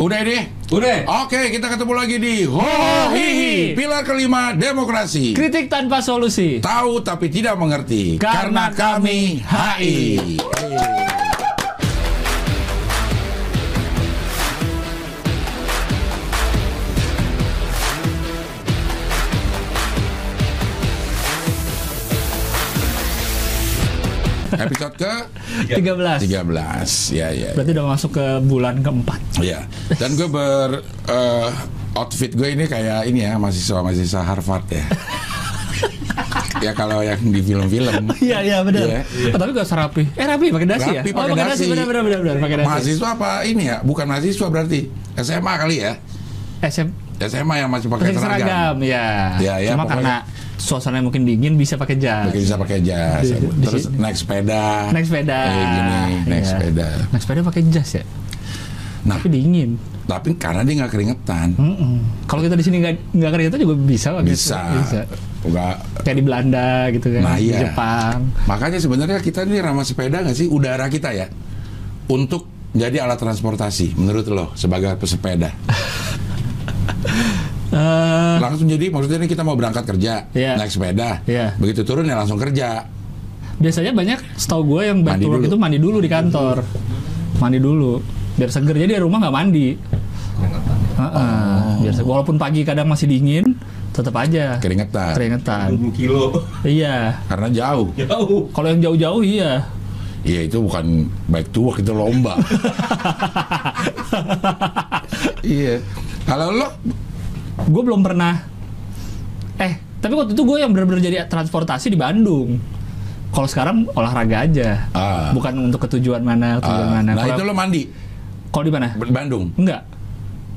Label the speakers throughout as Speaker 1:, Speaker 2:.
Speaker 1: Udah deh.
Speaker 2: Udah.
Speaker 1: Oke, kita ketemu lagi di Hohihi, pilar kelima demokrasi.
Speaker 3: Kritik tanpa solusi.
Speaker 1: Tahu tapi tidak mengerti
Speaker 3: Karena kami HI.
Speaker 1: Episode ke
Speaker 3: 13.
Speaker 1: 13. Ya, ya.
Speaker 3: Berarti udah masuk ke bulan keempat.
Speaker 1: Ya. Dan gue ber eh, outfit gue ini kayak ini ya, mahasiswa-mahasiswa Harvard ya. ya kalau yang di film-film.
Speaker 3: Iya iya benar.
Speaker 1: Iya.
Speaker 3: Oh, tapi gak usah rapi. Eh rapi pakai dasi ya?
Speaker 1: Rapi
Speaker 3: oh,
Speaker 1: pakai dasi.
Speaker 3: Benar benar benar benar pakai dasi.
Speaker 1: Mahasiswa apa ini ya? Bukan mahasiswa berarti. SMA kali ya.
Speaker 3: SM
Speaker 1: SMA yang masih pakai
Speaker 3: pakai
Speaker 1: seragam.
Speaker 3: seragam ya.
Speaker 1: Ya, ya,
Speaker 3: Cuma
Speaker 1: pokoknya.
Speaker 3: karena suasana mungkin dingin bisa pakai jas.
Speaker 1: Pakai bisa pakai jas.
Speaker 3: Di- di
Speaker 1: Terus
Speaker 3: sini.
Speaker 1: naik sepeda.
Speaker 3: Naik sepeda.
Speaker 1: Kayak gini, naik
Speaker 3: Iya.
Speaker 1: sepeda.
Speaker 3: Naik sepeda pakai jas ya.
Speaker 1: Nah,
Speaker 3: Tapi dingin.
Speaker 1: tapi karena dia nggak keringetan.
Speaker 3: Mm-mm. Kalau kita di sini nggak nggak keringetan juga bisa pakai
Speaker 1: Bisa.
Speaker 3: Bisa.
Speaker 1: Nggak
Speaker 3: Kayak di Belanda gitu kan.
Speaker 1: Nah,
Speaker 3: Di
Speaker 1: iya.
Speaker 3: Jepang.
Speaker 1: Makanya sebenarnya kita ini ramah sepeda nggak sih udara kita ya untuk jadi alat transportasi menurut lo sebagai pesepeda
Speaker 3: Eh,
Speaker 1: langsung jadi maksudnya ini kita mau berangkat kerja
Speaker 3: Iya.
Speaker 1: naik sepeda
Speaker 3: Iya.
Speaker 1: begitu turun ya langsung kerja
Speaker 3: biasanya banyak setahu gue yang back
Speaker 1: Mandi
Speaker 3: to work
Speaker 1: dulu.
Speaker 3: itu mandi dulu di kantor mandi dulu biar seger jadi di rumah nggak mandi Heeh. biar seger. walaupun pagi kadang masih dingin tetap aja
Speaker 1: keringetan
Speaker 3: keringetan
Speaker 2: 20 kilo.
Speaker 3: iya
Speaker 1: karena jauh
Speaker 2: Jauh.
Speaker 3: kalau yang jauh-jauh iya
Speaker 1: iya itu bukan baik tua itu lomba iya kalau lo
Speaker 3: gue belum pernah eh tapi waktu itu gue yang benar-benar jadi transportasi di Bandung. Kalau sekarang olahraga aja.
Speaker 1: Ah.
Speaker 3: bukan untuk ketujuan mana tujuan
Speaker 1: ah,
Speaker 3: mana.
Speaker 1: Nah
Speaker 3: Kalau-
Speaker 1: itu lo mandi?
Speaker 3: Kalau di mana?
Speaker 1: Bandung?
Speaker 3: Enggak.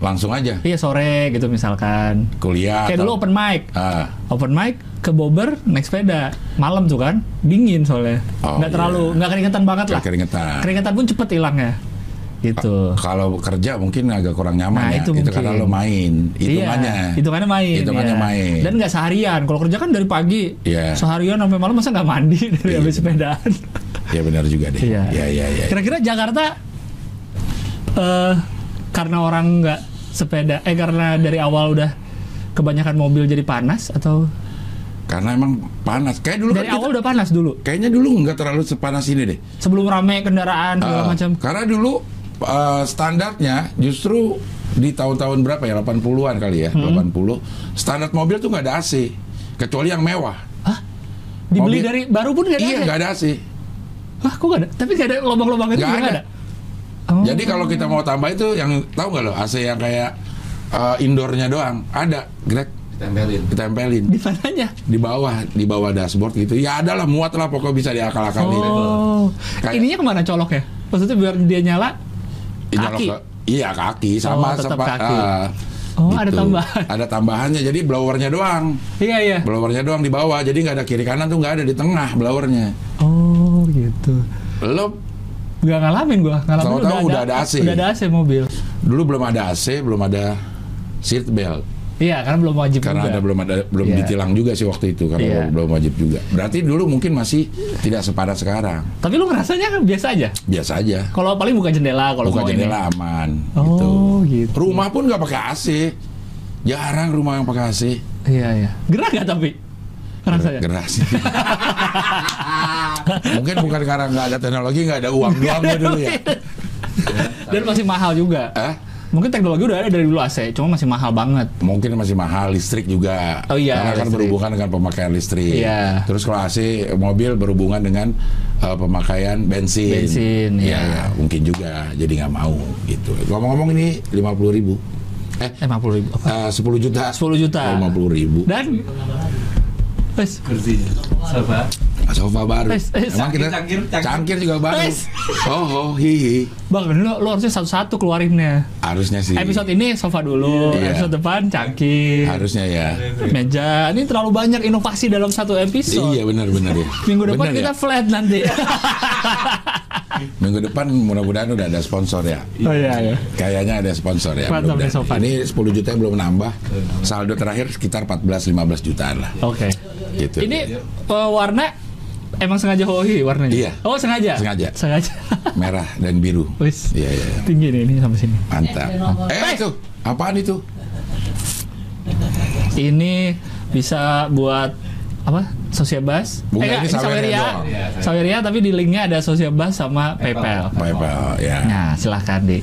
Speaker 1: Langsung aja?
Speaker 3: Iya sore gitu misalkan.
Speaker 1: Kuliah
Speaker 3: kayak
Speaker 1: atau-
Speaker 3: dulu open mic.
Speaker 1: Ah.
Speaker 3: Open mic ke Bobber naik sepeda. Malam tuh kan dingin soalnya.
Speaker 1: Oh,
Speaker 3: nggak terlalu nggak keringetan banget lah.
Speaker 1: Keringetan.
Speaker 3: keringetan pun cepet hilangnya gitu
Speaker 1: Kalau kerja mungkin agak kurang nyaman
Speaker 3: Nah,
Speaker 1: ya.
Speaker 3: itu
Speaker 1: Itu,
Speaker 3: mungkin.
Speaker 1: karena lo main. Hitungannya.
Speaker 3: iya, hitungannya main
Speaker 1: Hitungannya
Speaker 3: iya.
Speaker 1: main.
Speaker 3: dan nggak seharian kalau kerja kan dari pagi
Speaker 1: Iya.
Speaker 3: seharian sampai malam masa nggak mandi dari
Speaker 1: Iya,
Speaker 3: habis sepedaan
Speaker 1: Ya benar juga deh.
Speaker 3: Iya.
Speaker 1: Iya, iya, iya.
Speaker 3: kira-kira Jakarta eh karena orang nggak sepeda eh karena dari awal udah kebanyakan mobil jadi panas atau
Speaker 1: Karena emang panas. Kayak dulu
Speaker 3: dari
Speaker 1: kan kita-
Speaker 3: awal udah panas dulu
Speaker 1: kayaknya dulu nggak terlalu sepanas ini deh.
Speaker 3: sebelum rame kendaraan segala
Speaker 1: Ah,
Speaker 3: macam
Speaker 1: Karena dulu eh, standarnya justru di tahun-tahun berapa ya? 80-an kali ya.
Speaker 3: Hmm.
Speaker 1: 80. Standar mobil tuh nggak ada AC. Kecuali yang mewah.
Speaker 3: Hah? Dibeli
Speaker 1: Mobil-
Speaker 3: dari baru pun nggak ada?
Speaker 1: Iya, nggak ada AC.
Speaker 3: Hah, kok nggak ada? Tapi nggak ada lubang-lubang itu
Speaker 1: Nggak ada.
Speaker 3: ada. Oh.
Speaker 1: Jadi kalau kita mau tambah itu yang tahu nggak lo AC yang kayak eh, indoornya doang ada, Greg
Speaker 2: Ditempelin.
Speaker 1: ditempelin
Speaker 3: di mananya?
Speaker 1: di bawah di bawah dashboard gitu. Ya ada lah muat lah pokoknya bisa diakal-akalin.
Speaker 3: Oh,
Speaker 1: Kayak-
Speaker 3: ininya ke mana coloknya? Maksudnya biar dia nyala?
Speaker 1: Nyolok
Speaker 3: kaki?
Speaker 1: iya kaki sama
Speaker 3: Oh,
Speaker 1: sempat-
Speaker 3: kaki.
Speaker 1: ah,
Speaker 3: Oh, ada tambahan.
Speaker 1: Ada tambahannya jadi blowernya doang.
Speaker 3: Iya iya.
Speaker 1: Blowernya doang di bawah. Jadi nggak ada kiri kanan tuh nggak ada di tengah blowernya.
Speaker 3: Oh gitu.
Speaker 1: Lo
Speaker 3: Gak ngalamin gua. Ngalamin
Speaker 1: Tahu-tahu udah ada AC.
Speaker 3: Udah ada AC mobil.
Speaker 1: dulu belum ada AC, belum ada seat belt.
Speaker 3: Iya, karena belum wajib
Speaker 1: Karena
Speaker 3: juga.
Speaker 1: ada belum ada belum
Speaker 3: Iya.
Speaker 1: ditilang juga sih waktu itu karena
Speaker 3: Iya.
Speaker 1: belum- wajib juga. Berarti dulu mungkin masih tidak sepadat sekarang.
Speaker 3: Tapi lu ngerasanya kan biasa aja.
Speaker 1: Biasa aja.
Speaker 3: Kalau paling buka jendela kalau
Speaker 1: Buka
Speaker 3: mau ini.
Speaker 1: jendela aman
Speaker 3: Oh,
Speaker 1: gitu.
Speaker 3: gitu.
Speaker 1: Rumah pun nggak pakai AC. Jarang rumah yang pakai AC.
Speaker 3: Iya iya. Gerah gak tapi? Ngerasanya?
Speaker 1: Gerah sih. Mungkin bukan karena nggak ada teknologi, nggak ada uang doang dulu ya.
Speaker 3: Dan masih mahal juga.
Speaker 1: Eh?
Speaker 3: Mungkin teknologi udah ada dari dulu AC, cuma masih mahal banget.
Speaker 1: Mungkin masih mahal listrik juga.
Speaker 3: Oh iya,
Speaker 1: Karena kan
Speaker 3: listrik.
Speaker 1: berhubungan dengan pemakaian listrik.
Speaker 3: Iya.
Speaker 1: Terus kalau AC mobil berhubungan dengan eh, pemakaian bensin.
Speaker 3: Bensin, iya,
Speaker 1: Ya,
Speaker 3: iya.
Speaker 1: mungkin juga. Jadi nggak mau gitu. Ngomong-ngomong ini 50 ribu. Eh,
Speaker 3: Eh, 50 ribu.
Speaker 1: eh? 10 juta.
Speaker 3: 10 juta.
Speaker 1: 50 ribu.
Speaker 3: Dan Wes,
Speaker 2: Kursi. Sofa.
Speaker 1: Sofa baru.
Speaker 3: Eh, eh,
Speaker 1: Emang kita
Speaker 2: cangkir, cangkir.
Speaker 1: cangkir juga baru.
Speaker 3: Eh.
Speaker 1: Oh, oh, hihi.
Speaker 3: Bang, lu, lu harusnya satu-satu keluarinnya.
Speaker 1: Harusnya sih.
Speaker 3: Episode ini sofa dulu,
Speaker 1: Iya.
Speaker 3: episode depan cangkir,
Speaker 1: Harusnya ya.
Speaker 3: meja. Ini terlalu banyak inovasi dalam satu episode.
Speaker 1: Iya benar-benar ya.
Speaker 3: Minggu depan
Speaker 1: Benar
Speaker 3: kita
Speaker 1: ya?
Speaker 3: flat nanti.
Speaker 1: Minggu depan mudah-mudahan udah ada sponsor ya.
Speaker 3: oh iya ya.
Speaker 1: Kayaknya ada sponsor ya.
Speaker 3: Mantap. Sofan.
Speaker 1: Ini 10 juta belum nambah. Saldo terakhir sekitar 14-15 jutaan lah.
Speaker 3: Oke.
Speaker 1: Gitu.
Speaker 3: Ini eh, warna Emang sengaja hoi warnanya?
Speaker 1: Iya.
Speaker 3: Oh sengaja?
Speaker 1: Sengaja.
Speaker 3: Sengaja.
Speaker 1: Merah dan biru.
Speaker 3: Wis.
Speaker 1: Iya, iya.
Speaker 3: Tinggi nih ini sampai sini.
Speaker 1: Mantap. Eh, itu. Apaan itu?
Speaker 3: Ini bisa buat apa? Sosiabas?
Speaker 1: Bukan,
Speaker 3: enggak,
Speaker 1: ini Saweria.
Speaker 2: Iya,
Speaker 3: Saweria tapi di linknya ada Sosiabas sama PayPal.
Speaker 1: PayPal, ya.
Speaker 3: Nah, silahkan di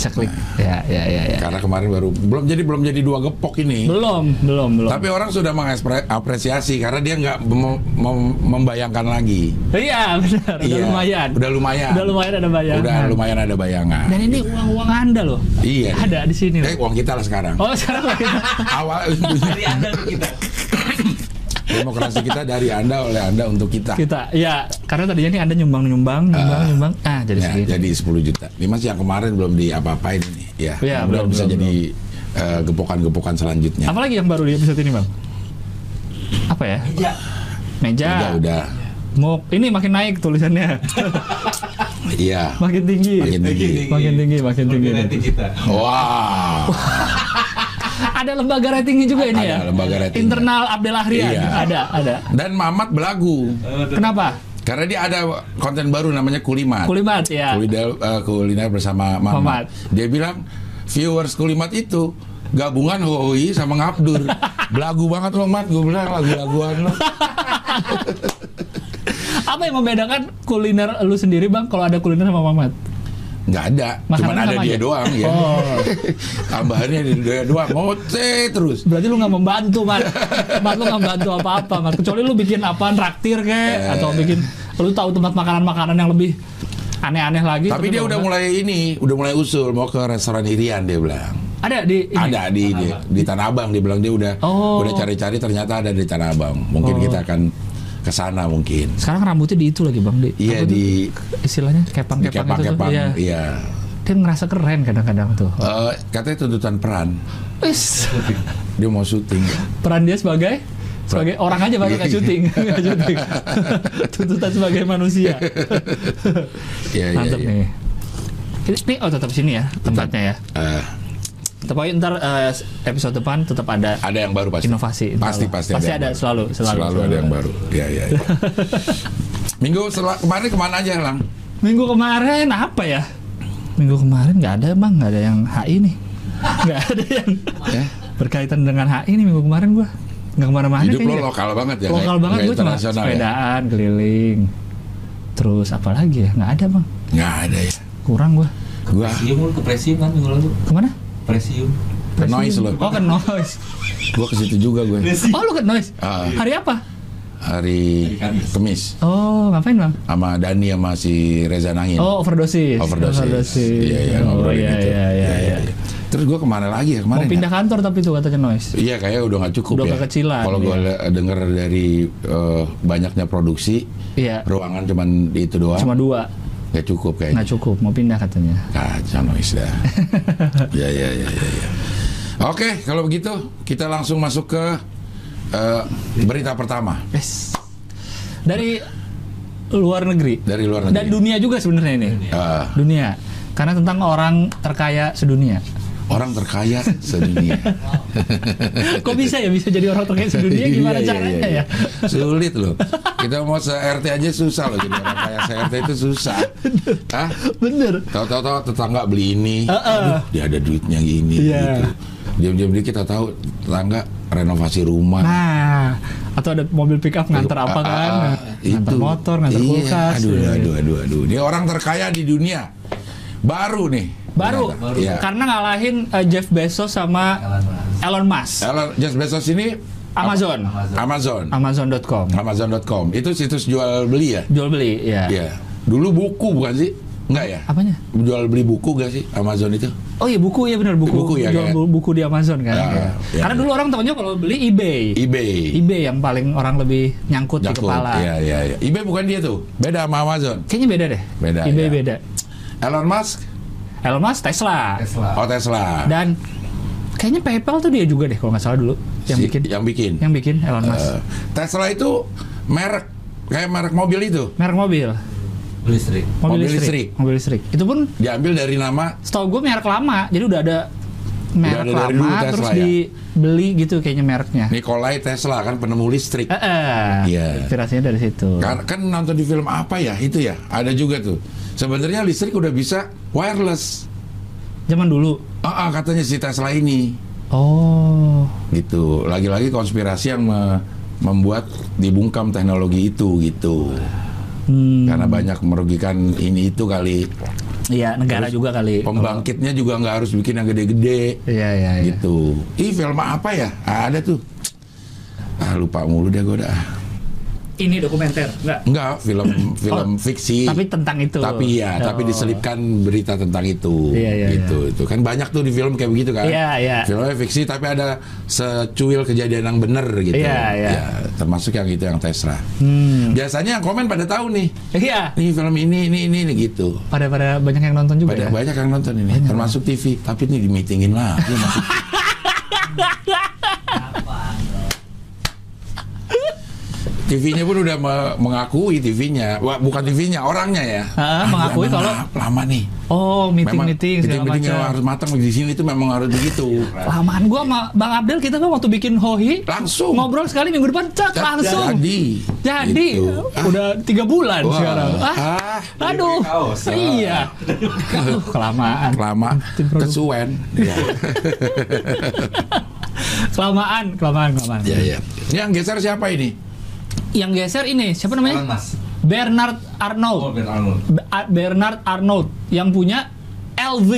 Speaker 3: bisa klik. Ya, ya, ya, ya.
Speaker 1: Karena kemarin baru belum jadi belum jadi dua gepok ini.
Speaker 3: Belum, belum, belum.
Speaker 1: Tapi orang sudah mengapresiasi karena dia nggak mem- mem- membayangkan lagi.
Speaker 3: Iya, benar. Udah
Speaker 1: Iya,
Speaker 3: lumayan.
Speaker 1: Udah lumayan.
Speaker 3: Udah lumayan ada bayangan.
Speaker 1: Udah lumayan ada bayangan.
Speaker 3: Dan ini uang-uang Anda loh.
Speaker 1: Iya.
Speaker 3: Ada di sini.
Speaker 1: Eh, uang kita lah sekarang.
Speaker 3: Oh, sekarang lagi.
Speaker 1: Awal
Speaker 2: Dari anda kita.
Speaker 1: Demokrasi kita dari Anda oleh Anda untuk kita.
Speaker 3: kita ya karena tadinya nih anda nyumbang nyumbang nyumbang nyumbang ah jadi
Speaker 1: Ya,
Speaker 3: segini
Speaker 1: jadi 10 juta. Ini masih yang kemarin belum diapa-apain ini. Ya,
Speaker 3: Iya,
Speaker 1: belum
Speaker 3: belum,
Speaker 1: bisa
Speaker 3: belum,
Speaker 1: jadi eh, gepokan-gepokan selanjutnya.
Speaker 3: apalagi yang baru di episode ini bang apa ya
Speaker 2: Iya.
Speaker 3: meja
Speaker 1: Udah, udah.
Speaker 3: mau ini makin naik tulisannya
Speaker 1: Iya.
Speaker 3: makin tinggi
Speaker 1: Makin tinggi.
Speaker 3: makin tinggi makin tinggi
Speaker 2: Lebih nanti kita.
Speaker 1: Wow.
Speaker 3: ada lembaga ratingnya juga ini
Speaker 1: Ada
Speaker 3: ya
Speaker 1: lembaga rating.
Speaker 3: internal Abdel Ahrian
Speaker 1: Iya.
Speaker 3: ada ada
Speaker 1: Dan Mamat belagu.
Speaker 3: kenapa
Speaker 1: Karena dia ada konten baru namanya Kulimat.
Speaker 3: kulimat ya
Speaker 1: kuliner, eh, kuliner bersama Mamat.
Speaker 3: Mamat.
Speaker 1: Dia bilang viewers Kulimat itu gabungan Hoi sama Ngabdur. Belagu banget lo Mat, gue bilang lagu-laguan lo.
Speaker 3: apa yang membedakan kuliner lu sendiri bang kalau ada kuliner sama Mamat
Speaker 1: Nggak ada,
Speaker 3: Makanan
Speaker 1: cuman ada dia
Speaker 3: aja?
Speaker 1: doang ya.
Speaker 3: Oh.
Speaker 1: Tambahannya dia doang, ngoce terus.
Speaker 3: Berarti lu nggak membantu, Mat. Mat lu nggak membantu apa-apa, Mat. Kecuali lu bikin apaan traktir kek
Speaker 1: Eh.
Speaker 3: atau bikin lu tahu tempat makanan-makanan yang lebih aneh-aneh lagi.
Speaker 1: Tapi dia udah mulai ini, udah mulai usul mau ke restoran Irian dia bilang.
Speaker 3: ada di ini?
Speaker 1: Ada di, di di Tanah Abang dia bilang dia udah
Speaker 3: Oh.
Speaker 1: udah cari-cari ternyata ada di Tanah Abang. Mungkin
Speaker 3: Oh.
Speaker 1: kita akan ke sana mungkin.
Speaker 3: Sekarang rambutnya di itu lagi, Bang, di.
Speaker 1: Iya di
Speaker 3: istilahnya kepang-kepang itu tuh.
Speaker 1: kepang-kepang.
Speaker 3: Iya.
Speaker 1: Iya.
Speaker 3: Dia ngerasa keren kadang-kadang tuh.
Speaker 1: Eh, katanya tuntutan peran.
Speaker 3: Wis.
Speaker 1: Dia mau syuting.
Speaker 3: Peran dia sebagai sebagai orang aja nggak
Speaker 1: Iya.
Speaker 3: syuting, nggak syuting. Tuntutan sebagai manusia.
Speaker 1: Iya iya
Speaker 3: Mantep
Speaker 1: iya.
Speaker 3: nih. Ini, oh tetap sini ya tempatnya ya.
Speaker 1: Eh,
Speaker 3: Aja ntar eh, episode depan tetap ada
Speaker 1: ada yang baru pasti.
Speaker 3: inovasi.
Speaker 1: Pasti
Speaker 3: Allah.
Speaker 1: pasti,
Speaker 3: pasti
Speaker 1: yang
Speaker 3: ada
Speaker 1: baru.
Speaker 3: selalu selalu,
Speaker 1: ada yang baru. Iya iya. iya. Minggu setelah kemarin ke mana aja lang?
Speaker 3: Minggu kemarin apa ya? Minggu kemarin nggak ada bang, nggak ada yang HI nih, nggak ada yang
Speaker 1: Ya.
Speaker 3: berkaitan dengan HI nih minggu kemarin gua nggak ke mana-mana
Speaker 1: Hidup lo
Speaker 3: kayaknya.
Speaker 1: lokal banget ya.
Speaker 3: Lokal banget gue cuma
Speaker 1: ya?
Speaker 3: sepedaan keliling. Terus apa lagi ya? Nggak ada bang,
Speaker 1: Nggak ada ya.
Speaker 3: kurang gua.
Speaker 1: Gua
Speaker 2: lu ke kan minggu lalu.
Speaker 3: Ke mana?
Speaker 2: Presium.
Speaker 1: ke noise lo.
Speaker 3: Oh ke noise.
Speaker 1: Gua ke situ juga gue.
Speaker 3: Oh lu ke noise?
Speaker 1: Ah.
Speaker 3: Hari apa?
Speaker 1: Hari
Speaker 2: Hari Kamis.
Speaker 1: Kemis
Speaker 3: Oh ngapain bang?
Speaker 1: sama Dani sama si Reza Nangin.
Speaker 3: Oh overdosis.
Speaker 1: Overdosis. Iya iya
Speaker 3: Oh,
Speaker 1: ngobrolin
Speaker 3: iya,
Speaker 1: itu.
Speaker 3: iya, iya, iya.
Speaker 1: Terus gua ke mana lagi ya
Speaker 3: Mau
Speaker 1: kemarin?
Speaker 3: pindah
Speaker 1: ya?
Speaker 3: kantor tapi itu katanya noise.
Speaker 1: Iya kayaknya udah nggak cukup
Speaker 3: Udah
Speaker 1: ya.
Speaker 3: kekecilan,
Speaker 1: Kalau gua
Speaker 3: iya.
Speaker 1: denger dari eh, banyaknya produksi,
Speaker 3: Iya.
Speaker 1: ruangan cuman itu doang.
Speaker 3: Cuma dua.
Speaker 1: Nggak cukup kayaknya.
Speaker 3: Nggak cukup. Mau pindah katanya.
Speaker 1: Kacau noise dah. ya ya ya ya. ya. Oke kalau begitu kita langsung masuk ke eh, berita pertama
Speaker 3: Yes. Dari luar negeri.
Speaker 1: dari luar negeri.
Speaker 3: Dan dunia juga sebenarnya ini.
Speaker 1: Eh,
Speaker 3: Dunia. Karena tentang orang terkaya sedunia.
Speaker 1: Orang terkaya sedunia.
Speaker 3: Kok bisa ya bisa jadi orang terkaya sedunia gimana
Speaker 1: Iya, iya,
Speaker 3: caranya
Speaker 1: iya,
Speaker 3: ya?
Speaker 1: iya. Sulit loh. Kita mau se RT aja susah loh jadi orang kaya se RT itu susah. Hah?
Speaker 3: Bener.
Speaker 1: Tahu-tahu tahu tetangga beli ini,
Speaker 3: Heeh.
Speaker 1: aduh, dia ada duitnya gini
Speaker 3: Iya.
Speaker 1: gitu. Diam-diam dikit kita tahu tetangga renovasi rumah.
Speaker 3: Nah, atau ada mobil pick up nganter apa
Speaker 1: Ah,
Speaker 3: kan?
Speaker 1: ah, ah.
Speaker 3: Nganter motor, nganter
Speaker 1: Iya,
Speaker 3: kulkas.
Speaker 1: Aduh,
Speaker 3: Iya.
Speaker 1: aduh, aduh, aduh. Dia orang terkaya di dunia. Baru nih.
Speaker 3: Baru,
Speaker 1: ternyata. Iya.
Speaker 3: karena ngalahin eh, Jeff Bezos sama Elon Musk.
Speaker 1: Elon Jeff Bezos ini
Speaker 3: Amazon,
Speaker 1: Amazon.
Speaker 3: Amazon.com.
Speaker 1: Amazon.com. Itu situs jual beli ya?
Speaker 3: Jual beli, ya.
Speaker 1: Iya. Dulu buku bukan sih? Enggak ya?
Speaker 3: Apanya?
Speaker 1: Jual beli buku gak sih Amazon itu?
Speaker 3: Oh iya buku ya benar buku.
Speaker 1: Buku ya,
Speaker 3: Jual buku di Amazon kan.
Speaker 1: Ah,
Speaker 3: ya.
Speaker 1: iya.
Speaker 3: Karena dulu orang tahunya kalau beli eBay.
Speaker 1: eBay.
Speaker 3: eBay yang paling orang lebih nyangkut di
Speaker 1: Jakut.
Speaker 3: kepala.
Speaker 1: Iya, iya, iya. eBay bukan dia tuh. Beda sama Amazon.
Speaker 3: Kayaknya beda deh.
Speaker 1: Beda,
Speaker 3: eBay
Speaker 1: ya.
Speaker 3: beda.
Speaker 1: Elon Musk,
Speaker 3: Elon Musk Tesla.
Speaker 2: Tesla.
Speaker 1: oh Tesla.
Speaker 3: Dan kayaknya PayPal tuh dia juga deh kalau nggak salah dulu yang
Speaker 1: Si-
Speaker 3: bikin.
Speaker 1: Yang bikin.
Speaker 3: Yang bikin Elon Musk.
Speaker 1: Eh, Tesla itu merek kayak merek mobil itu.
Speaker 3: Merek mobil.
Speaker 2: Listrik.
Speaker 3: Mobil,
Speaker 1: Mobil
Speaker 3: listrik.
Speaker 1: listrik.
Speaker 3: Mobil listrik. Itu pun
Speaker 1: Diambil dari nama
Speaker 3: setahu gue merek lama. Jadi udah ada merek
Speaker 1: Udah ada dari
Speaker 3: lama
Speaker 1: dulu
Speaker 3: terus
Speaker 1: Tesla ya?
Speaker 3: dibeli gitu kayaknya mereknya.
Speaker 1: Nikolai Tesla kan penemu listrik.
Speaker 3: Eh, eh.
Speaker 1: Iya.
Speaker 3: Inspirasinya dari situ.
Speaker 1: Kan, kan nonton di film apa ya? Itu ya, ada juga tuh. Sebenarnya listrik udah bisa wireless.
Speaker 3: Zaman dulu.
Speaker 1: Ah, ah, katanya si Tesla ini.
Speaker 3: Oh.
Speaker 1: Gitu. Lagi-lagi konspirasi yang me- membuat dibungkam teknologi itu gitu.
Speaker 3: Hmm.
Speaker 1: Karena banyak merugikan ini itu kali.
Speaker 3: Iya, negara
Speaker 1: Terus
Speaker 3: juga kali.
Speaker 1: Pembangkitnya juga nggak harus bikin yang gede-gede.
Speaker 3: Iya, iya, iya.
Speaker 1: gitu. Ih film apa ya? Ada tuh. Ah lupa mulu deh gue dah.
Speaker 3: Ini dokumenter, enggak?
Speaker 1: Enggak, film film
Speaker 3: Oh,
Speaker 1: fiksi.
Speaker 3: Tapi tentang itu.
Speaker 1: Tapi ya,
Speaker 3: Oh.
Speaker 1: tapi diselipkan berita tentang itu.
Speaker 3: Iya, iya,
Speaker 1: gitu. Itu kan banyak tuh di film kayak begitu kan.
Speaker 3: Iya, iya.
Speaker 1: Filmnya fiksi tapi ada secuil kejadian yang bener gitu.
Speaker 3: Iya, iya.
Speaker 1: Ya, termasuk yang itu yang Tesla.
Speaker 3: Hmm.
Speaker 1: Biasanya yang komen pada tahu nih.
Speaker 3: Iya.
Speaker 1: Nih film ini ini ini, ini gitu.
Speaker 3: Pada pada banyak yang nonton juga
Speaker 1: Banyak
Speaker 3: ya.
Speaker 1: banyak yang nonton ini, termasuk TV. Tapi ini di meetingin lagi. masih. TV-nya pun udah me- mengakui TV-nya, bukan TV-nya, orangnya ya.
Speaker 3: Ah, mengakui
Speaker 1: memang
Speaker 3: kalau-
Speaker 1: la- lama nih.
Speaker 3: Oh, meeting-meeting segala
Speaker 1: meeting
Speaker 3: macam.
Speaker 1: harus matang di sini itu memang harus begitu.
Speaker 3: Lamaan gua sama Bang Abdel kita kan waktu bikin Hohi
Speaker 1: Langsung.
Speaker 3: ngobrol sekali minggu depan cek
Speaker 1: Cak,
Speaker 3: langsung.
Speaker 1: Jadi.
Speaker 3: Jadi
Speaker 1: Gitu. Ah.
Speaker 3: udah tiga bulan
Speaker 1: Wah.
Speaker 3: sekarang. Ah,
Speaker 1: Ah,
Speaker 3: aduh.
Speaker 2: kaos.
Speaker 3: Iya. Aduh, kelamaan. produk.
Speaker 1: kesuwen. Iya.
Speaker 3: Kelamaan, kelamaan, kelamaan.
Speaker 1: Iya, iya. Ini yang geser siapa ini?
Speaker 3: Yang geser ini siapa namanya?
Speaker 2: Musk.
Speaker 3: Bernard
Speaker 2: Oh,
Speaker 3: Arnold.
Speaker 2: Ben Arnold.
Speaker 3: B- A- Bernard Arnold yang punya LV.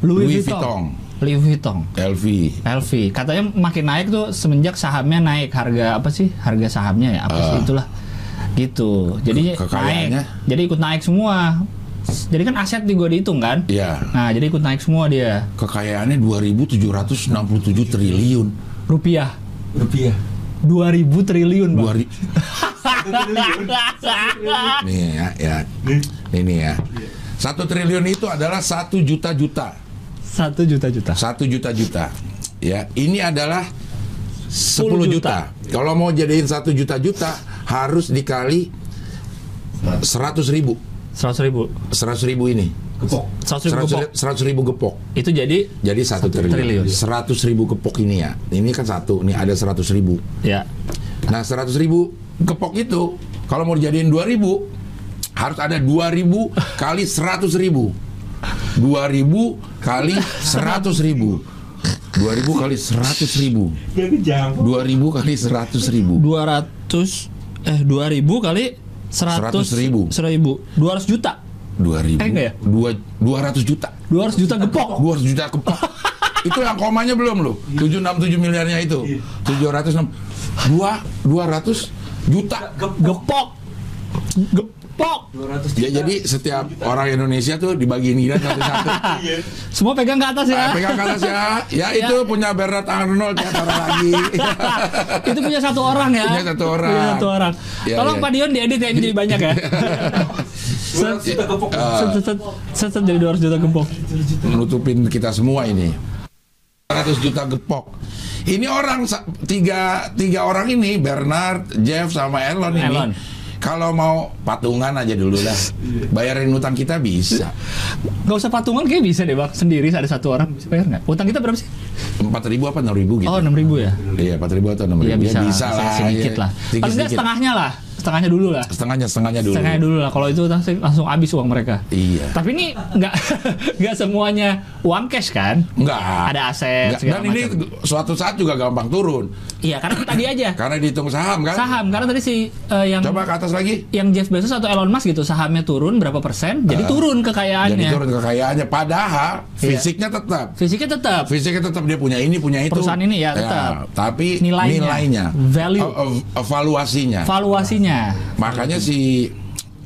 Speaker 3: Louis,
Speaker 1: Louis
Speaker 3: Vuitton. Louis Vuitton.
Speaker 1: LV.
Speaker 3: LV katanya makin naik tuh semenjak sahamnya naik harga apa sih harga sahamnya ya apa sih
Speaker 1: Ah.
Speaker 3: itulah gitu jadi naik jadi ikut naik semua jadi kan aset juga dihitung kan
Speaker 1: Iya.
Speaker 3: nah jadi ikut naik semua dia
Speaker 1: Kekayaannya 2.767 triliun.
Speaker 3: rupiah
Speaker 2: Rupiah.
Speaker 3: 2000 triliun bang
Speaker 1: Dua ri- nih ya, ya. Ini ya. Satu triliun itu adalah satu juta juta.
Speaker 3: satu juta juta
Speaker 1: Satu juta juta. Ya, ini adalah 10
Speaker 3: 10
Speaker 1: juta. Kalau mau jadiin satu juta juta harus dikali 100 ribu.
Speaker 3: seratus ribu
Speaker 1: 100 ribu ini.
Speaker 2: Gepok.
Speaker 3: seratus ribu
Speaker 1: 100,
Speaker 3: gepok
Speaker 1: 100 ribu gepok.
Speaker 3: itu jadi
Speaker 1: Jadi satu triliun.
Speaker 3: triliun.
Speaker 1: 100 ribu gepok ini ya. Ini kan satu, ini ada 100 ribu.
Speaker 3: ya
Speaker 1: Nah 100 ribu gepok itu kalau mau dijadiin 2 ribu harus ada 2 ribu kali 100 ribu 2 ribu kali 100 ribu 2 ribu kali 100 ribu 2 ribu kali 100 ribu
Speaker 3: 200 eh 2000 kali 100
Speaker 1: 100 ribu.
Speaker 3: 1000 200 juta
Speaker 1: 2 ribu.
Speaker 3: Eh, enggak ya?
Speaker 1: Dua- 200 juta.
Speaker 3: 200 juta gepok?
Speaker 1: 200 juta gepok. Itu yang komanya belum loh. 767 miliarnya itu. 706 dua 200 juta.
Speaker 3: Gepok. Gepok.
Speaker 2: 200
Speaker 1: ya, jadi setiap orang Indonesia tuh dibagiin gila satu-satu.
Speaker 3: Semua pegang ke atas ya.
Speaker 1: Ah, pegang ke atas ya. Ya itu punya Bernard Arnold ya taruh lagi.
Speaker 3: itu punya satu orang ya.
Speaker 1: Punya satu orang.
Speaker 3: Punya satu orang.
Speaker 1: Ya,
Speaker 3: tolong
Speaker 1: ya.
Speaker 3: Pak Dion diedit ya ini jadi banyak ya
Speaker 2: 200 juta gepok.
Speaker 3: set set set set, set, jadi 200 juta gepok
Speaker 1: Menutupin kita semua ini. 100 juta gepok. Ini orang tiga tiga orang ini Bernard, Jeff sama Elon ini.
Speaker 3: Elon.
Speaker 1: Kalau mau patungan aja dulu lah. Bayarin utang kita bisa.
Speaker 3: Gak usah patungan kayak bisa deh bang sendiri ada satu orang bisa bayar nggak utang kita berapa sih
Speaker 1: Empat ribu apa enam ribu gitu?
Speaker 3: oh enam ribu ya
Speaker 1: Iya empat ribu atau enam ribu?
Speaker 3: Iya bisa,
Speaker 1: bisa lah.
Speaker 3: sedikit
Speaker 1: ya.
Speaker 3: lah
Speaker 1: Sedikit,
Speaker 3: paling nggak setengahnya lah setengahnya dulu lah
Speaker 1: Setengahnya setengahnya dulu.
Speaker 3: setengahnya dulu lah kalau itu langsung, langsung habis uang mereka
Speaker 1: Iya.
Speaker 3: tapi ini nggak nggak semuanya uang cash kan
Speaker 1: Enggak.
Speaker 3: Ada aset,
Speaker 1: Enggak. Dan ini suatu saat juga gampang turun.
Speaker 3: iya karena tadi aja
Speaker 1: Karena dihitung saham kan?
Speaker 3: saham karena tadi si eh, yang
Speaker 1: Coba ke atas lagi.
Speaker 3: yang Jeff Bezos atau Elon Musk gitu sahamnya turun berapa persen jadi
Speaker 1: Ah.
Speaker 3: turun
Speaker 1: Jadi
Speaker 3: kekayaannya
Speaker 1: turun kekayaannya. Padahal
Speaker 3: Iya.
Speaker 1: fisiknya tetap.
Speaker 3: fisiknya tetap
Speaker 1: Fisiknya tetap dia punya ini, punya itu.
Speaker 3: Perusahaan ini ya, tetap.
Speaker 1: tapi
Speaker 3: Nilainya.
Speaker 1: nilainya,
Speaker 3: Value.
Speaker 1: ev- ev- evaluasinya.
Speaker 3: valuasinya
Speaker 1: Makanya si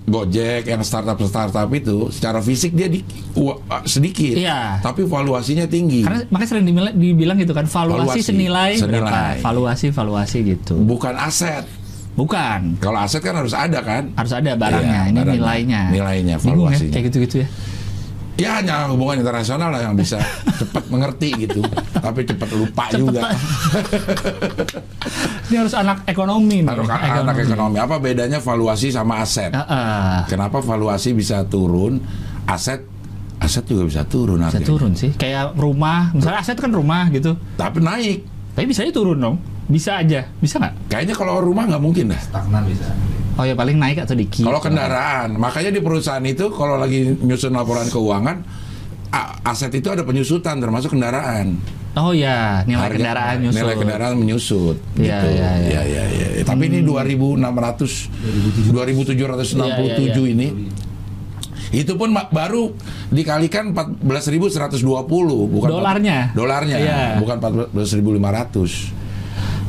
Speaker 1: Gojek yang startup-startup itu secara fisik dia di, wa- sedikit,
Speaker 3: Iya.
Speaker 1: tapi valuasinya tinggi.
Speaker 3: karena makanya sering dibilang, dibilang gitu kan valuasi,
Speaker 1: Valuasi.
Speaker 3: senilai,
Speaker 1: Senilai.
Speaker 3: berapa valuasi valuasi gitu
Speaker 1: Bukan aset.
Speaker 3: bukan
Speaker 1: Kalau aset kan harus ada kan?
Speaker 3: harus ada barangnya
Speaker 1: Iya,
Speaker 3: ini
Speaker 1: barangnya.
Speaker 3: nilainya
Speaker 1: Nilainya,
Speaker 3: ya,
Speaker 1: valuasinya.
Speaker 3: kayak gitu-gitu ya
Speaker 1: Ya hanya hubungan internasional lah yang bisa cepat mengerti gitu, tapi cepat lupa
Speaker 3: Cepet
Speaker 1: juga.
Speaker 3: ini harus anak ekonomi nih
Speaker 1: Anak, anak ekonomi apa bedanya valuasi sama aset?
Speaker 3: Ah, ah.
Speaker 1: Kenapa valuasi bisa turun, aset aset juga bisa turun
Speaker 3: Bisa
Speaker 1: harganya.
Speaker 3: turun sih. Kayak rumah, misalnya aset kan rumah gitu.
Speaker 1: Tapi naik.
Speaker 3: Tapi bisa aja turun dong. Bisa aja. Bisa nggak?
Speaker 1: Kayaknya kalau rumah nggak mungkin dah.
Speaker 2: Stagnan bisa.
Speaker 3: Oh ya paling naik atau dikit.
Speaker 1: Kalau kendaraan, makanya di perusahaan itu kalau lagi nyusun laporan keuangan, aset itu ada penyusutan termasuk kendaraan.
Speaker 3: Oh ya, nilai
Speaker 1: Harga-
Speaker 3: kendaraan nyusul.
Speaker 1: Nilai kendaraan menyusut.
Speaker 3: Iya,
Speaker 1: gitu.
Speaker 3: iya, iya.
Speaker 1: Ya, ya, ya. Tapi ini 2600 2767
Speaker 3: Iya, iya, iya.
Speaker 1: ini itu pun baru dikalikan 14.120 bukan
Speaker 3: Dolarnya?
Speaker 1: dolarnya
Speaker 3: Iya.
Speaker 1: bukan 14.500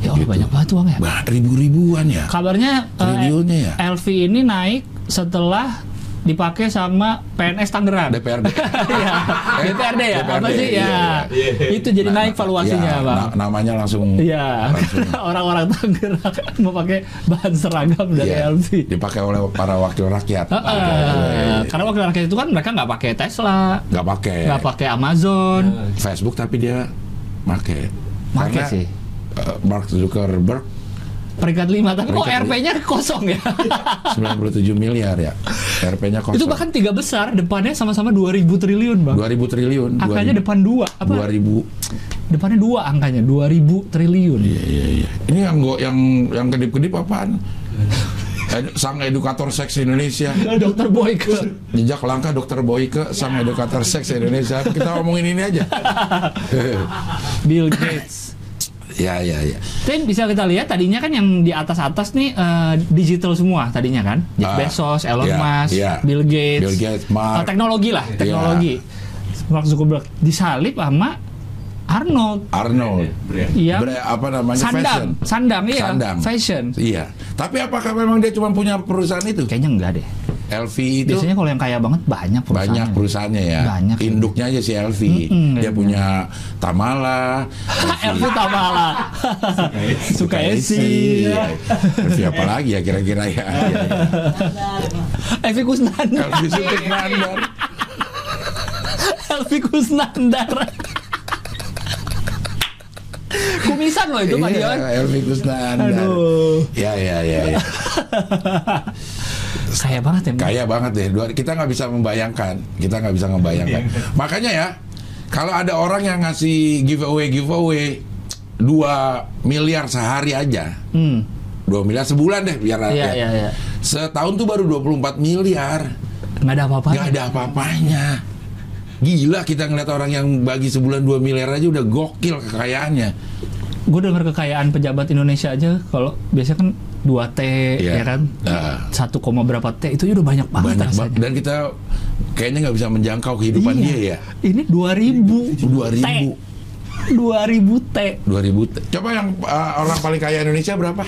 Speaker 3: Ya Allah banyak banget uang ya.
Speaker 1: bah ribu-ribuan ya
Speaker 3: Kabarnya eh,
Speaker 1: Triliunnya ya?
Speaker 3: LV ini naik setelah dipakai sama PNS Tangerang.
Speaker 1: DPRD
Speaker 3: Iya, DPRD ya. Apa
Speaker 1: DPRD,
Speaker 3: sih?
Speaker 1: iya,
Speaker 3: Ya. Itu jadi naik valuasinya,
Speaker 1: Ya,
Speaker 3: Bang.
Speaker 1: na- namanya langsung
Speaker 3: Iya, orang-orang Tangerang mau pakai bahan seragam dari
Speaker 1: Iya,
Speaker 3: LV.
Speaker 1: dipakai oleh para wakil rakyat
Speaker 3: Heeh.
Speaker 1: Iya,
Speaker 3: Karena wakil rakyat itu kan mereka nggak pakai Tesla,
Speaker 1: nggak pakai
Speaker 3: nggak pakai Amazon.
Speaker 1: Facebook tapi dia pakai
Speaker 3: Pakai sih.
Speaker 1: Eh, Mark Zuckerberg
Speaker 3: Peringkat 5, tapi kok
Speaker 1: Peringkat
Speaker 3: RP-nya kosong ya?
Speaker 1: 97 miliar ya RP-nya kosong
Speaker 3: itu bahkan tiga besar, depannya sama-sama 2000 triliun, Bang.
Speaker 1: 2000 triliun
Speaker 3: Angkanya
Speaker 1: 2000,
Speaker 3: depan dua, apa?
Speaker 1: 2000
Speaker 3: Depannya dua angkanya, 2000 triliun.
Speaker 1: Iya iya iya. Ini yang gua yang yang kedip-kedip apaan? Sang edukator seks Indonesia.
Speaker 3: Dokter Boyke.
Speaker 1: Jejak langkah dokter Boyke sang edukator seks Indonesia. Kita ngomongin ini aja.
Speaker 3: Bill Gates.
Speaker 1: Ya ya ya.
Speaker 3: Tapi bisa kita lihat tadinya kan yang di atas-atas nih eh, digital semua tadinya kan. Jeff
Speaker 1: Ah,
Speaker 3: Bezos, Elon
Speaker 1: iya,
Speaker 3: Musk,
Speaker 1: iya.
Speaker 3: Bill Gates.
Speaker 1: Bill Gates, Mark.
Speaker 3: Eh, teknologi lah, teknologi. Mark Zuckerberg disalip sama Arnold
Speaker 1: Arnold. Bre- apa namanya?
Speaker 3: sandang,
Speaker 1: Fashion.
Speaker 3: sandang iya,
Speaker 1: Sandang.
Speaker 3: fashion.
Speaker 1: Iya. Tapi apakah memang dia cuma punya perusahaan itu?
Speaker 3: Kayaknya enggak deh.
Speaker 1: LV itu
Speaker 3: Biasanya kalau yang kaya banget banyak perusahaan.
Speaker 1: banyak perusahaannya ya.
Speaker 3: Banyak.
Speaker 1: Induknya aja si LV.
Speaker 3: Mm-mm,
Speaker 1: dia
Speaker 3: iya.
Speaker 1: punya Tamala,
Speaker 3: LV Tamala. Suka Esi.
Speaker 1: Iya. LV apa lagi ya kira-kira ya?
Speaker 3: LV Kusnandar.
Speaker 1: LV Suntik Mandar.
Speaker 3: LV Kusnandar. Kumisan loh itu Pak
Speaker 1: Iya,
Speaker 3: Dion.
Speaker 1: LV Kusnandar.
Speaker 3: Aduh.
Speaker 1: Ya ya ya ya.
Speaker 3: Kaya banget ya. Mbak.
Speaker 1: Kaya banget deh. Dua- Kita nggak bisa membayangkan. Kita nggak bisa membayangkan. Makanya ya, kalau ada orang yang ngasih giveaway giveaway 2 miliar sehari aja.
Speaker 3: Hmm.
Speaker 1: 2 miliar sebulan deh biar
Speaker 3: Iya,
Speaker 1: ya.
Speaker 3: iya, iya.
Speaker 1: Setahun tuh baru 24 miliar.
Speaker 3: Nggak ada apa-apa.
Speaker 1: Nggak ada apa-apanya. Gila kita ngeliat orang yang bagi sebulan 2 miliar aja udah gokil kekayaannya.
Speaker 3: Gue dengar kekayaan pejabat Indonesia aja kalau biasanya kan 2 T
Speaker 1: Iya.
Speaker 3: ya kan.
Speaker 1: Nah.
Speaker 3: 1, berapa T itu udah banyak banget
Speaker 1: Banyak
Speaker 3: rasanya.
Speaker 1: Dan kita kayaknya nggak bisa menjangkau kehidupan
Speaker 3: Iya.
Speaker 1: dia ya.
Speaker 3: Ini 2000
Speaker 1: 2000.
Speaker 3: T. 2000 T.
Speaker 1: 2000. Coba yang uh, orang paling kaya Indonesia berapa?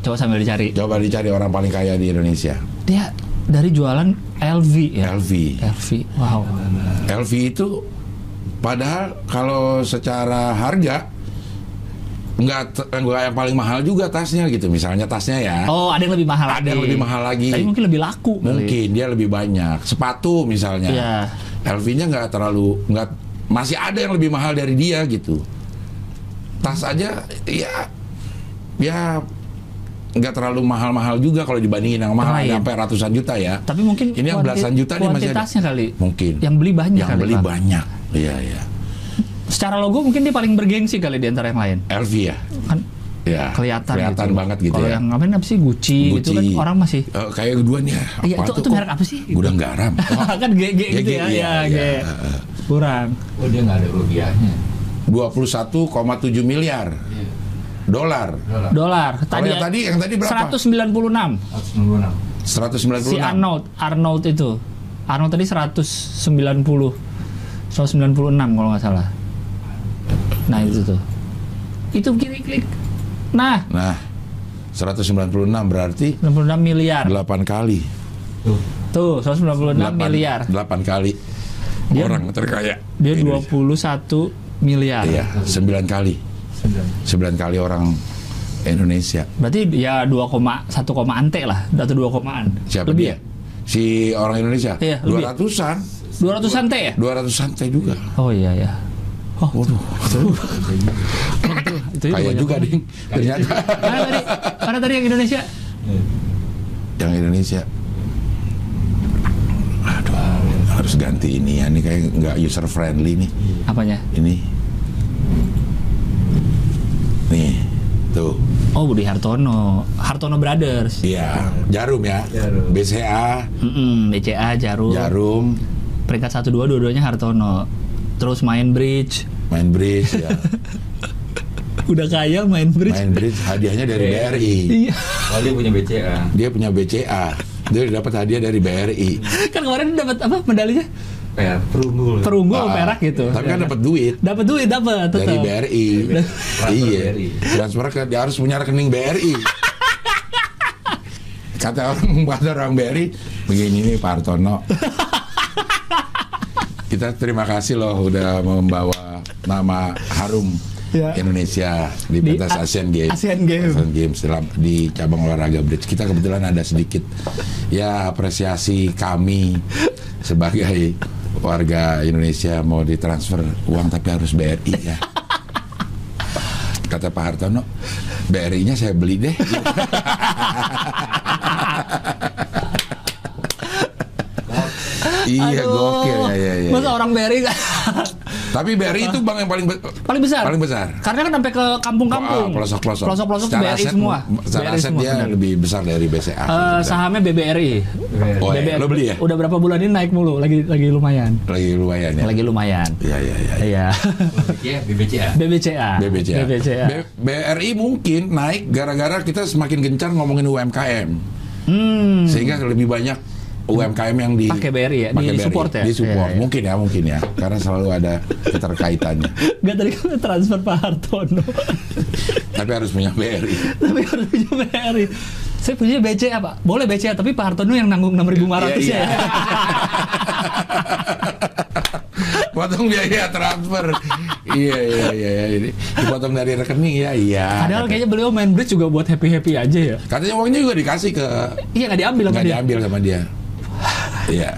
Speaker 3: Coba sambil dicari.
Speaker 1: Coba dicari orang paling kaya di Indonesia.
Speaker 3: Dia dari jualan LV ya.
Speaker 1: LV.
Speaker 3: LV. Wow.
Speaker 1: LV itu padahal kalau secara harga nggak t- nggak yang paling mahal juga tasnya gitu. Misalnya tasnya ya.
Speaker 3: Oh, ada yang lebih mahal
Speaker 1: Ada
Speaker 3: lagi.
Speaker 1: yang lebih mahal lagi.
Speaker 3: Tapi mungkin lebih laku. kali.
Speaker 1: Mungkin dia lebih banyak. Sepatu misalnya.
Speaker 3: Iya.
Speaker 1: LV-nya nggak terlalu nggak masih ada yang lebih mahal dari dia gitu. Tas aja ya ya nggak terlalu mahal-mahal juga kalau dibandingin yang mahal
Speaker 3: Lain.
Speaker 1: ada sampai ratusan juta ya.
Speaker 3: Tapi mungkin
Speaker 1: Ini yang belasan juta nih masih ada.
Speaker 3: kali.
Speaker 1: Mungkin.
Speaker 3: Yang beli banyak
Speaker 1: Yang
Speaker 3: kali,
Speaker 1: beli
Speaker 3: Pak.
Speaker 1: banyak. Iya iya.
Speaker 3: Secara logo mungkin dia paling bergengsi kali di antara yang lain.
Speaker 1: LV ya.
Speaker 3: Kan
Speaker 1: Ya.
Speaker 3: kelihatan
Speaker 1: kelihatan
Speaker 3: gitu.
Speaker 1: banget gitu
Speaker 3: Kalau
Speaker 1: ya.
Speaker 3: yang ngapain apa sih Gucci, gitu kan
Speaker 1: Gucci.
Speaker 3: orang masih
Speaker 1: Eh, kayak keduanya.
Speaker 3: Iya,
Speaker 1: Apa
Speaker 3: itu-
Speaker 1: tuh
Speaker 3: itu merek apa sih?
Speaker 1: Gudang garam. Oh,
Speaker 3: kan GG gitu ya.
Speaker 1: iya,
Speaker 3: ya,
Speaker 1: iya.
Speaker 3: G. Kurang.
Speaker 2: Oh dia nggak ada rupiahnya.
Speaker 1: 21,7 miliar
Speaker 2: Iya.
Speaker 1: dolar.
Speaker 2: Dolar.
Speaker 3: Tadi
Speaker 1: yang tadi yang tadi berapa?
Speaker 3: 196
Speaker 2: 196.
Speaker 1: 196.
Speaker 3: si Arnold Arnold itu. Arnold tadi 190 196 kalau nggak salah. Nah, itu tuh. Itu kiri klik. Nah,
Speaker 1: Nah, 196 berarti
Speaker 3: 96 miliar.
Speaker 1: 8 kali.
Speaker 2: Tuh.
Speaker 3: Tuh, 196
Speaker 1: Delapan-
Speaker 3: miliar.
Speaker 1: 8 kali.
Speaker 3: Dia-
Speaker 1: orang terkaya.
Speaker 3: Dia
Speaker 1: di Indonesia.
Speaker 3: 21 miliar.
Speaker 1: Iya, 9 kali.
Speaker 2: Sembilan.
Speaker 1: 9 kali orang Indonesia.
Speaker 3: Berarti ya 2,1 koma ante lah, atau 2 komaan.
Speaker 1: Siapa
Speaker 3: Lebih
Speaker 1: dia?
Speaker 3: ya?
Speaker 1: Si orang Indonesia.
Speaker 3: Iya, lebih.
Speaker 1: 200-an.
Speaker 3: 200 ante ya?
Speaker 1: 200 santai juga.
Speaker 3: Oh iya ya. Oh,
Speaker 1: Waduh,
Speaker 3: itu
Speaker 1: kaya juga. Ding. Ternyata
Speaker 3: Mana tadi? Mana tadi yang Indonesia?
Speaker 1: yang Indonesia. Aduh, harus ganti ini ya. Ini kayak nggak user friendly nih.
Speaker 3: Apanya?
Speaker 1: Ini. Nih, tuh.
Speaker 3: Oh Budi Hartono, Hartono Brothers.
Speaker 1: Iya, jarum ya.
Speaker 2: Jarum.
Speaker 1: BCA,
Speaker 3: Mm-mm, BCA Jarum.
Speaker 1: jarum,
Speaker 3: Peringkat satu dua dua-duanya Hartono. Terus main bridge.
Speaker 1: main bridge ya.
Speaker 3: Udah kaya main bridge.
Speaker 1: Main bridge hadiahnya dari BRI.
Speaker 3: Iya.
Speaker 2: Oh dia punya BCA.
Speaker 1: Dia punya BCA. Dia dapat hadiah dari BRI.
Speaker 3: kan kemarin dapat apa medalinya?
Speaker 2: Per perunggu.
Speaker 3: Perunggu
Speaker 1: Ah,
Speaker 3: atau perak gitu.
Speaker 1: Tapi kan dapat duit
Speaker 3: Dapat duit dapat tetap.
Speaker 1: dari BRI. Iya.
Speaker 2: BRI.
Speaker 1: Transfer ke dia harus punya rekening BRI. Kata orang kata orang BRI begini nih Pak Hartono. Kita terima kasih loh udah membawa nama harum
Speaker 3: Ya.
Speaker 1: Indonesia di pentas Asian Games.
Speaker 3: Asian Games.
Speaker 1: Asian Games dalam di cabang olahraga bridge. Kita kebetulan ada sedikit ya apresiasi kami sebagai warga Indonesia mau ditransfer uang tapi harus BRI ya. Kata Pak Hartono, BRI-nya saya beli deh. iya
Speaker 3: Aduh,
Speaker 1: gokil ya ya ya.
Speaker 3: Masa orang BRI kan
Speaker 1: Tapi BRI itu bank yang paling be-
Speaker 3: paling besar.
Speaker 1: Paling besar.
Speaker 3: Karena kan sampai ke kampung-kampung.
Speaker 1: Pelosok-pelosok.
Speaker 3: Pelosok-pelosok
Speaker 1: Secara
Speaker 3: BRI
Speaker 1: aset-
Speaker 3: semua.
Speaker 1: Secara
Speaker 3: BRI
Speaker 1: aset
Speaker 3: semua,
Speaker 1: dia
Speaker 3: benar.
Speaker 1: lebih besar dari BCA.
Speaker 3: Eh, sahamnya BBRI.
Speaker 1: Oh, iya.
Speaker 3: BBRI.
Speaker 1: lo beli ya?
Speaker 3: Udah berapa bulan ini naik mulu, lagi lagi lumayan.
Speaker 1: Lagi lumayan ya.
Speaker 3: Lagi lumayan.
Speaker 1: Iya iya iya.
Speaker 3: Iya.
Speaker 2: BCA, BBCA.
Speaker 3: BBCA.
Speaker 1: BBCA.
Speaker 3: BBCA.
Speaker 1: B- BRI mungkin naik gara-gara kita semakin gencar ngomongin UMKM.
Speaker 3: Hmm.
Speaker 1: Sehingga lebih banyak UMKM yang di
Speaker 3: Pakai BRI ya? Di support ya?
Speaker 1: Di support.
Speaker 3: Iya, iya.
Speaker 1: Mungkin ya, mungkin ya. Karena selalu ada keterkaitannya.
Speaker 3: Gak tadi kan transfer Pak Hartono.
Speaker 1: Tapi harus punya BRI.
Speaker 3: tapi harus punya BRI. Saya punya BCA Pak. Boleh BCA tapi Pak Hartono yang nanggung 6.500
Speaker 1: Iya,
Speaker 3: ya.
Speaker 1: iya. Potong biaya transfer. iya iya iya iya. Ini dipotong dari rekening ya iya.
Speaker 3: Padahal
Speaker 1: Kata-
Speaker 3: kayaknya beliau main bridge juga buat happy-happy aja ya.
Speaker 1: Katanya uangnya juga dikasih ke
Speaker 3: Iya nggak diambil sama
Speaker 1: nggak
Speaker 3: dia.
Speaker 1: diambil sama dia. Iya.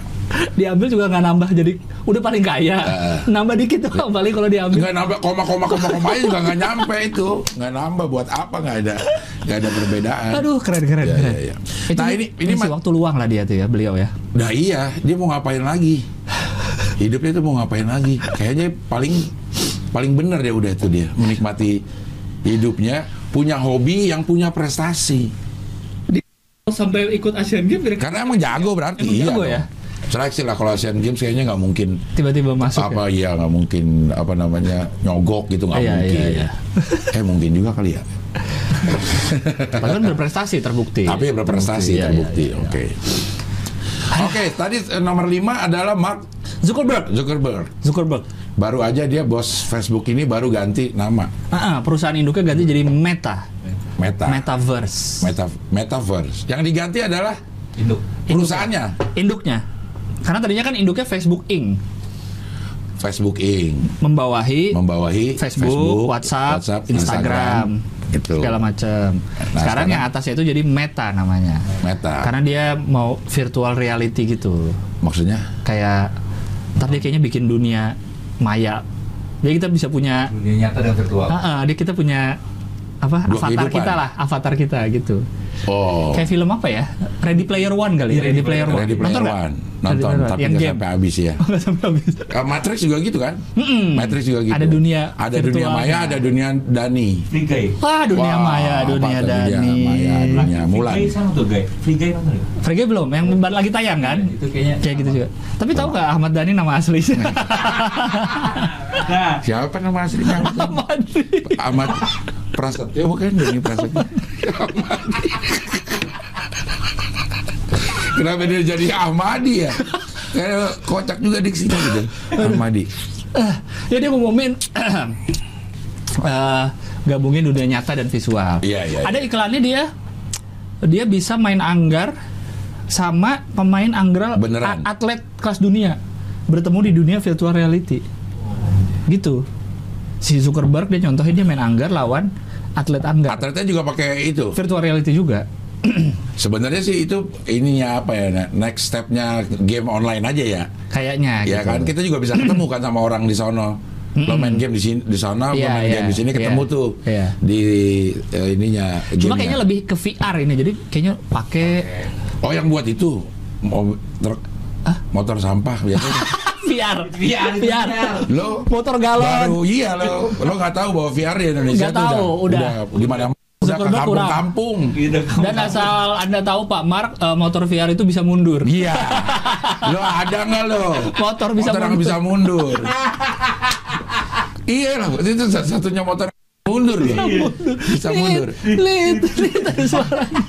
Speaker 3: Diambil juga nggak nambah jadi udah paling kaya.
Speaker 1: Heeh.
Speaker 3: Nambah dikit doang paling kalau diambil.
Speaker 1: Nggak nambah koma koma koma koma juga nggak nyampe itu. Nggak nambah buat apa nggak ada nggak ada perbedaan.
Speaker 3: Aduh keren keren
Speaker 1: Iya,
Speaker 3: keren.
Speaker 1: iya.
Speaker 3: Itu
Speaker 1: Nah, ini- ini ma-
Speaker 3: waktu luang lah dia tuh ya beliau ya.
Speaker 1: Nah iya, dia mau ngapain lagi? Hidupnya itu mau ngapain lagi? Kayaknya paling paling bener ya udah itu dia menikmati hidupnya, punya hobi yang punya prestasi.
Speaker 3: Sampai ikut Asian Games
Speaker 1: Karena emang jago berarti
Speaker 3: Emang
Speaker 1: iya.
Speaker 3: jago
Speaker 1: dong.
Speaker 3: ya?
Speaker 1: Seleksi lah kalau Asian Games kayaknya nggak mungkin
Speaker 3: tiba-tiba masuk ya.
Speaker 1: apa iya nggak mungkin apa namanya nyogok gitu nggak
Speaker 3: Iya,
Speaker 1: mungkin.
Speaker 3: iya, iya.
Speaker 1: eh mungkin juga kali ya.
Speaker 3: Tapi kan berprestasi terbukti.
Speaker 1: Tapi berprestasi
Speaker 3: Iya,
Speaker 1: terbukti.
Speaker 3: iya, iya.
Speaker 1: Oke. Oke, tadi eh, nomor 5 adalah Mark
Speaker 3: Zuckerberg.
Speaker 1: Zuckerberg.
Speaker 3: Zuckerberg.
Speaker 1: Baru aja dia bos Facebook ini baru ganti nama
Speaker 3: Ah, ah, perusahaan induknya ganti jadi Meta.
Speaker 1: Meta.
Speaker 3: Metaverse.
Speaker 1: Meta Metaverse. Yang diganti adalah
Speaker 2: Induk.
Speaker 1: perusahaannya
Speaker 3: Induknya. Karena tadinya kan induknya Facebook Inc.
Speaker 1: Facebook Inc.
Speaker 3: membawahi
Speaker 1: membawahi
Speaker 3: Facebook, WhatsApp, Instagram,
Speaker 1: itu
Speaker 3: segala macam.
Speaker 1: Nah,
Speaker 3: sekarang
Speaker 1: sekarang-
Speaker 3: yang atasnya itu jadi Meta namanya.
Speaker 1: Meta.
Speaker 3: Karena dia mau virtual reality gitu.
Speaker 1: Maksudnya
Speaker 3: Kayak ntar dia kayaknya bikin dunia maya. Jadi kita bisa punya
Speaker 2: Dunia nyata dan virtual.
Speaker 3: Ah, ah, dia kita punya apa
Speaker 1: Dua
Speaker 3: avatar
Speaker 1: kehidupan.
Speaker 3: kita lah, avatar kita gitu.
Speaker 1: oh
Speaker 3: Kayak film apa ya? Ready Player One kali,
Speaker 2: Iya,
Speaker 3: Ready Player One.
Speaker 1: Ready Player
Speaker 3: Nonton nggak?
Speaker 1: One nonton
Speaker 3: One.
Speaker 1: tapi
Speaker 3: yang
Speaker 1: nggak
Speaker 3: game.
Speaker 1: sampai habis ya.
Speaker 3: Nggak sampai habis.
Speaker 1: Eh, Matrix juga gitu kan?
Speaker 3: Mm-mm.
Speaker 1: Matrix juga gitu.
Speaker 3: Ada dunia
Speaker 1: ada dunia maya, ada dunia Dani.
Speaker 2: Free Guy.
Speaker 3: Wah, dunia
Speaker 1: Wah,
Speaker 3: maya,
Speaker 1: apa
Speaker 3: dunia
Speaker 1: tuh dunia
Speaker 3: Dani.
Speaker 1: maya, dunia
Speaker 2: Free
Speaker 1: Mulan.
Speaker 2: Guy sama tuh Guy. Free Guy nonton ya?
Speaker 3: Free Guy belum, yang baru lagi tayang kan?
Speaker 2: Itu kayaknya.
Speaker 3: Kayak gitu juga. Tapi tahu nggak Ahmad Dhani nama aslinya?
Speaker 2: Nah,
Speaker 1: Siapa nama aslinya?
Speaker 3: Ahmad.
Speaker 1: Ahmad Prasetyo bukan Dani Prasetyo. Kenapa dia jadi Ahmadi ya? Kayak kocak juga diksinya gitu. Ahmadi.
Speaker 3: Eh, ya dia ngumumin eh, gabungin dunia nyata dan visual.
Speaker 1: Iya, iya,
Speaker 3: Ada iklannya dia dia bisa main anggar sama pemain anggar atlet kelas dunia bertemu di dunia virtual reality. Gitu. Si Zuckerberg dia contohin dia main anggar lawan atlet anggar.
Speaker 1: Atletnya juga pakai itu.
Speaker 3: Virtual reality juga.
Speaker 1: Sebenarnya sih itu ininya apa ya? Next stepnya game online aja ya.
Speaker 3: Kayaknya
Speaker 1: Ya
Speaker 3: gitu.
Speaker 1: kan kita juga bisa ketemu kan sama orang di sono. Lo main game di sini di sana,
Speaker 3: Iya,
Speaker 1: main
Speaker 3: iya,
Speaker 1: game di sini ketemu
Speaker 3: iya,
Speaker 1: tuh
Speaker 3: iya.
Speaker 1: di eh, ininya.
Speaker 3: Cuma
Speaker 1: gamenya.
Speaker 3: kayaknya lebih ke VR ini. Jadi kayaknya pakai
Speaker 1: Oh yang buat itu mau ter- Motor sampah biasanya.
Speaker 3: VR.
Speaker 2: VR,
Speaker 3: VR.
Speaker 1: lo
Speaker 3: Motor galon.
Speaker 1: baru iya lo lo nggak tahu bahwa VR di Indonesia
Speaker 3: Nggak
Speaker 1: tuh
Speaker 3: tahu, udah.
Speaker 1: di mana udah ke
Speaker 3: Sebenarnya kurang.
Speaker 1: kampung-kampung.
Speaker 2: Gitu.
Speaker 3: Dan asal Anda tahu Pak Mark, eh, motor VR itu bisa mundur.
Speaker 1: Iya. lo ada nggak lo?
Speaker 3: Motor bisa
Speaker 1: motor
Speaker 3: mundur.
Speaker 1: bisa mundur. iya lah, itu satu-satunya motor mundur loh. Bisa mundur.
Speaker 3: Lit, lit, ada suaranya.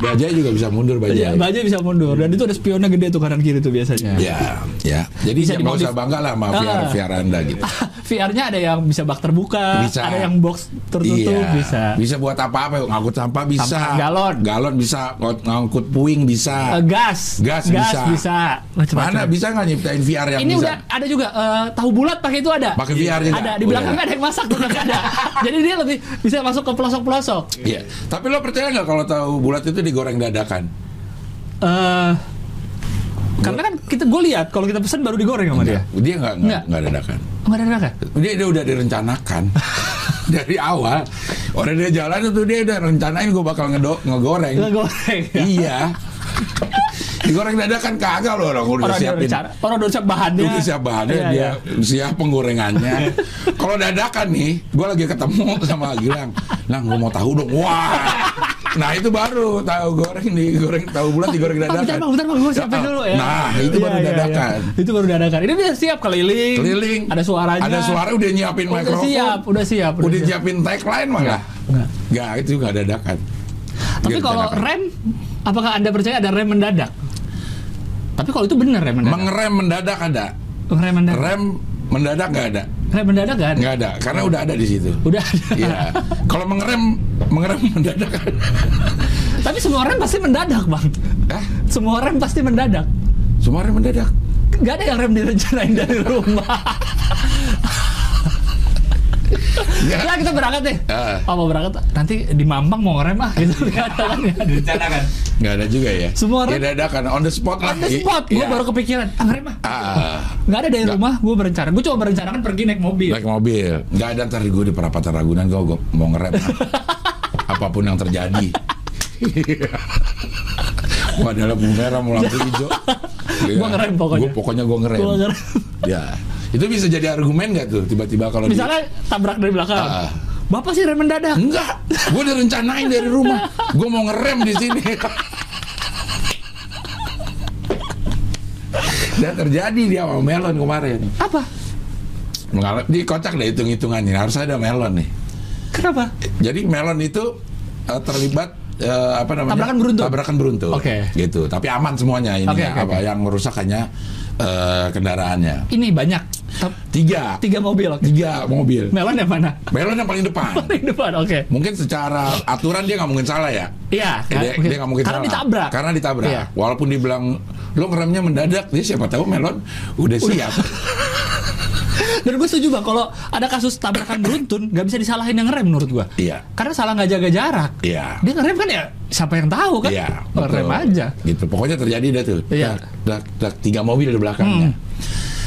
Speaker 1: Bajai juga bisa mundur bajai.
Speaker 3: baja bisa mundur dan itu ada spionnya gede tuh kanan kiri tuh biasanya.
Speaker 1: Ya, ya. Jadi
Speaker 3: Bisa
Speaker 1: ya nggak usah bangga lah sama VR,
Speaker 3: Ah.
Speaker 1: VR Anda gitu.
Speaker 3: VR-nya ada yang bisa bak terbuka,
Speaker 1: Bisa.
Speaker 3: ada yang box tertutup
Speaker 1: Iya.
Speaker 3: bisa.
Speaker 1: Bisa buat apa-apa, ngangkut sampah bisa.
Speaker 3: Sampah galon.
Speaker 1: Galon bisa, ng- ngangkut puing bisa.
Speaker 3: Eh, gas,
Speaker 1: Gas bisa.
Speaker 3: Macam-macam.
Speaker 1: Mana bisa nggak nyiptain VR yang
Speaker 3: Ini
Speaker 1: bisa?
Speaker 3: udah ada juga eh, tahu bulat pakai itu ada.
Speaker 1: Pakai VR juga?
Speaker 3: Ada di
Speaker 1: Oh,
Speaker 3: belakangnya
Speaker 1: iya.
Speaker 3: ada yang masak tuh ada. Jadi dia lebih bisa masuk ke pelosok-pelosok.
Speaker 1: Iya. Tapi lo percaya nggak kalau tahu bulat itu digoreng dadakan?
Speaker 3: Eh karena kan kita gue lihat kalau kita pesan baru digoreng sama dia.
Speaker 1: Dia nggak nggak
Speaker 3: Nggak.
Speaker 1: nggak dadakan.
Speaker 3: Enggak ada raka.
Speaker 1: Dia, dia udah direncanakan dari awal. Orang dia jalan itu dia udah rencanain gue bakal ngedo, ngegoreng.
Speaker 3: Enggak goreng.
Speaker 1: iya. Digoreng dadakan kagak loh orang udah
Speaker 3: Orang
Speaker 1: siapin.
Speaker 3: rencana, orang udah siap bahannya.
Speaker 1: Udah siap bahannya,
Speaker 3: Iya,
Speaker 1: dia
Speaker 3: iya.
Speaker 1: siap penggorengannya. Kalau dadakan nih, gue lagi ketemu sama Gilang. Lang, gue mau tahu dong. Wah, nah itu baru tahu goreng nih, goreng tahu bulat digoreng
Speaker 3: Bang,
Speaker 1: dadakan.
Speaker 3: bentar bang, bentar bang, gue siapin dulu ya.
Speaker 1: Nah, itu
Speaker 3: Iya,
Speaker 1: baru
Speaker 3: iya.
Speaker 1: dadakan.
Speaker 3: Itu baru dadakan. Ini dia siap keliling.
Speaker 1: Keliling.
Speaker 3: Ada suaranya.
Speaker 1: Ada suara udah nyiapin
Speaker 3: Udah
Speaker 1: mikrofon.
Speaker 3: siap, udah siap.
Speaker 1: Udah
Speaker 3: siap.
Speaker 1: nyiapin tagline malah.
Speaker 3: Enggak.
Speaker 1: Enggak, itu juga dadakan.
Speaker 3: Tapi
Speaker 1: Nggak
Speaker 3: kalau
Speaker 1: dadakan.
Speaker 3: rem, apakah anda percaya ada rem mendadak? Tapi kalau itu benar rem mendadak.
Speaker 1: mengerem mendadak ada.
Speaker 3: rem mendadak.
Speaker 1: Rem mendadak nggak ada.
Speaker 3: Rem mendadak kan?
Speaker 1: Nggak ada, karena udah ada di situ.
Speaker 3: Udah ada.
Speaker 1: Iya. Kalau mengerem mengerem mendadak ada.
Speaker 3: Tapi semua rem pasti mendadak bang.
Speaker 1: Hah?
Speaker 3: Semua rem pasti mendadak.
Speaker 1: Semua rem mendadak.
Speaker 3: Gak ada yang rem direncanain dari rumah.
Speaker 1: Nggak.
Speaker 3: ya kita berangkat deh.
Speaker 1: Ah.
Speaker 3: Oh, mau berangkat nanti di Mampang mau ngerem ah gitu ada kan ya.
Speaker 2: Direncanakan.
Speaker 1: Nggak ada juga ya.
Speaker 3: Semua rem-
Speaker 1: Ya dadakan on the spot lah.
Speaker 3: On the spot, gue
Speaker 1: Iya.
Speaker 3: baru kepikiran, ah ngerem ah.
Speaker 1: Ah,
Speaker 3: Nggak ada dari
Speaker 1: Nggak.
Speaker 3: rumah, gue berencana. Gue cuma berencanakan pergi naik mobil.
Speaker 1: naik mobil. Nggak ada ntar gue di perapatan Ragunan gue, gue mau ngerem. ah. Apa pun yang terjadi. Gue adalah lampu merah mau lampu hijau.
Speaker 3: Gua ngerem pokoknya.
Speaker 1: Gue pokoknya gue ngerem.
Speaker 3: Gua ngerem.
Speaker 1: Ya. Itu bisa jadi argumen nggak tuh tiba-tiba kalau di-
Speaker 3: Misalnya tabrak dari belakang.
Speaker 1: Ah.
Speaker 3: Bapak sih rem mendadak.
Speaker 1: Enggak, gue udah rencanain dari rumah. Gue mau ngerem di sini. Dan terjadi dia sama melon kemarin.
Speaker 3: Apa?
Speaker 1: Mengalami di kocak deh hitung-hitungannya. Harus ada melon nih.
Speaker 3: Kenapa?
Speaker 1: Jadi melon itu eh, terlibat eh, apa namanya?
Speaker 3: Tabrakan beruntun?
Speaker 1: Tabrakan beruntun.
Speaker 3: Oke.
Speaker 1: Gitu. Tapi aman semuanya ini
Speaker 3: Oke, oke,
Speaker 1: apa
Speaker 3: oke.
Speaker 1: yang merusak hanya eh, kendaraannya.
Speaker 3: Ini banyak.
Speaker 1: Tiga.
Speaker 3: Tiga mobil. Oke.
Speaker 1: Tiga mobil.
Speaker 3: Melon yang mana?
Speaker 1: Melon yang paling depan.
Speaker 3: Paling depan. Oke.
Speaker 1: Mungkin secara aturan dia nggak mungkin salah ya.
Speaker 3: Iya. kan?
Speaker 1: dia, dia nggak mungkin
Speaker 3: Karena
Speaker 1: salah.
Speaker 3: ditabrak.
Speaker 1: Karena ditabrak.
Speaker 3: Iya.
Speaker 1: Walaupun dibilang lo ngeremnya mendadak, dia siapa tahu melon udah siap.
Speaker 3: Dan gue setuju bang, kalau ada kasus tabrakan beruntun, nggak bisa disalahin yang ngerem menurut gue.
Speaker 1: Iya.
Speaker 3: Karena salah nggak jaga jarak.
Speaker 1: Iya.
Speaker 3: Dia ngerem kan ya, siapa yang tahu kan?
Speaker 1: Iya.
Speaker 3: Ngerem aja.
Speaker 1: Gitu. Pokoknya terjadi dah tuh.
Speaker 3: Iya.
Speaker 1: Dak, dak, tiga mobil di belakangnya.
Speaker 3: Hmm.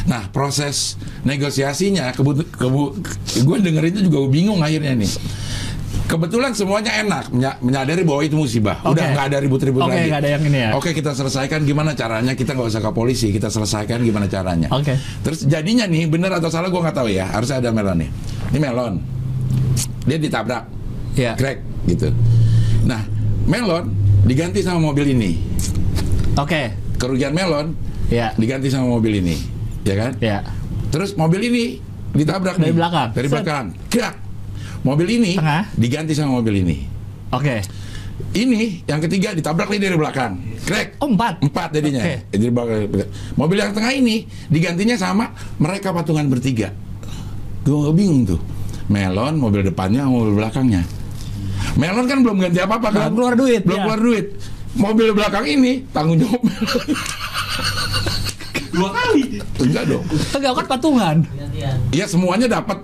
Speaker 1: Nah, proses negosiasinya, kebut, kebu, gue dengerin itu juga bingung akhirnya nih. Kebetulan semuanya enak, menya- menyadari bahwa itu musibah. Udah
Speaker 3: Oke.
Speaker 1: nggak ada ribut-ribut
Speaker 3: Oke,
Speaker 1: lagi.
Speaker 3: nggak ada yang ini ya.
Speaker 1: Oke, kita selesaikan gimana caranya. Kita nggak usah ke polisi, kita selesaikan gimana caranya.
Speaker 3: Oke.
Speaker 1: Terus jadinya nih, bener atau salah gue nggak tahu ya. Harusnya ada melon nih. Ini melon. Dia ditabrak,
Speaker 3: Iya.
Speaker 1: crack gitu. Nah, melon diganti sama mobil ini.
Speaker 3: Oke.
Speaker 1: Kerugian melon
Speaker 3: Iya.
Speaker 1: diganti sama mobil ini, ya kan?
Speaker 3: Iya.
Speaker 1: Terus mobil ini ditabrak
Speaker 3: Dari
Speaker 1: nih.
Speaker 3: belakang.
Speaker 1: Dari
Speaker 3: Set.
Speaker 1: belakang. Krak. Mobil ini
Speaker 3: Tengah.
Speaker 1: diganti sama mobil ini.
Speaker 3: Oke.
Speaker 1: Ini yang ketiga ditabrak nih dari belakang. Crack.
Speaker 3: Oh empat.
Speaker 1: Empat jadinya.
Speaker 3: Oke.
Speaker 1: Jadi belakang- Mobil yang tengah ini digantinya sama mereka patungan bertiga. Gue bingung tuh. Melon, mobil depannya, mobil belakangnya. Melon kan belum ganti apa-apa kan?
Speaker 3: Belum keluar duit,
Speaker 1: Belum
Speaker 3: ya.
Speaker 1: keluar duit. Mobil belakang ini tanggung jawab Melon.
Speaker 2: Dua kali.
Speaker 1: Enggak dong.
Speaker 3: Enggak kan patungan.
Speaker 1: Iya semuanya dapat.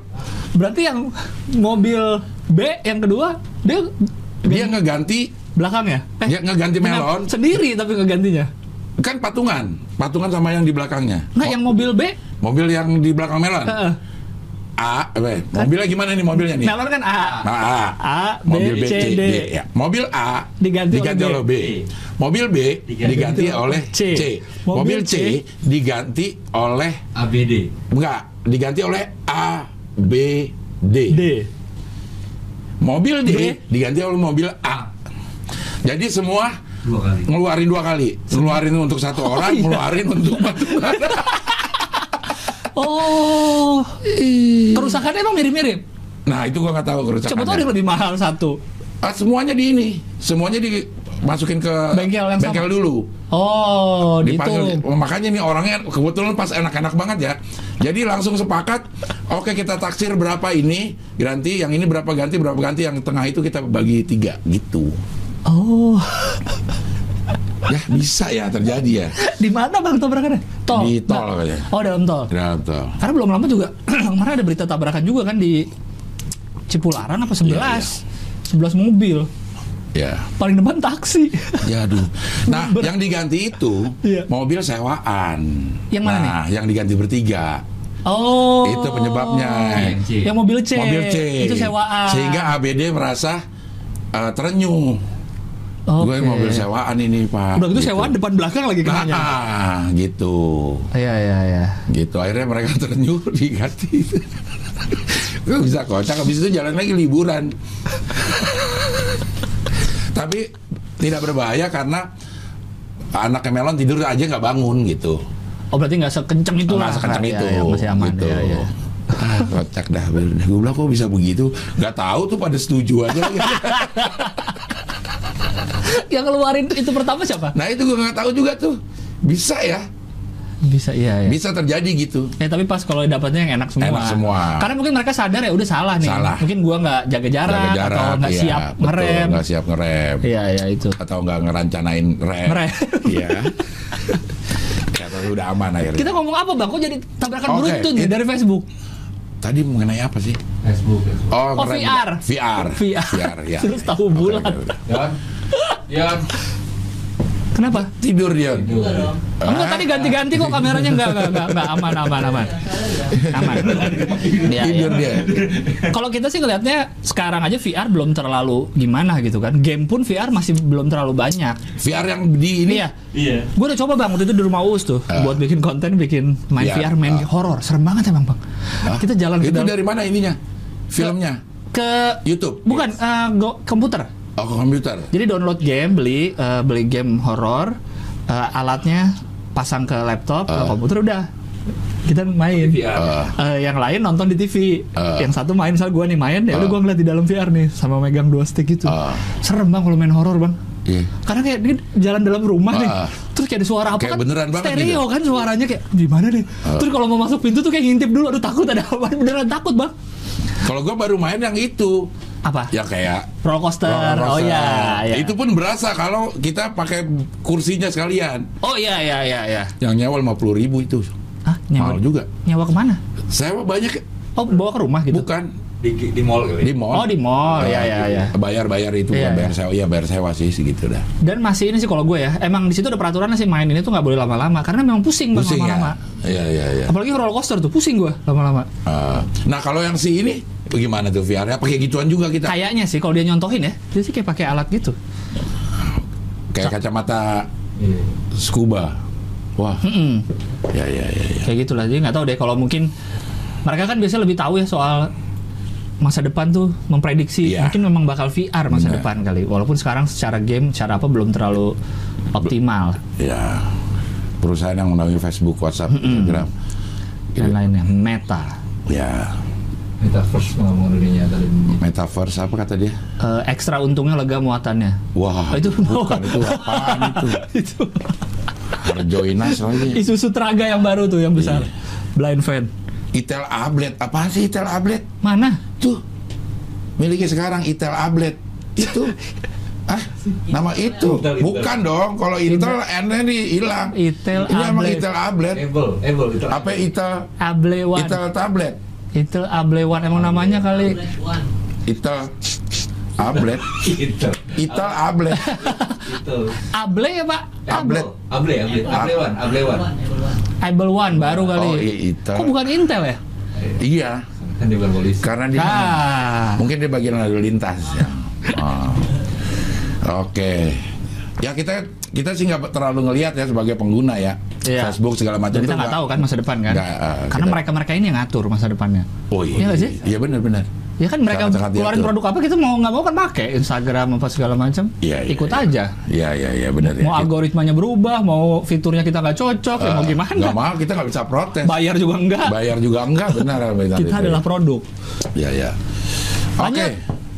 Speaker 3: Berarti yang mobil B yang kedua dia
Speaker 1: Dia ngeganti,
Speaker 3: belakangnya. Eh,
Speaker 1: dia ngeganti melon.
Speaker 3: sendiri tapi ngegantinya.
Speaker 1: Kan patungan, patungan sama yang di belakangnya.
Speaker 3: Nggak yang mobil B.
Speaker 1: Mobil yang di belakang melon.
Speaker 3: Heeh.
Speaker 1: A, eh, mobilnya gimana nih mobilnya nih?
Speaker 3: Melon kan A.
Speaker 1: Nah, A.
Speaker 3: A, B,
Speaker 1: mobil B,
Speaker 3: C,
Speaker 1: C,
Speaker 3: D.
Speaker 1: D. Ya. Mobil A
Speaker 3: Diganti oleh
Speaker 1: oleh B. Mobil B diganti, oleh
Speaker 3: C.
Speaker 1: C. Mobil
Speaker 3: Mobil
Speaker 1: C diganti oleh
Speaker 2: ABD.
Speaker 1: enggak, diganti oleh A, B, D.
Speaker 3: D.
Speaker 1: Mobil D,
Speaker 3: D.
Speaker 1: diganti oleh mobil A. Jadi semua
Speaker 2: Dua kali.
Speaker 1: ngeluarin dua kali, ngeluarin untuk satu orang,
Speaker 3: iya.
Speaker 1: ngeluarin untuk patungan.
Speaker 3: Oh. Kerusakannya emang mirip-mirip.
Speaker 1: Nah itu gua nggak tahu kerusakannya.
Speaker 3: Coba tuh ada yang lebih mahal satu.
Speaker 1: Ah, semuanya di ini, semuanya dimasukin ke
Speaker 3: Bengkel yang
Speaker 1: bengkel
Speaker 3: sama.
Speaker 1: dulu.
Speaker 3: Oh,
Speaker 1: Dipanggil.
Speaker 3: gitu.
Speaker 1: Oh, makanya nih orangnya kebetulan pas enak-enak banget ya. Jadi langsung sepakat, oke kita taksir berapa ini ganti, yang ini berapa ganti, berapa ganti, yang tengah itu kita bagi tiga gitu.
Speaker 3: Oh.
Speaker 1: Ya bisa ya terjadi ya
Speaker 3: Di mana Bang tabrakannya? Tol.
Speaker 1: Di tol
Speaker 3: Nah.
Speaker 1: kayaknya.
Speaker 3: Oh, dalam tol.
Speaker 1: dalam tol.
Speaker 3: Karena belum lama juga kemarin ada berita tabrakan juga kan di Cipularang apa 11.
Speaker 1: Iya, iya.
Speaker 3: 11 mobil.
Speaker 1: Ya,
Speaker 3: Paling depan taksi.
Speaker 1: ya aduh. Nah, yang diganti itu
Speaker 3: Iya.
Speaker 1: mobil sewaan.
Speaker 3: Yang mana
Speaker 1: nah, yang diganti bertiga.
Speaker 3: Oh.
Speaker 1: Itu penyebabnya.
Speaker 2: Yang C.
Speaker 3: Yang mobil C.
Speaker 1: Mobil C.
Speaker 3: Itu sewaan.
Speaker 1: Sehingga ABD merasa eh, terenyuh. Gue
Speaker 3: Oke.
Speaker 1: mobil sewaan ini, Pak.
Speaker 3: Udah gitu
Speaker 1: Gitu.
Speaker 3: sewaan depan belakang lagi kenanya.
Speaker 1: Nah, gitu.
Speaker 3: Iya, iya, iya.
Speaker 1: Gitu. Akhirnya mereka terenyuh diganti. Gue bisa kocak. Habis itu jalan lagi liburan. Tapi tidak berbahaya karena anaknya Melon tidur aja nggak bangun gitu.
Speaker 3: Oh, berarti nggak sekenceng itu lah.
Speaker 1: Nggak sekencang
Speaker 3: Ya,
Speaker 1: itu.
Speaker 3: ya, masih aman
Speaker 1: gitu.
Speaker 3: ya, ya.
Speaker 1: Ah, kocak dah. Gue bilang kok bisa begitu? Gak tahu tuh pada setuju aja.
Speaker 3: Yang keluarin itu pertama siapa?
Speaker 1: nah itu gue nggak tahu juga tuh. Bisa ya,
Speaker 3: Bisa iya ya.
Speaker 1: bisa terjadi gitu.
Speaker 3: Ya tapi pas kalau dapatnya yang enak semua.
Speaker 1: Enak semua.
Speaker 3: Karena mungkin mereka sadar ya udah salah nih.
Speaker 1: Salah.
Speaker 3: Mungkin gua nggak jaga jarak,
Speaker 1: Jaga jarak,
Speaker 3: atau nggak
Speaker 1: iya,
Speaker 3: siap
Speaker 1: betul,
Speaker 3: ngerem.
Speaker 1: nggak siap ngerem,
Speaker 3: Iya iya itu.
Speaker 1: atau nggak ngerancanain rem.
Speaker 3: Ngerem.
Speaker 1: Iya. Ya, tapi udah aman akhirnya.
Speaker 3: Kita ngomong apa bang? Kok jadi tabrakan
Speaker 1: Oke,
Speaker 3: beruntun ya
Speaker 1: it-
Speaker 3: dari Facebook?
Speaker 1: Tadi mengenai apa sih?
Speaker 2: Facebook. Facebook.
Speaker 1: Oh,
Speaker 3: Oh. VR.
Speaker 1: VR.
Speaker 3: VR.
Speaker 1: VR, ya.
Speaker 3: Terus tahu
Speaker 1: Oke,
Speaker 3: bulat.
Speaker 1: oke, oke.
Speaker 3: Kenapa?
Speaker 1: Tidur dia.
Speaker 2: Tidur.
Speaker 3: Enggak
Speaker 1: Ah.
Speaker 3: tadi ganti-ganti kok kameranya enggak enggak enggak, enggak. aman aman aman. Aman. Iya,
Speaker 1: Tidur
Speaker 3: iya.
Speaker 1: dia.
Speaker 3: Kalau kita sih ngelihatnya sekarang aja VR belum terlalu gimana gitu kan. Game pun VR masih belum terlalu banyak.
Speaker 1: VR yang di ini.
Speaker 3: Iya.
Speaker 2: Iya.
Speaker 3: Gue udah coba bang waktu itu di rumah Uus tuh
Speaker 1: Ah.
Speaker 3: buat bikin konten, bikin main
Speaker 1: Iya.
Speaker 3: VR, main
Speaker 1: Ah.
Speaker 3: horor, serem banget ya bang bang.
Speaker 1: Hah?
Speaker 3: Kita jalan ke
Speaker 1: Itu
Speaker 3: dalam-
Speaker 1: dari mana ininya? Filmnya?
Speaker 3: ke
Speaker 1: YouTube.
Speaker 3: bukan eh, go- komputer.
Speaker 1: Oh, ke komputer.
Speaker 3: Jadi download game, beli eh, beli game horor, eh, alatnya pasang ke laptop, ke
Speaker 1: Ah.
Speaker 3: komputer udah kita main.
Speaker 2: VR.
Speaker 1: Ah.
Speaker 3: Eh, yang lain nonton di TV.
Speaker 1: Ah.
Speaker 3: Yang satu main, misalnya gue nih main, ya udah
Speaker 1: Ah.
Speaker 3: gue ngeliat di dalam VR nih sama megang dua stick gitu.
Speaker 1: Ah.
Speaker 3: Serem bang kalau main horor bang.
Speaker 1: Iya.
Speaker 3: Karena kayak dia jalan dalam rumah nih,
Speaker 1: Ah.
Speaker 3: terus kayak ada suara apa
Speaker 1: Kayak
Speaker 3: kan?
Speaker 1: beneran banget
Speaker 3: stereo
Speaker 1: gitu.
Speaker 3: kan suaranya kayak gimana nih? Terus kalau mau masuk pintu tuh kayak ngintip dulu, aduh takut ada apa? Beneran takut bang.
Speaker 1: Kalau gue baru main yang itu,
Speaker 3: Apa?
Speaker 1: yang kayak
Speaker 3: Roller coaster.
Speaker 1: roller
Speaker 3: Oh
Speaker 1: coaster.
Speaker 3: iya, iya.
Speaker 1: Itu pun berasa kalau kita pakai kursinya sekalian.
Speaker 3: Oh iya iya iya iya.
Speaker 1: Yang nyewa lima puluh ribu itu.
Speaker 3: Ah, nyawa
Speaker 1: Mahal juga.
Speaker 3: Nyawa ke mana?
Speaker 1: Sewa banyak,
Speaker 3: Oh, bawa ke rumah gitu.
Speaker 1: bukan
Speaker 2: Di, di mall kali.
Speaker 1: di mall.
Speaker 3: Oh, di mall.
Speaker 1: Eh,
Speaker 3: Iya iya iya.
Speaker 1: Bayar-bayar itu, bukan bayar
Speaker 3: iya.
Speaker 1: sewa, ya bayar sewa sih segitu dah.
Speaker 3: Dan masih ini sih kalau gue ya, emang di situ ada peraturannya sih main ini tuh nggak boleh lama-lama karena memang pusing
Speaker 1: Pusing
Speaker 3: lama-lama.
Speaker 1: ya. Iya iya iya.
Speaker 3: Apalagi roller coaster tuh pusing gue lama-lama.
Speaker 1: Ah. nah kalau yang si ini bagaimana tuh VR-nya? Pakai gituan juga kita.
Speaker 3: Kayaknya sih kalau dia nyontohin ya, dia sih kayak pakai alat gitu.
Speaker 1: Kayak kacamata
Speaker 2: Iya.
Speaker 1: scuba. Wah,
Speaker 3: Mm-mm.
Speaker 1: ya ya ya. ya.
Speaker 3: Kayak gitulah. Jadi nggak tahu deh kalau mungkin mereka kan biasanya lebih tahu ya soal masa depan tuh memprediksi
Speaker 1: Iya.
Speaker 3: mungkin memang bakal VR masa
Speaker 1: Benar.
Speaker 3: depan kali. Walaupun sekarang secara game, secara apa belum terlalu optimal
Speaker 1: Ya, perusahaan yang menaungi Facebook, WhatsApp, Instagram. Gitu.
Speaker 3: dan lainnya. Meta.
Speaker 1: Ya,
Speaker 2: Metaverse ngomong dunia tadi.
Speaker 1: metaverse apa kata dia?
Speaker 3: Eh, ekstra untungnya lega muatannya.
Speaker 1: Wah,
Speaker 3: Oh, itu
Speaker 1: bukan itu apaan itu?
Speaker 3: itu
Speaker 1: Harjoinas lagi.
Speaker 3: Isuzu Traga yang baru tuh yang besar.
Speaker 1: Iya.
Speaker 3: Blind fan.
Speaker 1: Itel Ablet, apa sih Itel Ablet?
Speaker 3: Mana?
Speaker 1: Tuh, miliknya sekarang Itel Ablet. Itu, ah, nama itu.
Speaker 2: Intel, Intel.
Speaker 1: Bukan dong, kalau Intel N-nya nih hilang.
Speaker 3: Itel
Speaker 1: Ini emang
Speaker 3: Ablet.
Speaker 1: Itel Ablet.
Speaker 2: Able, able itu.
Speaker 1: Apa Itel?
Speaker 3: Able One.
Speaker 1: Itel tablet.
Speaker 3: Itel Able One emang namanya kali.
Speaker 1: Itel Ablet.
Speaker 2: Itu.
Speaker 1: Itel Ablet.
Speaker 2: Itu.
Speaker 3: Able ya pak?
Speaker 1: Ablet.
Speaker 2: Able, able, able one, able one.
Speaker 3: Able One baru kali.
Speaker 1: Oh, i- Itel.
Speaker 3: Kok bukan Intel ya?
Speaker 1: Iya.
Speaker 2: Kan dia bukan polisi.
Speaker 1: Karena dia
Speaker 3: Ah.
Speaker 1: mungkin dia bagian lalu lintas ya. Oh. Oke. Ya kita kita sih nggak terlalu ngelihat ya sebagai pengguna ya
Speaker 3: Iya.
Speaker 1: Facebook segala macam
Speaker 3: Dan kita nggak tahu kan masa depan kan?
Speaker 1: nggak, eh,
Speaker 3: Karena
Speaker 1: kita-
Speaker 3: mereka-mereka ini yang ngatur masa depannya.
Speaker 1: Oh iya.
Speaker 3: Iya sih?
Speaker 1: Iya benar-benar.
Speaker 3: Ya kan mereka
Speaker 1: Sangat-sangat
Speaker 3: keluarin produk apa kita mau nggak mau kan pakai Instagram apa segala macam.
Speaker 1: Iya, iya,
Speaker 3: Ikut
Speaker 1: iya.
Speaker 3: aja.
Speaker 1: Iya iya iya benar ya.
Speaker 3: Mau algoritmanya berubah, mau fiturnya kita nggak cocok, ya mau
Speaker 1: Eh,
Speaker 3: gimana?
Speaker 1: Nggak mau kita nggak bisa protes.
Speaker 3: Bayar juga enggak.
Speaker 1: Bayar juga enggak benar tadi
Speaker 3: Kita
Speaker 1: itu.
Speaker 3: adalah produk.
Speaker 1: Iya iya. Oke.
Speaker 3: Lanjut.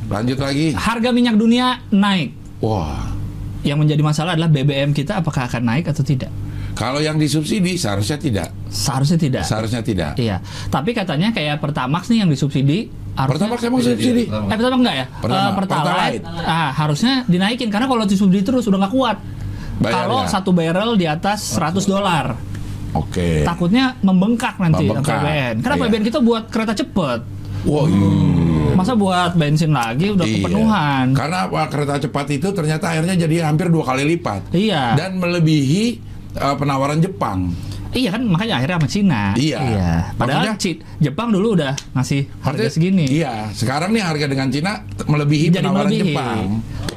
Speaker 1: Lanjut lagi.
Speaker 3: Harga minyak dunia naik.
Speaker 1: Wah.
Speaker 3: Yang menjadi masalah adalah BBM kita apakah akan naik atau tidak?
Speaker 1: Kalau yang disubsidi seharusnya tidak.
Speaker 3: Seharusnya tidak.
Speaker 1: Seharusnya tidak.
Speaker 3: Iya. Tapi katanya kayak Pertamax nih yang disubsidi harusnya
Speaker 1: Pertama emang
Speaker 2: Iya,
Speaker 1: subsidi.
Speaker 2: iya,
Speaker 3: Eh Pertamax enggak ya?
Speaker 1: Pertamax.
Speaker 3: Eh, Pertalite.
Speaker 1: Pertalite.
Speaker 3: Ah, harusnya dinaikin karena kalau disubsidi terus udah nggak kuat. Kalau satu barrel di atas 100 dolar,
Speaker 1: Oke.
Speaker 3: takutnya membengkak nanti
Speaker 1: Membengkak.
Speaker 3: PBN. Karena
Speaker 1: Iya.
Speaker 3: PBN kita buat kereta cepet.
Speaker 1: Wah, iya.
Speaker 3: Masa buat bensin lagi udah
Speaker 1: Iya.
Speaker 3: kepenuhan.
Speaker 1: Karena wah, kereta cepat itu ternyata akhirnya jadi hampir dua kali lipat
Speaker 3: Iya.
Speaker 1: dan melebihi uh, penawaran Jepang.
Speaker 3: Iya kan makanya akhirnya sama Cina.
Speaker 1: Iya.
Speaker 3: Padahal
Speaker 1: Maksudnya-
Speaker 3: Jepang dulu udah ngasih harga segini.
Speaker 1: Iya, sekarang nih harga dengan Cina melebihi
Speaker 3: Jadi
Speaker 1: penawaran
Speaker 3: melebihi.
Speaker 1: Jepang.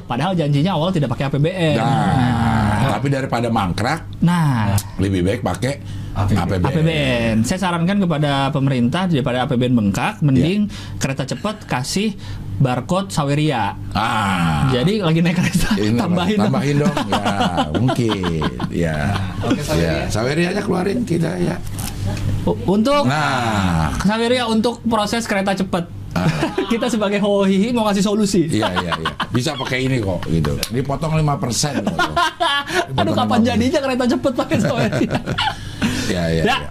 Speaker 3: Padahal janjinya awal tidak pakai APBN.
Speaker 1: Nah, tapi daripada mangkrak,
Speaker 3: Nah,
Speaker 1: lebih baik pakai
Speaker 2: APBN.
Speaker 1: APBN.
Speaker 3: APBN. Saya sarankan kepada pemerintah daripada APBN bengkak, mending
Speaker 1: Iya.
Speaker 3: kereta cepat kasih barcode Saweria.
Speaker 1: Ah.
Speaker 3: Jadi lagi naik kereta,
Speaker 1: Ini
Speaker 3: tambahin. dong.
Speaker 1: tambahin dong. Ya, mungkin. Ya.
Speaker 2: Oke, Saweria.
Speaker 1: Ya, Saweria aja keluarin kita ya.
Speaker 3: Untuk
Speaker 1: Nah,
Speaker 3: Saweria untuk proses kereta cepat.
Speaker 1: Ah.
Speaker 3: Kita sebagai hohihi mau kasih solusi.
Speaker 1: iya iya iya. Bisa pakai ini kok gitu. Dipotong 5% kok. tuh.
Speaker 3: Aduh kapan jadinya kereta cepat pakai Saweria?
Speaker 1: Ya, ya,
Speaker 3: Ya.
Speaker 1: ya.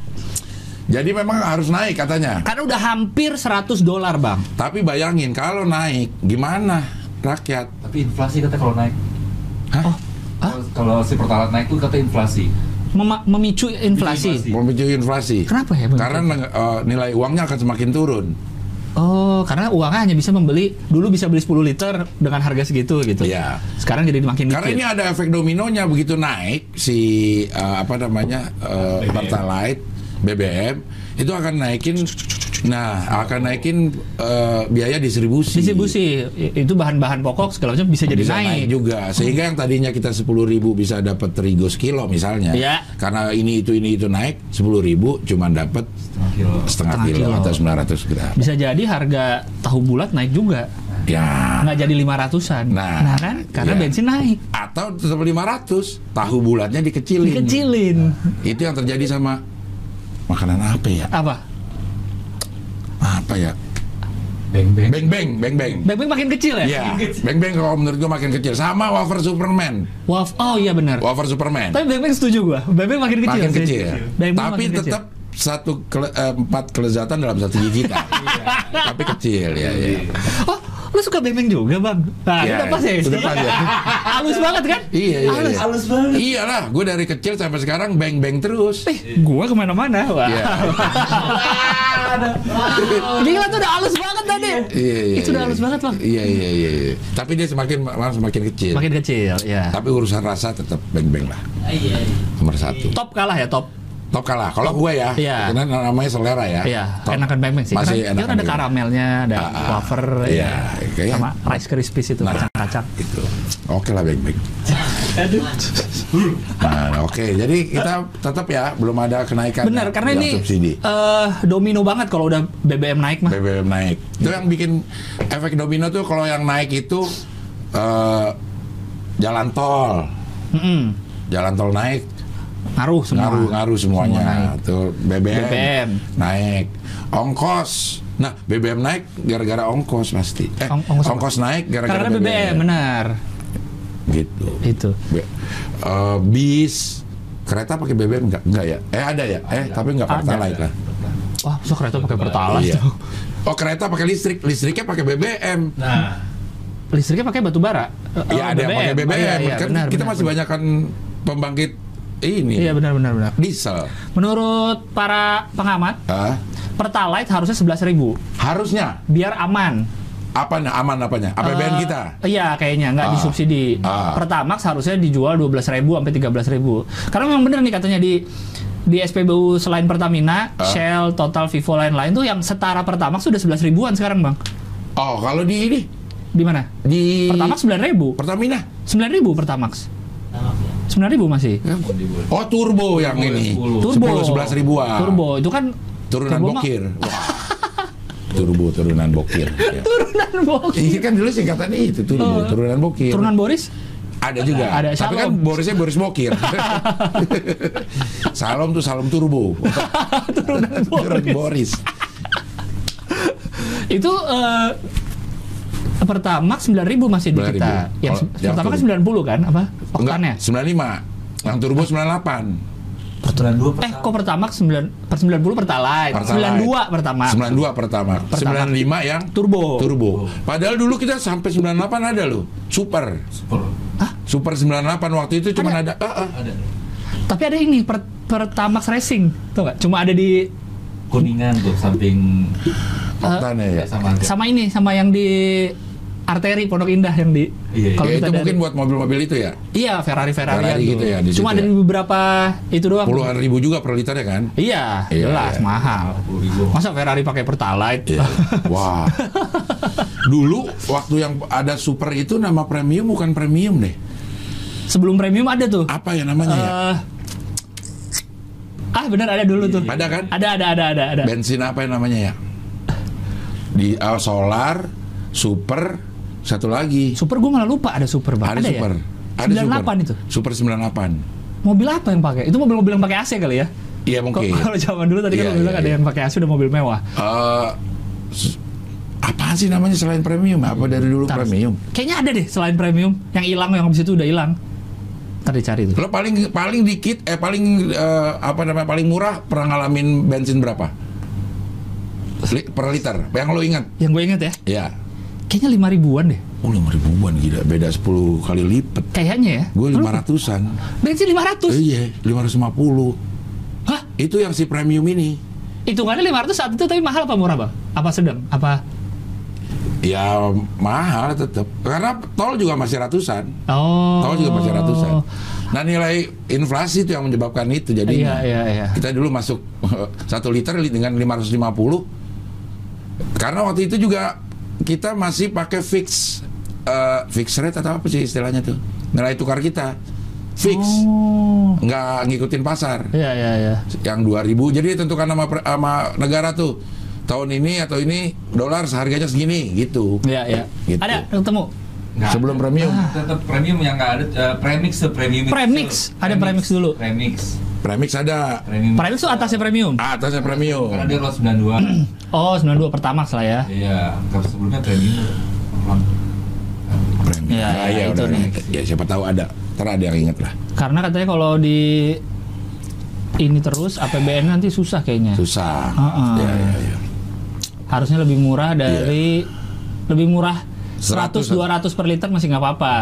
Speaker 1: Jadi memang harus naik katanya.
Speaker 3: Karena udah hampir 100 dolar, Bang.
Speaker 1: Tapi bayangin kalau naik gimana rakyat?
Speaker 2: Tapi inflasi kata kalau naik.
Speaker 1: Hah?
Speaker 3: Oh, Hah?
Speaker 2: Kalau- si pertalite naik tuh kata inflasi.
Speaker 3: Mema- memicu inflasi.
Speaker 2: Inflasi.
Speaker 1: Memicu inflasi.
Speaker 3: Kenapa ya? Bang?
Speaker 1: Karena eh, nilai uangnya akan semakin turun.
Speaker 3: Oh, karena uangnya hanya bisa membeli dulu bisa beli 10 liter dengan harga segitu gitu.
Speaker 1: Iya.
Speaker 3: Sekarang jadi makin
Speaker 1: Karena
Speaker 3: dikit.
Speaker 1: ini ada efek dominonya begitu naik si eh, apa namanya
Speaker 2: BBM.
Speaker 1: Pertalite BBM itu akan naikin nah akan naikin eh, biaya distribusi.
Speaker 3: distribusi itu bahan-bahan pokok segala macam bisa jadi
Speaker 1: bisa
Speaker 3: naik.
Speaker 1: naik juga sehingga yang tadinya kita 10.000 ribu bisa dapat terigu sekilo misalnya
Speaker 3: Iya.
Speaker 1: karena ini itu ini itu naik 10.000 ribu cuma dapat
Speaker 2: Setengah kilo.
Speaker 1: setengah kilo,
Speaker 3: kilo.
Speaker 1: atau 900 gram
Speaker 3: Bisa jadi harga tahu bulat naik juga.
Speaker 1: ya
Speaker 3: Nggak jadi 500-an.
Speaker 1: Nah,
Speaker 3: kan? Karena
Speaker 1: iya.
Speaker 3: bensin naik.
Speaker 1: atau tetap 500 tahu bulatnya dikecilin
Speaker 3: Dikecilin.
Speaker 1: itu yang terjadi sama makanan apa ya
Speaker 3: Apa?
Speaker 1: apa ya
Speaker 2: Beng beng.
Speaker 1: beng beng beng beng
Speaker 3: Bebek makin kecil ya?
Speaker 1: ya beng beng kalau menurut gua makin kecil sama wafer Superman
Speaker 3: Waf, oh iya benar.
Speaker 1: wafer Superman
Speaker 3: Tapi bebek setuju gua. Bebek makin kecil.
Speaker 1: makin
Speaker 3: sih.
Speaker 1: kecil
Speaker 3: Bebek
Speaker 1: tapi
Speaker 3: makin kecil.
Speaker 1: tetap satu kele- eh, empat kelezatan dalam satu gigitan tapi kecil ya ya
Speaker 3: Oh, lu suka bebek juga, Bang? Nah,
Speaker 1: Iya,
Speaker 3: udah pas ya?
Speaker 1: udah pas ya.
Speaker 3: Halus banget kan?
Speaker 1: iya iya
Speaker 3: Halus.
Speaker 1: iya.
Speaker 2: Halus banget.
Speaker 1: iyalah gue dari kecil sampai sekarang beng beng terus
Speaker 3: Eh, gua ke mana-mana. Wah.
Speaker 1: Iya.
Speaker 3: Gila tuh udah halus banget tadi.
Speaker 1: iya iya
Speaker 3: Itu udah
Speaker 1: iya.
Speaker 3: halus banget, Bang.
Speaker 1: iya iya iya iya. tapi dia semakin malah semakin kecil
Speaker 3: Makin kecil, ya.
Speaker 1: tapi urusan rasa tetap beng beng lah nomor satu
Speaker 3: Top kalah ya, top.
Speaker 1: Top kalah kalau gue ya
Speaker 3: Iya.
Speaker 1: karena namanya selera ya
Speaker 3: Iya,
Speaker 1: Top.
Speaker 3: enakan bebek sih.
Speaker 1: masih
Speaker 3: Karena dia
Speaker 1: enakan
Speaker 3: kan ada karamelnya, ada
Speaker 1: Ah, ah.
Speaker 3: wafer,
Speaker 1: Iya,
Speaker 3: ya.
Speaker 1: kayak-
Speaker 3: sama rice krispies itu
Speaker 1: Nah.
Speaker 3: kacang-kacang.
Speaker 1: gitu oke lah beng beng nah oke jadi kita tetap ya belum ada kenaikan
Speaker 3: Benar,
Speaker 1: ya,
Speaker 3: karena ini
Speaker 1: subsidi
Speaker 3: eh, domino banget kalau udah BBM naik mah.
Speaker 1: BBM naik. Itu yang bikin efek domino tuh kalau yang naik itu eh, jalan tol,
Speaker 3: Mm-mm.
Speaker 1: jalan tol naik,
Speaker 3: Ngaruh semua.
Speaker 1: ngaruh ngaruh semuanya.
Speaker 3: Semua naik.
Speaker 1: Tuh BBM,
Speaker 3: BBM.
Speaker 1: naik, ongkos. Nah BBM naik gara-gara ongkos pasti. Eh,
Speaker 3: Ong-
Speaker 1: ongkos,
Speaker 3: ongkos
Speaker 1: naik gara-gara
Speaker 3: Karena BBM, benar.
Speaker 1: Gitu.
Speaker 3: Itu.
Speaker 1: Be- eh, bis, kereta pakai BBM enggak? Enggak ya? Eh ada ya? Eh tapi enggak
Speaker 3: Ada.
Speaker 1: pertalite lah.
Speaker 3: Wah, so kereta pakai pertalite
Speaker 1: Iya. Oh kereta pakai listrik, listriknya pakai BBM.
Speaker 2: Nah,
Speaker 3: Listriknya pakai batu bara. Eh,
Speaker 1: Iya ada yang pakai BBM.
Speaker 3: Iya, iya,
Speaker 1: kan
Speaker 3: benar,
Speaker 1: kita
Speaker 3: benar,
Speaker 1: masih
Speaker 3: benar.
Speaker 1: banyak kan pembangkit ini
Speaker 3: Iya benar benar benar.
Speaker 1: diesel.
Speaker 3: Menurut para pengamat,
Speaker 1: Ah,
Speaker 3: pertalite harusnya 11.000
Speaker 1: harusnya
Speaker 3: biar aman.
Speaker 1: apa nah, aman apanya? APBN
Speaker 3: Eh,
Speaker 1: kita.
Speaker 3: Iya, kayaknya nggak
Speaker 1: Ah.
Speaker 3: disubsidi.
Speaker 1: Ah.
Speaker 3: Pertamax harusnya dijual 12.000 sampai 13.000. Karena memang benar nih katanya di di SPBU selain Pertamina,
Speaker 1: Ah.
Speaker 3: Shell, Total, Vivo lain-lain tuh yang setara Pertamax sudah 11 ribuan sekarang bang.
Speaker 1: Oh, kalau di ini
Speaker 3: Di mana?
Speaker 1: di
Speaker 3: Pertamax 9 ribu.
Speaker 1: Pertamina.
Speaker 3: 9 ribu Pertamax. 9 ribu masih.
Speaker 1: Oh, turbo yang
Speaker 2: Turbo
Speaker 1: ini.
Speaker 2: 10.
Speaker 3: Turbo.
Speaker 1: 10 11 ribuan.
Speaker 3: Turbo itu kan
Speaker 1: Turunan
Speaker 3: turbo
Speaker 1: bokir. Wah. turbo turunan bokir. Ya.
Speaker 3: Turunan bokir.
Speaker 1: Iya kan dulu singkatannya itu turbo, turunan bokir.
Speaker 3: Turunan Boris?
Speaker 1: Ada juga.
Speaker 3: Ada,
Speaker 1: Tapi kan. Borisnya Boris Bokir. Salom tuh Salom Turbo.
Speaker 3: Turunan
Speaker 1: Turunan Boris.
Speaker 3: Itu eh Pertamax 9 ribu masih di
Speaker 1: 9.000.
Speaker 3: kita. Yang
Speaker 1: Kalau yang
Speaker 3: Pertamax
Speaker 1: turbo.
Speaker 3: 90 kan apa? Oktannya.
Speaker 1: Enggak, 95. Yang turbo 98.
Speaker 2: Pertulan dua
Speaker 3: Eh kok Pertamax 9 per 90 Pertalite.
Speaker 1: Pertalite.
Speaker 3: 92 Pertamax.
Speaker 1: 92 pertama.
Speaker 3: Pertama.
Speaker 1: 95 yang
Speaker 3: Turbo.
Speaker 1: turbo. Padahal dulu kita sampai 98 ada loh. Super.
Speaker 2: super
Speaker 1: Super 98 waktu itu cuma ada, ah, ah.
Speaker 2: ada
Speaker 3: Tapi ada ini per, Pertamax Racing. Tuh nggak? Cuma ada di
Speaker 2: kuningan tuh samping
Speaker 1: Oktannya ya.
Speaker 2: ya sama
Speaker 3: ini sama yang di arteri Pondok Indah yang di
Speaker 2: Iya, iya.
Speaker 3: kalau
Speaker 1: Ya, itu
Speaker 3: dari-
Speaker 1: mungkin buat mobil-mobil itu ya.
Speaker 3: iya Ferrari Ferrari,
Speaker 1: Ferrari gitu ya, di
Speaker 3: cuma ada
Speaker 1: ya.
Speaker 3: beberapa itu doang
Speaker 1: Puluhan ribu juga per liternya kan.
Speaker 3: iya
Speaker 1: Iya,
Speaker 3: jelas
Speaker 1: iya.
Speaker 3: mahal
Speaker 2: 10.000.
Speaker 3: masa Ferrari pakai Pertalite
Speaker 1: Iya. Wah. Dulu waktu yang ada super itu nama premium bukan premium deh.
Speaker 3: sebelum premium ada tuh
Speaker 1: Apa ya namanya ya?
Speaker 3: Eh, ah benar ada dulu tuh
Speaker 1: Ada kan?
Speaker 3: ada ada ada ada ada
Speaker 1: Bensin apa yang namanya ya? Di ah, solar, super, satu lagi.
Speaker 3: super gue malah lupa ada super bang
Speaker 1: Ada,
Speaker 3: ada
Speaker 1: super.
Speaker 3: ya?
Speaker 1: Ada
Speaker 3: 98
Speaker 1: super.
Speaker 3: itu
Speaker 1: Super 98.
Speaker 3: mobil apa yang pakai itu mobil-mobil yang pakai AC kali ya
Speaker 1: Iya mungkin.
Speaker 3: kalau zaman dulu tadi kan
Speaker 1: Iya,
Speaker 3: lo bilang
Speaker 1: iya,
Speaker 3: ada
Speaker 1: iya.
Speaker 3: yang pakai AC udah mobil mewah
Speaker 1: Eh, s- apaan sih namanya selain premium? Apa dari dulu
Speaker 3: Ntar.
Speaker 1: premium?
Speaker 3: Kayaknya ada deh selain premium yang hilang yang habis itu udah hilang. Ntar dicari tuh.
Speaker 1: Lo paling paling dikit eh paling eh, apa namanya paling murah pernah ngalamin bensin berapa? Li- per liter. Yang lo ingat?
Speaker 3: Yang gue inget ya,
Speaker 1: Ya.
Speaker 3: kayaknya lima ribuan deh.
Speaker 1: Oh lima ribuan gila, beda 10 kali lipat.
Speaker 3: Kayaknya ya.
Speaker 1: Gue lima ratusan.
Speaker 3: Bensin 500.
Speaker 1: Iya, lima ratus lima puluh.
Speaker 3: Hah?
Speaker 1: Itu yang si premium ini.
Speaker 3: Hitungannya 500 saat itu tapi mahal apa murah, Bang? Apa sedang? Apa
Speaker 1: Ya mahal tetap. Karena tol juga masih ratusan.
Speaker 3: Oh.
Speaker 1: Tol juga masih ratusan. Nah nilai inflasi itu yang menyebabkan itu. Jadi
Speaker 3: Iya, iya, iya.
Speaker 1: kita dulu masuk satu liter li- dengan 550 karena waktu itu juga kita masih pakai fix eh, fix rate atau apa sih istilahnya tuh nilai tukar kita fix
Speaker 3: Oh.
Speaker 1: nggak ngikutin pasar
Speaker 3: Iya, iya, iya.
Speaker 1: yang 2000 jadi ditentukan sama pre- sama negara tuh tahun ini atau ini dolar seharganya segini gitu
Speaker 3: Iya, iya.
Speaker 1: Gitu.
Speaker 3: Ada ketemu.
Speaker 2: Nggak
Speaker 1: sebelum
Speaker 2: ada.
Speaker 1: premium
Speaker 2: tetap premium yang nggak ada eh, premix se premium.
Speaker 3: Premix. Ada premix dulu.
Speaker 2: premix
Speaker 1: premix ada
Speaker 2: premium
Speaker 3: Premium itu atasnya premium.
Speaker 1: ah, atasnya premium
Speaker 2: karena dia lot 92
Speaker 3: Oh, 92 pertamax lah ya.
Speaker 2: iya kalau sebelumnya premium
Speaker 1: premium
Speaker 3: Iya,
Speaker 1: Ah,
Speaker 3: iya, itu
Speaker 1: udah,
Speaker 3: nih.
Speaker 1: ya siapa tahu ada ntar ada yang inget lah
Speaker 3: Karena katanya kalau di ini terus APBN nanti susah kayaknya.
Speaker 1: susah
Speaker 3: Ah, ah.
Speaker 1: ya, ya, ya.
Speaker 3: harusnya lebih murah dari lebih murah 100
Speaker 1: 100
Speaker 3: 200 per liter masih nggak apa-apa.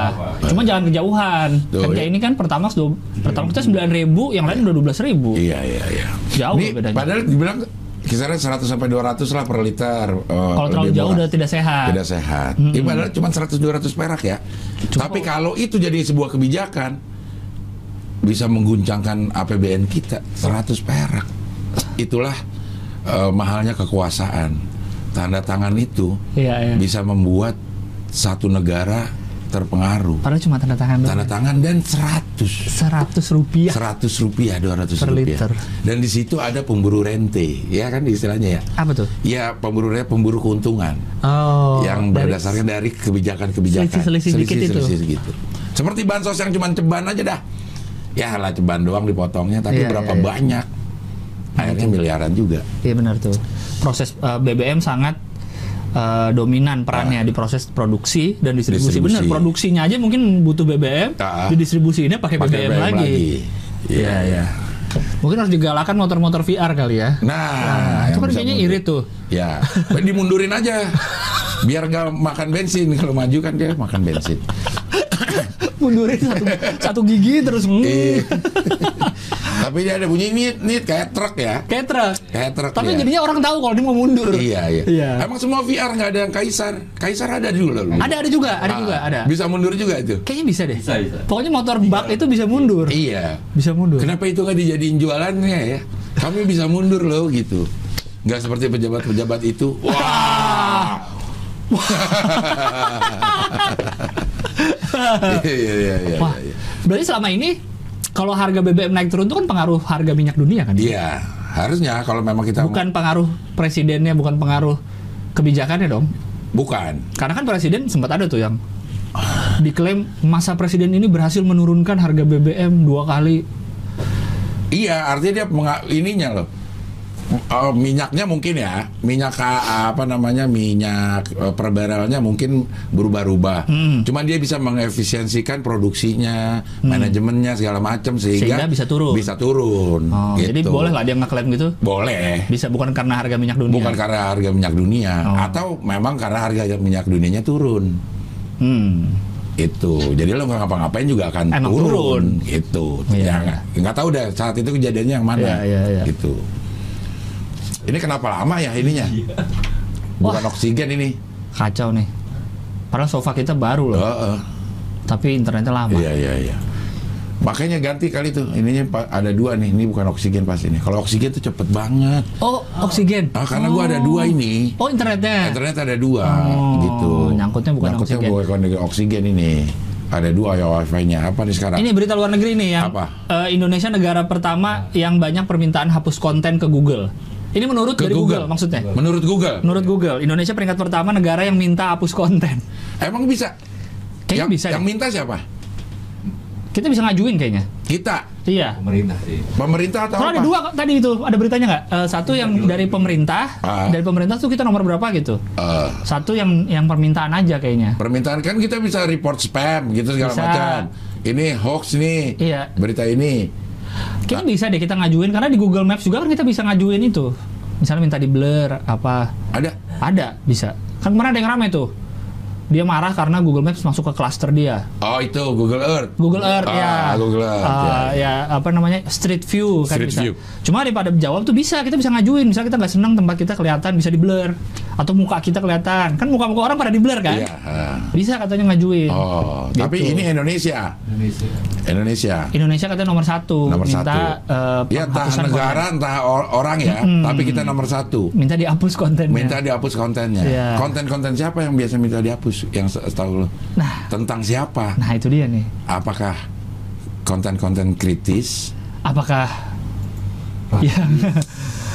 Speaker 3: Cuma jangan kejauhan.
Speaker 1: Tuh,
Speaker 3: kan kayak ini kan Pertamax do, Pertamax kita 9.000, yang lain udah 12.000.
Speaker 1: Iya iya iya.
Speaker 3: Jauh
Speaker 1: Ini
Speaker 3: bedanya.
Speaker 1: padahal dibilang kisaran 100 sampai 200 lah per liter. eh,
Speaker 3: Kalau terlalu
Speaker 1: lebih
Speaker 3: jauh
Speaker 1: murah.
Speaker 3: udah tidak sehat.
Speaker 1: tidak sehat. Ini padahal cuma 100 200 perak ya. Tapi kalau itu jadi sebuah kebijakan bisa mengguncangkan APBN kita 100 perak. Itulah eh, mahalnya kekuasaan. Tanda tangan itu
Speaker 3: Iya, iya.
Speaker 1: bisa membuat satu negara terpengaruh.
Speaker 3: Padahal cuma tanda tangan doang.
Speaker 1: Tanda tangan dan 100
Speaker 3: 100 rupiah.
Speaker 1: 100 rupiah, 200
Speaker 3: Per
Speaker 1: rupiah.
Speaker 3: liter.
Speaker 1: Dan di situ ada pemburu rente, ya kan istilahnya ya.
Speaker 3: Apa tuh?
Speaker 1: Ya pemburu rente, pemburu keuntungan
Speaker 3: Oh.
Speaker 1: yang
Speaker 3: dari-
Speaker 1: berdasarkan dari kebijakan-kebijakan.
Speaker 3: Selisih-selisih dikit itu.
Speaker 1: selisih gitu. Seperti bansos yang cuma ceban aja dah. Ya lah ceban doang dipotongnya, tapi
Speaker 3: Iya,
Speaker 1: berapa
Speaker 3: iya, iya.
Speaker 1: banyak? Akhirnya miliaran juga.
Speaker 3: Iya benar tuh. Proses eh, BBM sangat eh, dominan perannya di proses produksi dan distribusi.
Speaker 1: Distribusi.
Speaker 3: Benar, produksinya aja mungkin butuh BBM,
Speaker 1: Ah.
Speaker 3: didistribusinya pakai
Speaker 1: Pakai
Speaker 3: BBM, lagi.
Speaker 1: Iya, iya.
Speaker 3: Mungkin harus digalakan motor-motor VR kali ya.
Speaker 1: Nah,
Speaker 3: itu
Speaker 1: yang
Speaker 3: kan kayaknya
Speaker 1: mundur.
Speaker 3: irit tuh.
Speaker 1: Ya, dimundurin aja. Biar nggak makan bensin. Kalau maju kan dia makan bensin.
Speaker 3: Mundurin satu, satu gigi terus. hmm.
Speaker 1: Iya. Tapi dia ada bunyi nit nit kayak truk ya.
Speaker 3: Kayak truk.
Speaker 1: Kayak truk
Speaker 3: Tapi
Speaker 1: ya.
Speaker 3: jadinya orang tahu kalau dia mau mundur.
Speaker 1: Iya, iya.
Speaker 3: Iya.
Speaker 1: Emang semua VR nggak ada yang kaisar. Kaisar ada dulu loh.
Speaker 3: Ada ada juga, ada
Speaker 1: Ah,
Speaker 3: juga, ada.
Speaker 1: Bisa mundur juga itu.
Speaker 3: Kayaknya bisa deh.
Speaker 2: Bisa, bisa.
Speaker 3: Pokoknya motor bak itu bisa mundur.
Speaker 1: Iya.
Speaker 3: Bisa mundur.
Speaker 1: Kenapa itu nggak dijadiin jualannya ya? Kami bisa mundur loh gitu. Nggak seperti pejabat-pejabat itu. Wah. Iya iya iya iya.
Speaker 3: Wah,
Speaker 1: iya.
Speaker 3: berarti selama ini kalau harga BBM naik turun itu kan pengaruh harga minyak dunia kan?
Speaker 1: Iya, harusnya kalau memang kita
Speaker 3: Bukan pengaruh presidennya, bukan pengaruh kebijakannya dong.
Speaker 1: bukan.
Speaker 3: Karena kan presiden sempat ada tuh yang diklaim masa presiden ini berhasil menurunkan harga BBM dua kali.
Speaker 1: Iya, artinya dia ininya loh. Eh, minyaknya mungkin ya, minyak ka- apa namanya minyak per barrelnya mungkin berubah-ubah.
Speaker 3: Hmm.
Speaker 1: Cuman dia bisa mengefisiensikan produksinya, manajemennya segala macam sehingga,
Speaker 3: Sehingga bisa turun.
Speaker 1: Bisa turun.
Speaker 3: Oh,
Speaker 1: gitu.
Speaker 3: Jadi boleh nggak dia ngeklaim gitu?
Speaker 1: Boleh.
Speaker 3: Bisa bukan karena harga minyak dunia.
Speaker 1: Bukan karena harga minyak dunia,
Speaker 3: Oh.
Speaker 1: atau memang karena harga minyak dunianya turun.
Speaker 3: Hmm.
Speaker 1: itu jadi lo nggak ngapa-ngapain juga akan
Speaker 3: Emang
Speaker 1: turun,
Speaker 3: turun.
Speaker 1: gitu
Speaker 3: Iya.
Speaker 1: ya nggak tahu deh saat itu kejadiannya yang mana
Speaker 3: Iya, iya, iya.
Speaker 1: gitu ini kenapa lama ya ininya bukan oksigen ini
Speaker 3: Kacau nih. Padahal sofa kita baru loh,
Speaker 1: Heeh.
Speaker 3: tapi internetnya lama.
Speaker 1: iya iya iya makanya ganti kali tuh ininya ada dua nih ini bukan oksigen pas ini kalau oksigen tuh cepet banget
Speaker 3: Oh, oksigen.
Speaker 1: ah, karena gua ada dua ini
Speaker 3: Oh, internetnya.
Speaker 1: internet ada dua
Speaker 3: Oh,
Speaker 1: gitu
Speaker 3: nyangkutnya bukan oksigen.
Speaker 1: bukan oksigen ini ada dua ya wifi-nya apa nih sekarang
Speaker 3: Ini berita luar negeri nih yang
Speaker 1: Apa?
Speaker 3: eh, Indonesia negara pertama yang banyak permintaan hapus konten ke Google. Ini menurut
Speaker 1: ke
Speaker 3: dari Google.
Speaker 1: Google
Speaker 3: maksudnya.
Speaker 1: menurut Google
Speaker 3: Menurut Google, Indonesia peringkat pertama negara yang minta hapus konten.
Speaker 1: emang bisa
Speaker 3: Kayaknya
Speaker 1: yang,
Speaker 3: bisa.
Speaker 1: yang
Speaker 3: ya.
Speaker 1: minta siapa
Speaker 3: Kita bisa ngajuin kayaknya.
Speaker 1: kita
Speaker 3: Iya.
Speaker 2: Pemerintah sih.
Speaker 1: pemerintah atau
Speaker 3: Soalnya
Speaker 1: apa
Speaker 3: ada dua kok tadi itu, ada beritanya nggak? Eh, satu yang dari pemerintah,
Speaker 1: Ah.
Speaker 3: dari pemerintah tuh kita nomor berapa gitu?
Speaker 1: Eh,
Speaker 3: Satu yang yang permintaan aja kayaknya.
Speaker 1: permintaan kan kita bisa report spam gitu segala
Speaker 3: Bisa.
Speaker 1: macam ini hoax nih
Speaker 3: Iya.
Speaker 1: berita ini
Speaker 3: Kayaknya bisa deh kita ngajuin karena di Google Maps juga kan kita bisa ngajuin itu. Misalnya minta di blur apa
Speaker 1: ada
Speaker 3: ada bisa. Kan kemarin ada yang ramai tuh. Dia marah karena Google Maps masuk ke cluster dia.
Speaker 1: oh itu Google Earth
Speaker 3: Google Earth
Speaker 1: Ah,
Speaker 3: ya.
Speaker 1: Google Earth,
Speaker 3: Ah, ya. apa namanya? Street View kan
Speaker 1: Street
Speaker 3: bisa.
Speaker 1: View.
Speaker 3: Cuma daripada jawab tuh bisa, kita bisa ngajuin. Misalnya kita nggak senang tempat kita kelihatan bisa di blur atau muka kita kelihatan. Kan muka-muka orang pada di blur kan?
Speaker 1: Iya.
Speaker 3: Bisa katanya ngajuin.
Speaker 1: oh
Speaker 3: Gitu.
Speaker 1: tapi ini Indonesia
Speaker 2: Indonesia.
Speaker 1: Indonesia
Speaker 3: Indonesia katanya nomor satu.
Speaker 1: nomor
Speaker 3: minta,
Speaker 1: satu
Speaker 3: eh,
Speaker 1: ya entah negara entah or- orang ya tapi kita nomor satu
Speaker 3: konten. minta dihapus kontennya.
Speaker 1: minta dihapus kontennya
Speaker 3: Iya.
Speaker 1: konten-konten siapa yang biasa minta dihapus yang setahu lo
Speaker 3: Nah,
Speaker 1: tentang siapa
Speaker 3: nah itu dia nih.
Speaker 1: apakah konten-konten kritis
Speaker 3: Apakah ya,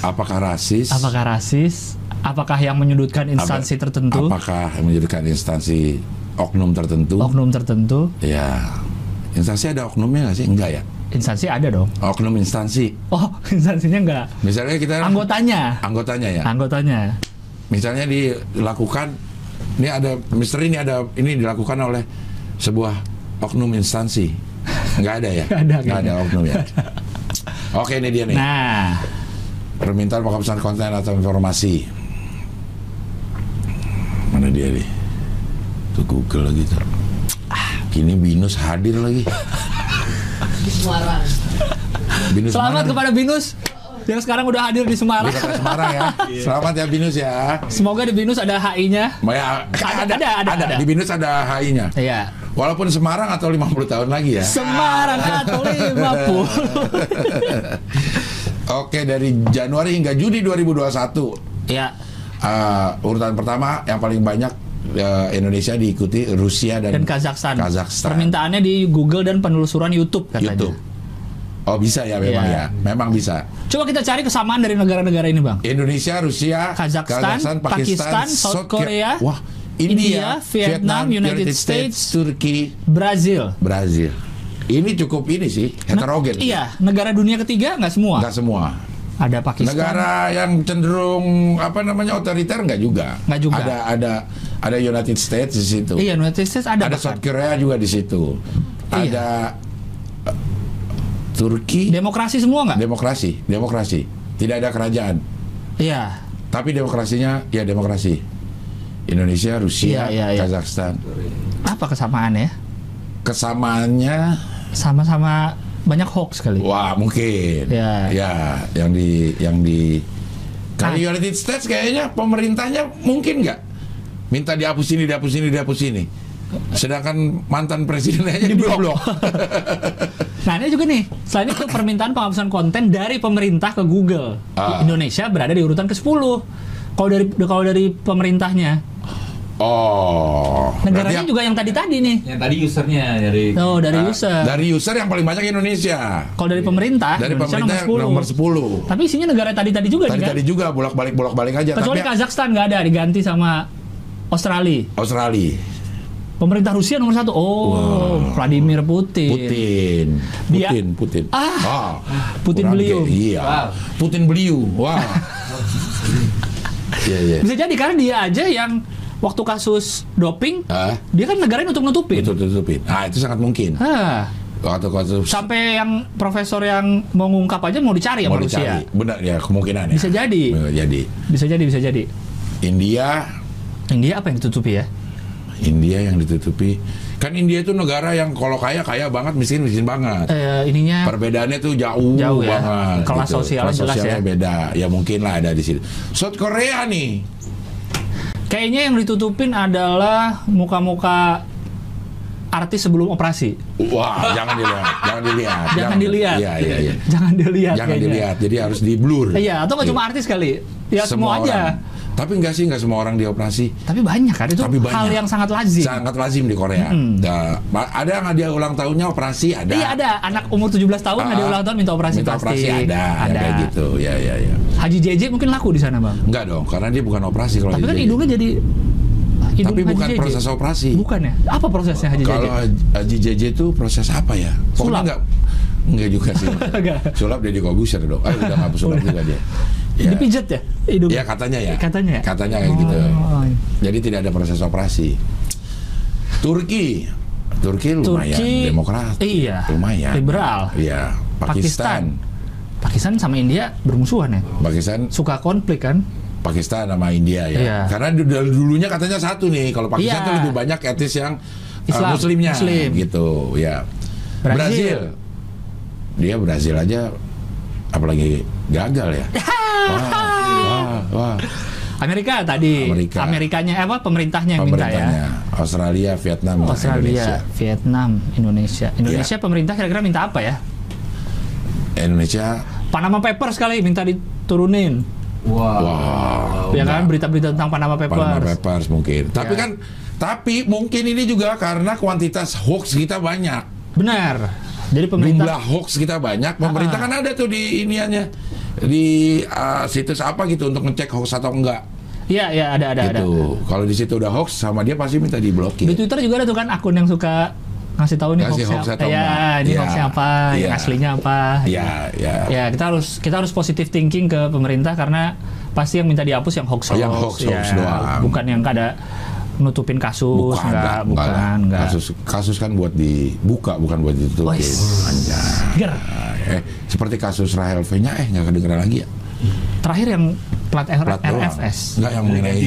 Speaker 1: apakah rasis
Speaker 3: apakah rasis? Apakah yang menyudutkan instansi
Speaker 1: Apa-
Speaker 3: tertentu?
Speaker 1: apakah yang menjadikan instansi oknum tertentu
Speaker 3: Oknum tertentu?
Speaker 1: ya instansi ada oknumnya nggak sih enggak ya
Speaker 3: Instansi ada dong.
Speaker 1: oknum instansi
Speaker 3: Oh, instansinya enggak.
Speaker 1: misalnya kita
Speaker 3: Anggotanya.
Speaker 1: anggotanya ya
Speaker 3: Anggotanya.
Speaker 1: misalnya dilakukan ini ada misteri ini ada ini dilakukan oleh sebuah oknum instansi. Nggak ada ya?
Speaker 3: Nggak ada,
Speaker 1: nggak ada oknum ya? Oke ini dia nih.
Speaker 3: Nah,
Speaker 1: permintaan penghapusan konten atau informasi? Mana dia nih? Tuh Google lagi tuh. Ah kini binus hadir lagi. Binus
Speaker 3: selamat
Speaker 1: mana?
Speaker 3: kepada Binus yang sekarang udah hadir di
Speaker 1: di
Speaker 3: Semarang.
Speaker 1: kota Semarang ya selamat ya binus ya
Speaker 3: Semoga di Binus ada HI-nya.
Speaker 1: Ya,
Speaker 3: Ada, ada, ada, ada.
Speaker 1: di binus ada HI-nya
Speaker 3: Iya.
Speaker 1: walaupun Semarang atau 50 tahun lagi ya
Speaker 3: Semarang atau 50.
Speaker 1: Oke dari Januari hingga Juni 2021
Speaker 3: ya.
Speaker 1: uh, urutan pertama yang paling banyak uh, Indonesia diikuti Rusia dan,
Speaker 3: Dan Kazakhstan.
Speaker 1: Kazakhstan.
Speaker 3: Permintaannya di Google dan penelusuran YouTube katanya.
Speaker 1: YouTube. Oh bisa ya memang
Speaker 3: Iya.
Speaker 1: ya, memang bisa.
Speaker 3: Coba kita cari kesamaan dari negara-negara ini, Bang.
Speaker 1: Indonesia, Rusia,
Speaker 3: Kazakhstan, Pakistan, South Korea,
Speaker 1: wah
Speaker 3: India,
Speaker 1: India,
Speaker 3: Vietnam, United States,
Speaker 1: Turki,
Speaker 3: Brazil.
Speaker 1: Brazil. Ini cukup ini sih heterogen.
Speaker 3: Iya, negara dunia ketiga nggak semua.
Speaker 1: Nggak semua.
Speaker 3: Ada Pakistan.
Speaker 1: Negara yang cenderung apa namanya otoriter nggak juga.
Speaker 3: Nggak juga.
Speaker 1: Ada ada ada United States di situ.
Speaker 3: Iya, United States ada.
Speaker 1: ada
Speaker 3: bahkan.
Speaker 1: South Korea juga di situ.
Speaker 3: Iya.
Speaker 1: Ada Turki
Speaker 3: Demokrasi semua nggak?
Speaker 1: demokrasi, demokrasi. Tidak ada kerajaan,
Speaker 3: Iya.
Speaker 1: tapi demokrasinya ya demokrasi. Indonesia, Rusia,
Speaker 3: Iya, iya, iya.
Speaker 1: Kazakhstan.
Speaker 3: Apa kesamaannya?
Speaker 1: Kesamaannya
Speaker 3: Sama-sama banyak hoax kali.
Speaker 1: Wah, mungkin.
Speaker 3: Ya.
Speaker 1: Ya, yang di yang di
Speaker 3: Ah.
Speaker 1: kalau United States kayaknya pemerintahnya mungkin nggak minta dihapus ini, dihapus ini, dihapus ini. Sedangkan mantan presidennya di blok.
Speaker 3: Nah ini juga nih, selain itu permintaan penghapusan konten dari pemerintah ke Google,
Speaker 1: Ah.
Speaker 3: Indonesia berada di urutan ke-10. Kalau dari kalau dari pemerintahnya,
Speaker 1: oh.
Speaker 3: negaranya juga yang tadi-tadi nih.
Speaker 2: Yang tadi usernya dari
Speaker 3: Oh, dari
Speaker 1: yang-
Speaker 3: user.
Speaker 1: dari user yang paling banyak Indonesia.
Speaker 3: Kalau dari pemerintah,
Speaker 1: Dari
Speaker 3: Indonesia
Speaker 1: pemerintah
Speaker 3: nomor 10.
Speaker 1: nomor 10.
Speaker 3: Tapi isinya negara tadi-tadi juga nih kan?
Speaker 1: Tadi-tadi juga bolak-balik bolak-balik aja
Speaker 3: Kecuali
Speaker 1: tapi
Speaker 3: Kazakhstan nggak ada, diganti sama Australia.
Speaker 1: Australia,
Speaker 3: Pemerintah Rusia nomor satu. Oh, Vladimir Putin.
Speaker 1: Putin,
Speaker 3: Dia-
Speaker 1: Putin, Putin.
Speaker 3: Ah. Putin
Speaker 1: kurang
Speaker 3: beliau.
Speaker 1: Iya.
Speaker 2: Wow.
Speaker 1: Putin beliau. Wah. Iya, iya.
Speaker 3: Bisa jadi karena dia aja yang waktu kasus doping,
Speaker 1: Ah,
Speaker 3: dia kan negarain untuk nutupin.
Speaker 1: itu tutupin. Ah, itu sangat mungkin.
Speaker 3: Hah.
Speaker 1: Waktu kasus
Speaker 3: Sampai yang profesor yang mau ngungkap aja mau dicari
Speaker 1: mau
Speaker 3: Rusia.
Speaker 1: dicari. Benar ya, kemungkinan ya.
Speaker 3: Bisa jadi.
Speaker 1: Bisa jadi.
Speaker 3: Bisa jadi, bisa jadi.
Speaker 1: India,
Speaker 3: India apa yang ditutupi ya?
Speaker 1: India yang ditutupi. Kan India itu negara yang kalau kaya kaya banget, miskin miskin banget.
Speaker 3: Eh, ininya
Speaker 1: Perbedaannya tuh jauh,
Speaker 3: Jauh ya.
Speaker 1: banget. gitu.
Speaker 3: Kelas sosialnya
Speaker 1: Kelas
Speaker 3: jelas ya.
Speaker 1: beda. Ya mungkin lah ada di situ. South Korea nih.
Speaker 3: kayaknya yang ditutupin adalah muka-muka artis sebelum operasi.
Speaker 1: Wah, jangan dilihat, jangan dilihat.
Speaker 3: Jangan dilihat.
Speaker 1: Iya, iya, iya.
Speaker 3: Jangan dilihat.
Speaker 1: Jangan
Speaker 3: kayaknya.
Speaker 1: dilihat. Jadi harus di blur.
Speaker 3: Iya, atau nggak cuma artis kali? Ya semua, aja.
Speaker 1: orang. Tapi enggak sih, enggak semua orang dioperasi.
Speaker 3: Tapi banyak kan itu
Speaker 1: Tapi banyak.
Speaker 3: hal yang sangat lazim.
Speaker 1: Sangat lazim di Korea.
Speaker 3: Mm-mm.
Speaker 1: Nah, ada yang dia ulang tahunnya operasi ada.
Speaker 3: Iya ada anak umur 17 tahun ada
Speaker 1: Ah,
Speaker 3: ulang tahun minta operasi
Speaker 1: minta
Speaker 3: pasti.
Speaker 1: operasi ada, yang kayak gitu. Ya, ya, ya.
Speaker 3: Haji JJ mungkin laku di sana bang.
Speaker 1: Enggak dong, karena dia bukan operasi kalau
Speaker 3: Tapi kan hidungnya jadi hidung
Speaker 1: Tapi
Speaker 3: Haji
Speaker 1: bukan
Speaker 3: JJ.
Speaker 1: proses operasi.
Speaker 3: Bukan ya? Apa prosesnya Haji
Speaker 1: Kalau
Speaker 3: JJ?
Speaker 1: Haji JJ itu proses apa ya?
Speaker 3: Sulap.
Speaker 1: Pokoknya enggak enggak juga sih. Sulap dia di Kobuser dong. Ah, udah enggak sulap juga dia. Ya.
Speaker 3: Dipijet ya hidung.
Speaker 1: Ya katanya ya.
Speaker 3: Katanya ya?
Speaker 1: Katanya kayak gitu.
Speaker 3: Oh.
Speaker 1: Jadi tidak ada proses operasi. Turki. Turki lumayan
Speaker 3: Turki,
Speaker 1: demokrat.
Speaker 3: iya.
Speaker 1: Lumayan.
Speaker 3: Liberal.
Speaker 1: Iya. Pakistan.
Speaker 3: Pakistan sama India bermusuhan ya.
Speaker 1: Pakistan
Speaker 3: Suka konflik kan?
Speaker 1: Pakistan sama India ya.
Speaker 3: Iya.
Speaker 1: Karena dulunya katanya satu nih. Kalau Pakistan
Speaker 3: Iya.
Speaker 1: tuh lebih banyak etnis yang uh,
Speaker 3: Islam,
Speaker 1: muslimnya
Speaker 3: Muslim.
Speaker 1: gitu, ya.
Speaker 3: Brazil.
Speaker 1: Brazil. Dia Brazil aja apalagi gagal ya. wah, wah, wah.
Speaker 3: Amerika tadi.
Speaker 1: Amerika.
Speaker 3: Amerikanya eh, apa pemerintahnya yang minta ya.
Speaker 1: Pemerintahnya Australia, Vietnam,
Speaker 3: Australia,
Speaker 1: Indonesia.
Speaker 3: Vietnam, Indonesia. Indonesia
Speaker 1: Iya.
Speaker 3: pemerintah kira-kira minta apa ya?
Speaker 1: Indonesia,
Speaker 3: Panama Papers kali minta diturunin.
Speaker 2: Wah.
Speaker 1: wow.
Speaker 3: ya kan berita-berita tentang Panama Papers.
Speaker 1: Panama Papers mungkin. Tapi
Speaker 3: Ya.
Speaker 1: kan, tapi mungkin ini juga karena kuantitas hoax kita banyak.
Speaker 3: Benar. Jadi
Speaker 1: jumlah
Speaker 3: pemerintah
Speaker 1: hoax kita banyak pemerintah
Speaker 3: Ah.
Speaker 1: kan ada tuh di iniannya di uh, situs apa gitu untuk ngecek hoax atau enggak
Speaker 3: Iya, iya ada ada ada.
Speaker 1: gitu kalau di situ udah hoax sama dia pasti minta
Speaker 3: Di
Speaker 1: diblokir
Speaker 3: Twitter juga ada tuh kan akun yang suka ngasih tahu nih
Speaker 1: Ngasih hoax atau
Speaker 3: Ya,
Speaker 1: enggak.
Speaker 3: ini
Speaker 1: Iya,
Speaker 3: hoaxnya apa, yang
Speaker 1: iya.
Speaker 3: aslinya apa.
Speaker 1: ya ya
Speaker 3: Ya, kita harus kita harus positive thinking ke pemerintah karena pasti yang minta dihapus yang hoax
Speaker 1: Oh, yang hoax- hoax doang.
Speaker 3: Bukan yang ada nutupin kasus,
Speaker 1: bukan
Speaker 3: enggak,
Speaker 1: enggak,
Speaker 3: bukan,
Speaker 1: lah.
Speaker 3: enggak.
Speaker 1: kasus kasus kan buat dibuka bukan buat ditutupin. Anjay.
Speaker 3: Ger.
Speaker 1: eh seperti kasus Rahel V nya eh nggak kedengeran lagi ya
Speaker 3: Terakhir yang plat, R-
Speaker 1: Plat.
Speaker 3: RFS.
Speaker 1: nggak yang mengenai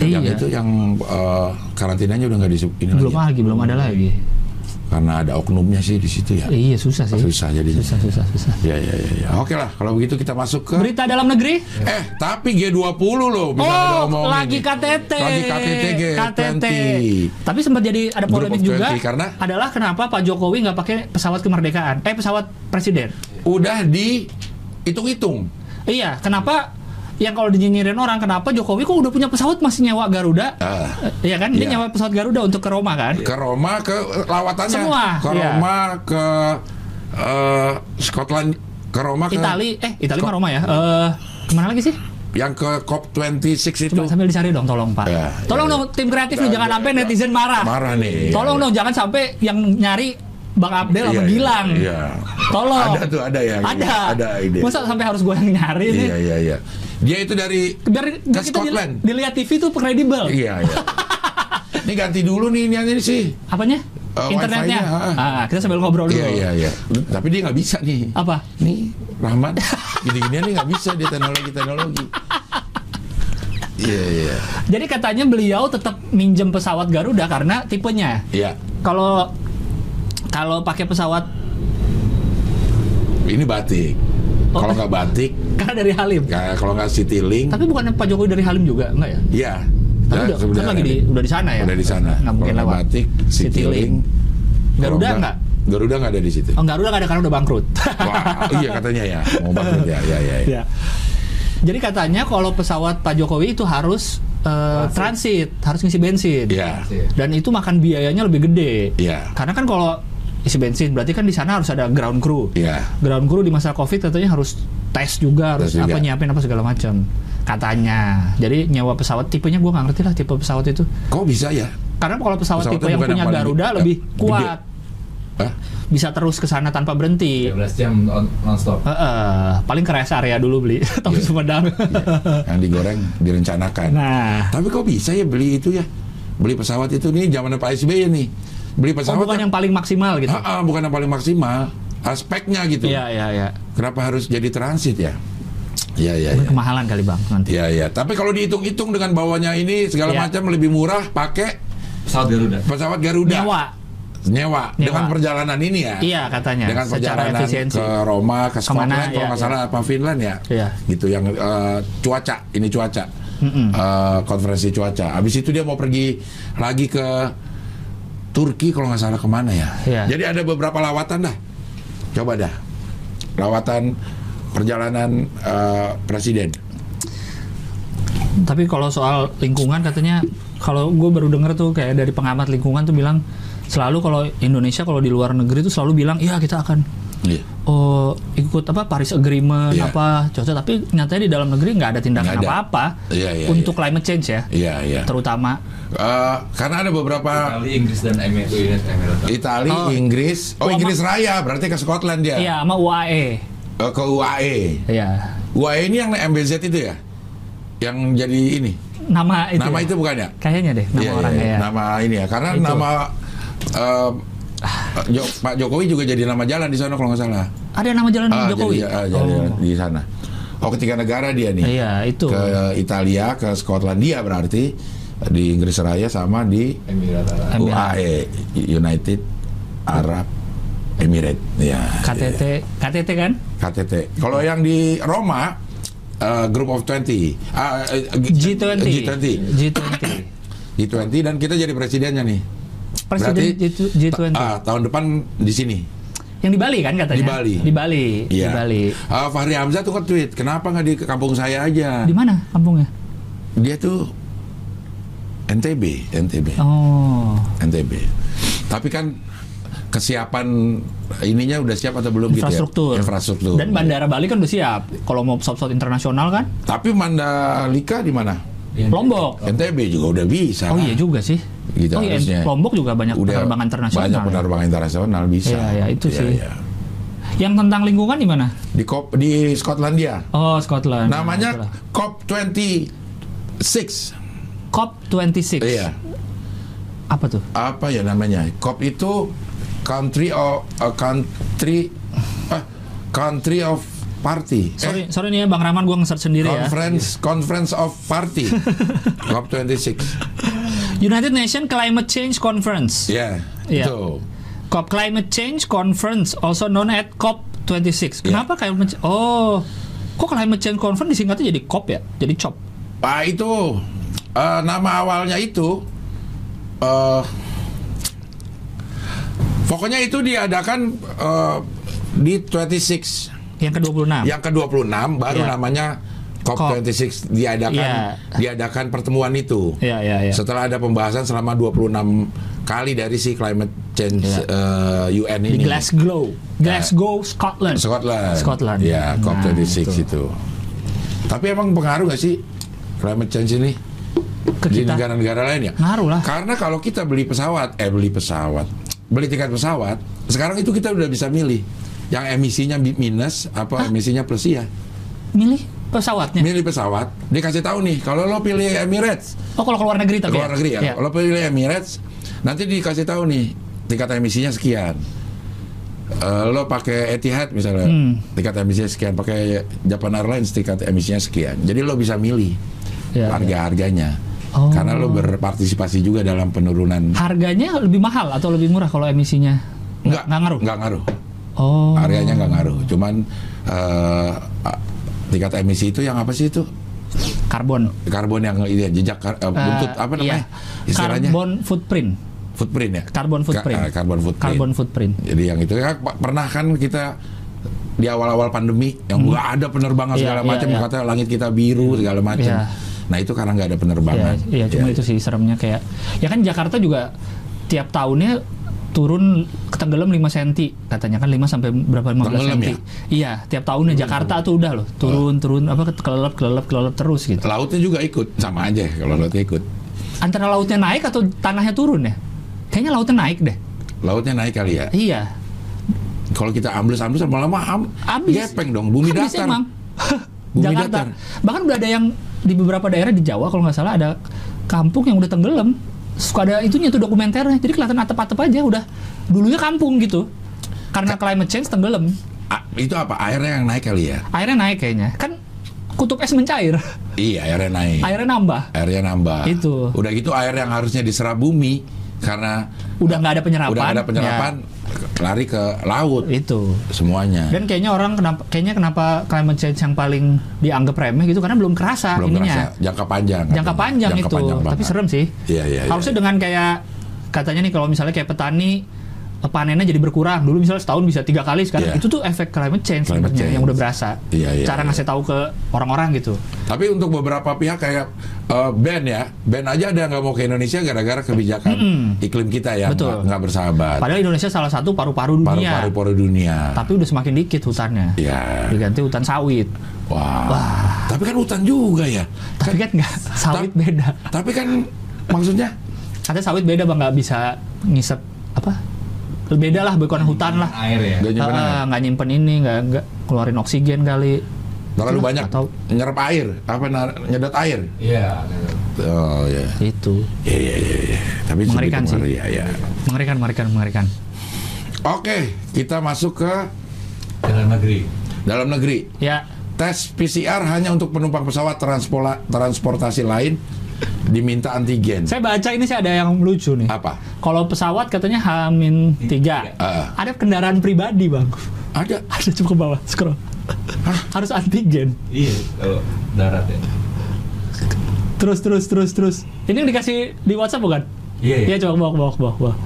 Speaker 1: yang
Speaker 3: Iya.
Speaker 1: itu yang eh, karantinanya udah nggak di ini
Speaker 3: belum
Speaker 1: lagi
Speaker 3: lagi, belum ada lagi.
Speaker 1: Karena ada oknumnya sih di situ ya
Speaker 3: Iya, susah sih.
Speaker 1: susah jadinya
Speaker 3: Susah, susah, susah.
Speaker 1: Ya, ya, ya, ya. Oke lah, kalau begitu kita masuk ke...
Speaker 3: Berita dalam negeri?
Speaker 1: Eh, tapi G20 loh.
Speaker 3: Oh, lagi. KTT.
Speaker 1: Lagi KTT G20.
Speaker 3: KTT. Tapi sempat jadi ada polemik juga.
Speaker 1: 20, karena?
Speaker 3: adalah kenapa Pak Jokowi nggak pakai pesawat kemerdekaan? Eh, pesawat presiden.
Speaker 1: Udah dihitung-hitung.
Speaker 3: Iya, kenapa yang kalau dinyinyirin orang kenapa Jokowi kok udah punya pesawat masih nyewa Garuda? Eh, Iya kan? Dia
Speaker 1: Iya.
Speaker 3: nyewa pesawat Garuda untuk ke Roma kan?
Speaker 1: ke Roma, ke lawatannya.
Speaker 3: Semua,
Speaker 1: Ke
Speaker 3: iya.
Speaker 1: Roma, ke eh, Scotland, ke Roma, ke...
Speaker 3: Itali, eh Itali mah Roma ya. Eh ke mana lagi sih?
Speaker 1: Yang ke COP26 itu.
Speaker 3: Coba sambil dicari dong, tolong Pak.
Speaker 1: Ya,
Speaker 3: tolong
Speaker 1: ya.
Speaker 3: dong tim kreatif nih
Speaker 1: Ya,
Speaker 3: jangan
Speaker 1: ya,
Speaker 3: sampai
Speaker 1: ya.
Speaker 3: netizen marah.
Speaker 1: Marah nih.
Speaker 3: Tolong
Speaker 1: Ya,
Speaker 3: dong jangan sampai yang nyari Bang Abdel
Speaker 1: Iya,
Speaker 3: sama
Speaker 1: iya,
Speaker 3: Gilang.
Speaker 1: Iya.
Speaker 3: Tolong.
Speaker 1: Ada tuh, ada yang
Speaker 3: Ada.
Speaker 1: Ada ide.
Speaker 3: Masa sampai harus gue yang nyari nih?
Speaker 1: Iya, iya, iya. Dia itu dari
Speaker 3: biar
Speaker 1: Ke
Speaker 3: kita
Speaker 1: Scotland.
Speaker 3: dilihat TV tuh kredibel.
Speaker 1: Iya, iya. Ini ganti dulu nih ini ini sih.
Speaker 3: Apanya?
Speaker 1: Eh,
Speaker 3: Internetnya. Ah, kita sambil ngobrol dulu.
Speaker 1: Iya, iya, iya. Tapi dia nggak bisa nih.
Speaker 3: Apa?
Speaker 1: Nih, Rahmat, gini-ginian nih nggak bisa dia teknologi-teknologi. Iya, iya.
Speaker 3: Jadi katanya beliau tetap minjem pesawat Garuda karena tipenya.
Speaker 1: Iya.
Speaker 3: Kalau kalau pakai pesawat
Speaker 1: ini batik.
Speaker 3: Oh.
Speaker 1: Kalau nggak batik,
Speaker 3: Karena dari Halim.
Speaker 1: kayak kalau nggak Citylink,
Speaker 3: Tapi bukan Pak Jokowi dari Halim juga, enggak ya?
Speaker 1: iya.
Speaker 3: Tapi
Speaker 1: Ya,
Speaker 3: udah, kan lagi di, udah di sana ya?
Speaker 1: udah di sana.
Speaker 3: Nggak mungkin
Speaker 1: nggak
Speaker 3: lewat.
Speaker 1: batik, Citylink.
Speaker 3: Garuda enggak?
Speaker 1: Garuda nggak ada di situ.
Speaker 3: Oh, Garuda nggak ada karena udah bangkrut.
Speaker 1: Wah, iya katanya ya, mau bangkrut ya, ya, ya. ya.
Speaker 3: Ya. Jadi katanya kalau pesawat Pak Jokowi itu harus eh, transit, harus ngisi bensin.
Speaker 1: Iya,
Speaker 3: Dan itu makan biayanya lebih gede.
Speaker 1: iya,
Speaker 3: Karena kan kalau isi bensin berarti kan di sana harus ada ground crew.
Speaker 1: iya.
Speaker 3: Ground crew di masa Covid katanya harus tes juga, harus
Speaker 1: Tes juga.
Speaker 3: apa nyiapin apa segala macam. Katanya. Jadi nyewa pesawat tipenya gua nggak ngerti lah tipe pesawat itu.
Speaker 1: Kok bisa ya?
Speaker 3: Karena kalau pesawat,
Speaker 1: Pesawatnya
Speaker 3: tipe yang punya
Speaker 1: yang paling
Speaker 3: Garuda lebih
Speaker 1: Gede.
Speaker 3: kuat,
Speaker 1: Hah?
Speaker 3: bisa terus ke sana tanpa berhenti.
Speaker 2: 13 jam on, non-stop.
Speaker 3: Heeh, paling ke rest area dulu beli, tapi
Speaker 1: Iya.
Speaker 3: Sumedang.
Speaker 1: Yang digoreng, direncanakan.
Speaker 3: Nah,
Speaker 1: Tapi kok bisa ya beli itu ya? Beli pesawat itu nih zaman Pak SBY nih. Beli
Speaker 3: oh,
Speaker 1: pesawat
Speaker 3: bukan yang paling maksimal gitu.
Speaker 1: Ah, ah, bukan yang paling maksimal. Aspeknya gitu.
Speaker 3: Iya, iya, iya.
Speaker 1: Kenapa harus jadi transit ya? Iya, iya,
Speaker 3: Mungkin
Speaker 1: iya.
Speaker 3: Kemahalan kali bang nanti.
Speaker 1: Iya, iya. Tapi kalau dihitung-hitung dengan bawahnya ini segala
Speaker 3: Iya.
Speaker 1: macam lebih murah pakai
Speaker 2: Pesawat Garuda.
Speaker 1: pesawat Garuda.
Speaker 3: Nyewa.
Speaker 1: Nyewa.
Speaker 3: Nyewa.
Speaker 1: Dengan perjalanan ini ya.
Speaker 3: Iya katanya.
Speaker 1: Dengan
Speaker 3: secara
Speaker 1: perjalanan
Speaker 3: efisiensi.
Speaker 1: ke Roma, ke Scotland,
Speaker 3: Ke mana,
Speaker 1: kalau
Speaker 3: iya,
Speaker 1: nggak
Speaker 3: iya.
Speaker 1: salah apa Finland ya.
Speaker 3: Iya.
Speaker 1: Gitu yang eh, cuaca, ini cuaca.
Speaker 3: Mm-mm.
Speaker 1: Eh, konferensi cuaca. Habis itu dia mau pergi lagi ke Turki kalau nggak salah ke mana ya.
Speaker 3: Iya.
Speaker 1: Jadi ada beberapa lawatan dah. Coba dah. Lawatan perjalanan eh, presiden.
Speaker 3: Tapi kalau soal lingkungan katanya kalau gue baru denger tuh kayak dari pengamat lingkungan tuh bilang selalu kalau Indonesia kalau di luar negeri tuh selalu bilang iya kita akan
Speaker 1: Iya.
Speaker 3: oh ikut apa Paris Agreement
Speaker 1: Iya.
Speaker 3: apa cocok tapi nyatanya di dalam negeri nggak ada tindakan
Speaker 1: Nggak ada.
Speaker 3: apa-apa
Speaker 1: Iya, iya,
Speaker 3: untuk
Speaker 1: iya.
Speaker 3: climate change ya
Speaker 1: Iya, iya.
Speaker 3: terutama
Speaker 1: Eh, karena ada beberapa
Speaker 2: Itali, Inggris dan Emirat United Emirat.
Speaker 1: Itali,
Speaker 3: Oh.
Speaker 1: Inggris, oh
Speaker 3: Oh,
Speaker 1: Inggris Raya berarti ke Scotland dia.
Speaker 3: iya sama UAE
Speaker 1: Eh, ke UAE.
Speaker 3: iya
Speaker 1: UAE ini yang MBZ itu ya? Yang jadi ini.
Speaker 3: nama itu
Speaker 1: nama
Speaker 3: ya?
Speaker 1: itu bukan ya?
Speaker 3: kayaknya deh nama
Speaker 1: Iya,
Speaker 3: orang
Speaker 1: iya,
Speaker 3: ya
Speaker 1: Nama ini ya. Karena
Speaker 3: Itu.
Speaker 1: nama eh, Jo- Pak Jokowi juga jadi nama jalan di sana kalau nggak salah.
Speaker 3: ada nama jalan
Speaker 1: Ah,
Speaker 3: Jokowi
Speaker 1: Jadi, ah, jadi
Speaker 3: oh.
Speaker 1: di sana. Oh, ketiga negara dia nih.
Speaker 3: iya itu.
Speaker 1: Ke Italia, ke Skotlandia berarti di Inggris Raya sama di
Speaker 2: Emirat Arab.
Speaker 1: UAE United Arab Emirates ya
Speaker 3: KTT KTT kan?
Speaker 1: KTT kalau yang di Roma eh, Group of 20 ah, eh,
Speaker 3: G20
Speaker 1: G20
Speaker 3: G20
Speaker 1: G20 dan kita jadi presidennya nih
Speaker 3: Presiden
Speaker 1: Berarti-
Speaker 3: G20
Speaker 1: ah, tahun depan di sini?
Speaker 3: Yang di Bali kan katanya?
Speaker 1: Di Bali.
Speaker 3: di Bali di
Speaker 1: Iya.
Speaker 3: Bali.
Speaker 1: Ah, Fahri Hamzah tuh nge-tweet kenapa nggak di kampung saya aja?
Speaker 3: Di mana kampungnya?
Speaker 1: Dia tuh NTB NTB
Speaker 3: oh.
Speaker 1: NTB tapi kan kesiapan ininya udah siap atau belum
Speaker 3: infrastruktur
Speaker 1: gitu ya? Infrastruktur.
Speaker 3: Dan bandara Bali kan udah siap kalau mau pesawat-pesawat internasional kan?
Speaker 1: Tapi Mandalika di mana?
Speaker 3: Lombok.
Speaker 1: NTB juga udah bisa.
Speaker 3: oh iya juga sih
Speaker 1: Gitu
Speaker 3: oh iya
Speaker 1: harusnya.
Speaker 3: Lombok juga banyak
Speaker 1: Udah
Speaker 3: penerbangan internasional
Speaker 1: Banyak
Speaker 3: ya.
Speaker 1: penerbangan internasional bisa.
Speaker 3: Iya, iya, itu
Speaker 1: Iya,
Speaker 3: sih.
Speaker 1: iya.
Speaker 3: yang tentang lingkungan di mana
Speaker 1: Di Kop di Skotlandia.
Speaker 3: oh Scotland
Speaker 1: Namanya
Speaker 3: Nah.
Speaker 1: COP 26.
Speaker 3: COP 26
Speaker 1: Iya.
Speaker 3: apa tuh
Speaker 1: Apa ya namanya? COP itu country of a country ah, country of party.
Speaker 3: sorry
Speaker 1: Eh,
Speaker 3: sorry nih ya Bang Rahman gue nge-search sendiri ya
Speaker 1: conference conference of party. COP 26.
Speaker 3: United Nations Climate Change Conference
Speaker 1: Ya.
Speaker 3: Iya.
Speaker 1: Itu.
Speaker 3: COP Climate Change Conference, also known as COP 26.
Speaker 1: Iya.
Speaker 3: Kenapa climate Oh, kok Climate Change Conference disingkatnya jadi COP ya? Jadi COP.
Speaker 1: Pak itu eh, nama awalnya itu eh pokoknya itu diadakan eh, di 26
Speaker 3: Yang ke-26.
Speaker 1: yang ke-26 baru
Speaker 3: Iya.
Speaker 1: namanya. COP26 diadakan
Speaker 3: Iya.
Speaker 1: diadakan pertemuan itu.
Speaker 3: Iya, iya, iya.
Speaker 1: Setelah ada pembahasan selama 26 kali dari si climate change
Speaker 3: Iya.
Speaker 1: eh, UN
Speaker 3: Di
Speaker 1: ini.
Speaker 3: Glasgow. Glasgow, Scotland.
Speaker 1: Scotland.
Speaker 3: Scotland.
Speaker 1: Ya,
Speaker 3: Nah,
Speaker 1: COP26
Speaker 3: itu.
Speaker 1: itu. Tapi emang pengaruh gak sih climate change ini
Speaker 3: Ke
Speaker 1: di negara-negara lain ya?
Speaker 3: Ngaruh lah.
Speaker 1: Karena kalau kita beli pesawat, eh beli pesawat, beli tiket pesawat, sekarang itu kita udah bisa milih yang emisinya minus apa emisinya plus ya.
Speaker 3: Milih pesawatnya.
Speaker 1: Milih pesawat, dikasih tahu nih kalau lo pilih Emirates,
Speaker 3: Oh, kalau keluar negeri tapi
Speaker 1: keluar negeri ya,
Speaker 3: Iya.
Speaker 1: kalau pilih Emirates, nanti dikasih tahu nih tingkat emisinya sekian. Eh, lo pakai Etihad misalnya,
Speaker 3: Hmm.
Speaker 1: tingkat emisinya sekian, pakai Japan Airlines tingkat emisinya sekian. Jadi lo bisa milih
Speaker 3: Iya,
Speaker 1: harga-harganya.
Speaker 3: Oh.
Speaker 1: Karena lo berpartisipasi juga dalam penurunan
Speaker 3: Harganya lebih mahal atau lebih murah kalau emisinya? Nggak, nggak ngaruh.
Speaker 1: Nggak ngaruh.
Speaker 3: Oh.
Speaker 1: Areanya nggak ngaruh. Cuman eh, tingkat emisi itu yang apa sih itu?
Speaker 3: Karbon.
Speaker 1: Karbon yang ya, jejak kar- eh, buntut
Speaker 3: Eh,
Speaker 1: apa namanya?
Speaker 3: iya.
Speaker 1: Istilahnya
Speaker 3: Karbon footprint.
Speaker 1: footprint ya.
Speaker 3: Karbon footprint.
Speaker 1: Ka- eh, karbon footprint.
Speaker 3: Karbon footprint.
Speaker 1: Jadi yang itu ya pernah kan kita di awal-awal pandemi yang nggak ada penerbangan
Speaker 3: Iya,
Speaker 1: segala
Speaker 3: iya,
Speaker 1: macam
Speaker 3: iya.
Speaker 1: katanya langit kita biru segala macam.
Speaker 3: Iya.
Speaker 1: Nah itu karena nggak ada
Speaker 3: Iya,
Speaker 1: penerbangan.
Speaker 3: iya, cuma
Speaker 1: Ya.
Speaker 3: itu sih seremnya kayak ya kan Jakarta juga tiap tahunnya turun ketenggelam 5 cm katanya kan 5 sampai berapa 15
Speaker 1: Tenggelam
Speaker 3: cm.
Speaker 1: ya?
Speaker 3: Iya, tiap tahunnya Jakarta tuh udah loh, turun turun apa kelelep kelelep kelelep terus gitu.
Speaker 1: Lautnya juga ikut sama aja kalau lautnya ikut.
Speaker 3: Antara lautnya naik atau tanahnya turun ya? Kayaknya lautnya naik deh.
Speaker 1: Lautnya naik kali ya.
Speaker 3: Iya.
Speaker 1: Kalau kita ambles-ambles lama-lama am,
Speaker 3: Abis.
Speaker 1: gepeng dong, bumi
Speaker 3: Habis
Speaker 1: datar.
Speaker 3: emang.
Speaker 1: Bumi
Speaker 3: Jakarta.
Speaker 1: datar.
Speaker 3: Bahkan udah ada yang di beberapa daerah di Jawa kalau nggak salah ada kampung yang udah tenggelam. Suka ada itunya tuh dokumenternya. Jadi kelihatan atap-atap aja udah dulunya kampung gitu. Karena climate change tenggelam.
Speaker 1: Ah, itu apa? Airnya yang naik kali ya?
Speaker 3: Airnya naik kayaknya. Kan kutub es mencair.
Speaker 1: Iya, airnya naik.
Speaker 3: Airnya nambah.
Speaker 1: Airnya nambah.
Speaker 3: Itu.
Speaker 1: Udah gitu air yang harusnya diserap bumi karena
Speaker 3: Udah nggak ada penyerapan.
Speaker 1: udah ada penyerapan lari ke laut
Speaker 3: ya, itu.
Speaker 1: semuanya.
Speaker 3: Dan kayaknya orang kenapa kayaknya kenapa climate change yang paling dianggap remeh gitu karena belum kerasa
Speaker 1: Belum
Speaker 3: ininya.
Speaker 1: kerasa. Jangka panjang.
Speaker 3: jangka
Speaker 1: katanya.
Speaker 3: panjang
Speaker 1: Jangka
Speaker 3: itu
Speaker 1: panjang
Speaker 3: tapi serem sih
Speaker 1: Iya, iya, iya.
Speaker 3: harusnya dengan kayak katanya nih kalau misalnya kayak petani panennya jadi berkurang dulu misalnya setahun bisa tiga kali sekarang
Speaker 1: Iya.
Speaker 3: itu tuh efek climate change
Speaker 1: Climate change.
Speaker 3: yang udah berasa
Speaker 1: Iya, iya,
Speaker 3: cara
Speaker 1: iya.
Speaker 3: ngasih tahu ke orang-orang gitu
Speaker 1: Tapi untuk beberapa pihak kayak eh, band ya, band aja ada nggak mau ke Indonesia gara-gara kebijakan iklim kita
Speaker 3: Betul.
Speaker 1: nggak bersahabat.
Speaker 3: padahal Indonesia salah satu paru-paru dunia
Speaker 1: Paru-paru paru dunia.
Speaker 3: tapi udah semakin dikit hutannya
Speaker 1: Ya,
Speaker 3: diganti hutan sawit
Speaker 1: wah. Tapi kan hutan juga ya.
Speaker 3: tapi kan nggak sawit beda
Speaker 1: Tapi kan maksudnya
Speaker 3: katanya sawit beda bang nggak bisa ngisep apa beda lah bukan hutan lah
Speaker 2: Air ya.
Speaker 1: nggak nyimpen.
Speaker 3: Ah, nggak nyimpen ini nggak nggak keluarin oksigen kali
Speaker 1: terlalu banyak
Speaker 3: tahu.
Speaker 1: nyerap air, apa nyedot air.
Speaker 2: Iya.
Speaker 1: Oh ya.
Speaker 3: itu
Speaker 1: Iya iya iya. iya. Tapi
Speaker 3: Mengerikan sih.
Speaker 1: ya, ya.
Speaker 3: mengerikan mengerikan mengerikan
Speaker 1: Oke, kita masuk ke
Speaker 2: Dalam negeri.
Speaker 1: dalam negeri.
Speaker 3: ya
Speaker 1: Tes PCR hanya untuk penumpang pesawat transpola- transportasi lain diminta antigen.
Speaker 3: Saya baca ini sih ada yang lucu nih.
Speaker 1: Apa?
Speaker 3: Kalau pesawat katanya Hamin 3.
Speaker 1: Ah.
Speaker 3: Ada kendaraan pribadi, Bang.
Speaker 1: Ada.
Speaker 3: Ada coba ke bawah, scroll. Harus antigen.
Speaker 2: Iya. Kalau darat ya.
Speaker 3: Terus terus terus terus. Ini yang dikasih di WhatsApp bukan?
Speaker 2: Iya.
Speaker 3: Iya, coba ke bawah ke bawah ke bawah. bawah.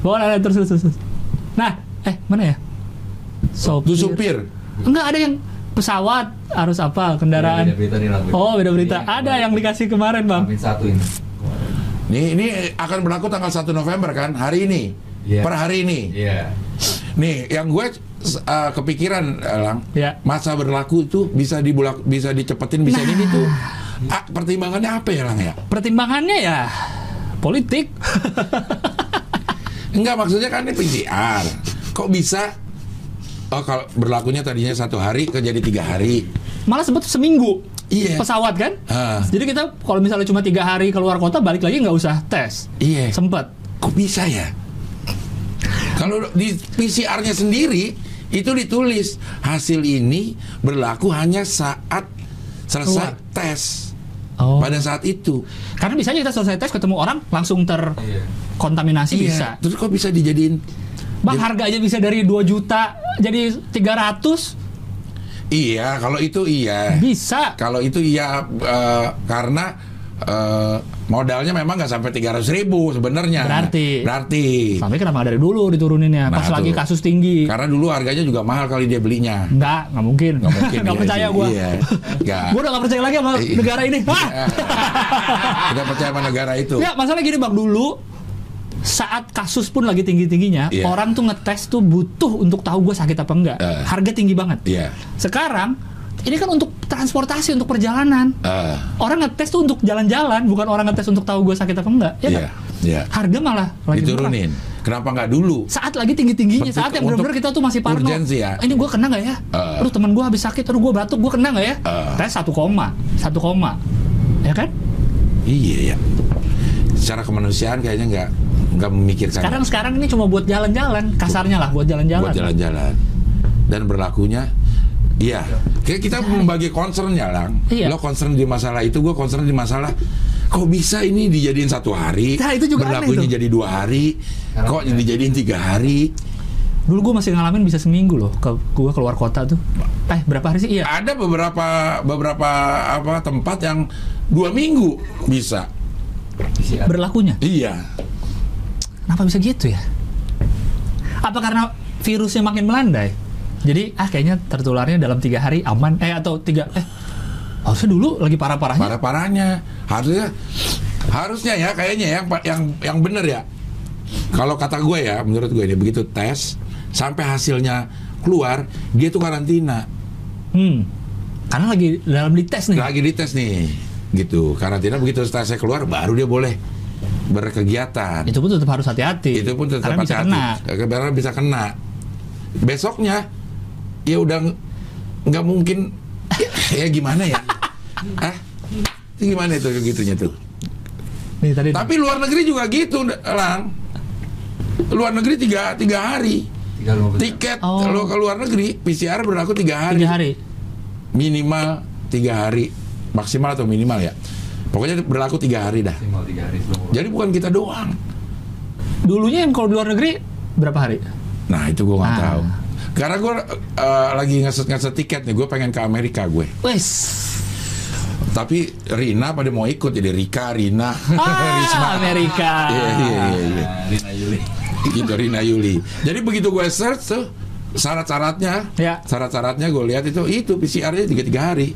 Speaker 3: Bawah nah, terus, terus terus. Nah, eh mana ya?
Speaker 1: Itu supir.
Speaker 3: Enggak ada yang pesawat harus apa kendaraan.
Speaker 2: Beda berita nih lagu.
Speaker 3: Oh, beda berita.
Speaker 2: Iya,
Speaker 3: Ada yang dikasih kemarin, Bang.
Speaker 2: Amin satu ini.
Speaker 1: Nih ini akan berlaku tanggal 1 November kan? Hari ini.
Speaker 2: Iya.
Speaker 1: Per hari ini.
Speaker 2: Iya.
Speaker 1: Nih, yang gue uh, kepikiran, Lang,
Speaker 3: Ya.
Speaker 1: masa berlaku itu bisa dibulak, bisa dicepetin, bisa ini tuh. Ah, pertimbangannya apa ya, Lang ya?
Speaker 3: Pertimbangannya ya politik.
Speaker 1: Enggak, maksudnya kan ini PCR. Kok bisa? Oh, kalau berlakunya tadinya satu hari, ke jadi tiga hari.
Speaker 3: Malah sempat seminggu.
Speaker 1: Iya.
Speaker 3: Pesawat kan?
Speaker 1: Ah.
Speaker 3: Jadi kita kalau misalnya cuma tiga hari keluar kota balik lagi nggak usah tes.
Speaker 1: Iya.
Speaker 3: Sempet.
Speaker 1: Kok bisa ya? Kalau di PCR-nya sendiri itu ditulis hasil ini berlaku hanya saat selesai
Speaker 3: Keluar.
Speaker 1: tes.
Speaker 3: Oh.
Speaker 1: Pada saat itu.
Speaker 3: Karena bisa kita selesai tes ketemu orang langsung
Speaker 2: Iya.
Speaker 3: terkontaminasi bisa.
Speaker 1: Terus kok bisa dijadiin?
Speaker 3: Bang harga aja bisa dari 2 juta jadi 300
Speaker 1: Iya, kalau itu iya.
Speaker 3: bisa.
Speaker 1: Kalau itu iya eh, karena eh, modalnya memang nggak sampai 300 ribu sebenarnya.
Speaker 3: Berarti.
Speaker 1: Berarti.
Speaker 3: Tapi kenapa dari dulu dituruninnya? Pas
Speaker 1: Nah,
Speaker 3: lagi
Speaker 1: tuh.
Speaker 3: kasus tinggi.
Speaker 1: Karena dulu harganya juga mahal kali dia belinya.
Speaker 3: Enggak, nggak mungkin.
Speaker 1: Nggak mungkin.
Speaker 3: Nggak
Speaker 1: iya
Speaker 3: percaya
Speaker 1: sih,
Speaker 3: gua.
Speaker 1: Iya. Nggak.
Speaker 3: Gua udah nggak percaya lagi sama
Speaker 1: Iya.
Speaker 3: negara ini. Hah?
Speaker 1: Kita percaya sama negara itu.
Speaker 3: Ya, masalah gini Bang, dulu saat kasus pun lagi tinggi-tingginya,
Speaker 1: Iya.
Speaker 3: orang tuh ngetes tuh butuh untuk tahu gue sakit apa enggak.
Speaker 1: Eh.
Speaker 3: Harga tinggi banget.
Speaker 1: Iya.
Speaker 3: Sekarang ini kan untuk transportasi, untuk perjalanan.
Speaker 1: Eh,
Speaker 3: Orang ngetes tuh untuk jalan-jalan, bukan orang ngetes untuk tahu gue sakit apa enggak. Ya
Speaker 1: iya.
Speaker 3: kan?
Speaker 1: Iya.
Speaker 3: Harga malah lagi murah.
Speaker 1: Diturunin. Kenapa nggak dulu?
Speaker 3: Saat lagi tinggi-tingginya, saat yang benar-benar kita tuh masih parno.
Speaker 1: urgensi ya.
Speaker 3: Ini gue kena nggak ya?
Speaker 1: Eh.
Speaker 3: Aduh teman gue habis sakit, aduh gue batuk, gue kena nggak ya?
Speaker 1: Eh.
Speaker 3: Tes satu koma, satu koma, ya kan?
Speaker 1: Iya ya. Secara kemanusiaan kayaknya nggak nggak memikirkan.
Speaker 3: Sekarang sekarang ini cuma buat jalan-jalan, kasarnya lah buat jalan-jalan.
Speaker 1: buat jalan-jalan dan berlakunya iya kayak kita membagi concernnya lang
Speaker 3: Iya.
Speaker 1: lo concern di masalah itu gue concern di masalah kok bisa ini dijadiin satu hari
Speaker 3: Nah, itu juga aneh
Speaker 1: berlakunya
Speaker 3: tuh.
Speaker 1: jadi dua hari kok dijadiin tiga hari
Speaker 3: Dulu gue masih ngalamin bisa seminggu loh ke gue keluar kota tuh. Eh berapa hari sih? Iya.
Speaker 1: Ada beberapa beberapa apa tempat yang dua minggu bisa.
Speaker 3: Berlakunya.
Speaker 1: Iya.
Speaker 3: Kenapa bisa gitu ya? Apa karena virusnya makin melandai? Jadi ah kayaknya tertularnya dalam tiga hari aman. Eh atau tiga eh harusnya dulu lagi parah-parahnya.
Speaker 1: Parah-parahnya harusnya harusnya ya kayaknya yang yang yang bener ya. Kalau kata gue ya, menurut gue ini begitu tes sampai hasilnya keluar, dia tuh karantina.
Speaker 3: Hmm. Karena lagi dalam dites nih.
Speaker 1: Lagi dites nih, gitu. Karantina begitu tesnya keluar, baru dia boleh berkegiatan.
Speaker 3: Itu pun tetap harus hati-hati.
Speaker 1: itu pun tetap
Speaker 3: Karena bisa
Speaker 1: hati-hati.
Speaker 3: kena.
Speaker 1: Karena bisa kena. Besoknya ya udah ng- nggak mungkin ya, ya gimana ya? ah, itu gimana itu gitunya tuh?
Speaker 3: Nih tadi
Speaker 1: Tapi luar negeri juga gitu, lang. Luar negeri tiga, tiga hari.
Speaker 2: Tiga.
Speaker 1: Tiket
Speaker 3: Oh.
Speaker 1: kalau ke luar negeri PCR berlaku tiga hari.
Speaker 3: tiga hari.
Speaker 1: Minimal tiga hari, maksimal atau minimal ya. Pokoknya berlaku tiga hari dah.
Speaker 2: Tiga hari sebelum
Speaker 1: Jadi bukan kita doang.
Speaker 3: Dulunya yang kalau di luar negeri berapa hari?
Speaker 1: Nah itu gue nggak
Speaker 3: Ah.
Speaker 1: tahu. Karena gue uh, lagi ngeset ngeset tiket nih, gue pengen ke Amerika gue.
Speaker 3: Wes.
Speaker 1: Tapi Rina pada mau ikut jadi Rika, Rina, Risma.
Speaker 3: Ah, Amerika.
Speaker 1: Iya iya iya. iya.
Speaker 2: Rina Yuli.
Speaker 1: Gitu Rina Yuli. Jadi begitu gue search tuh syarat-syaratnya,
Speaker 3: Ya.
Speaker 1: syarat-syaratnya gue lihat itu itu PCR-nya tiga tiga hari.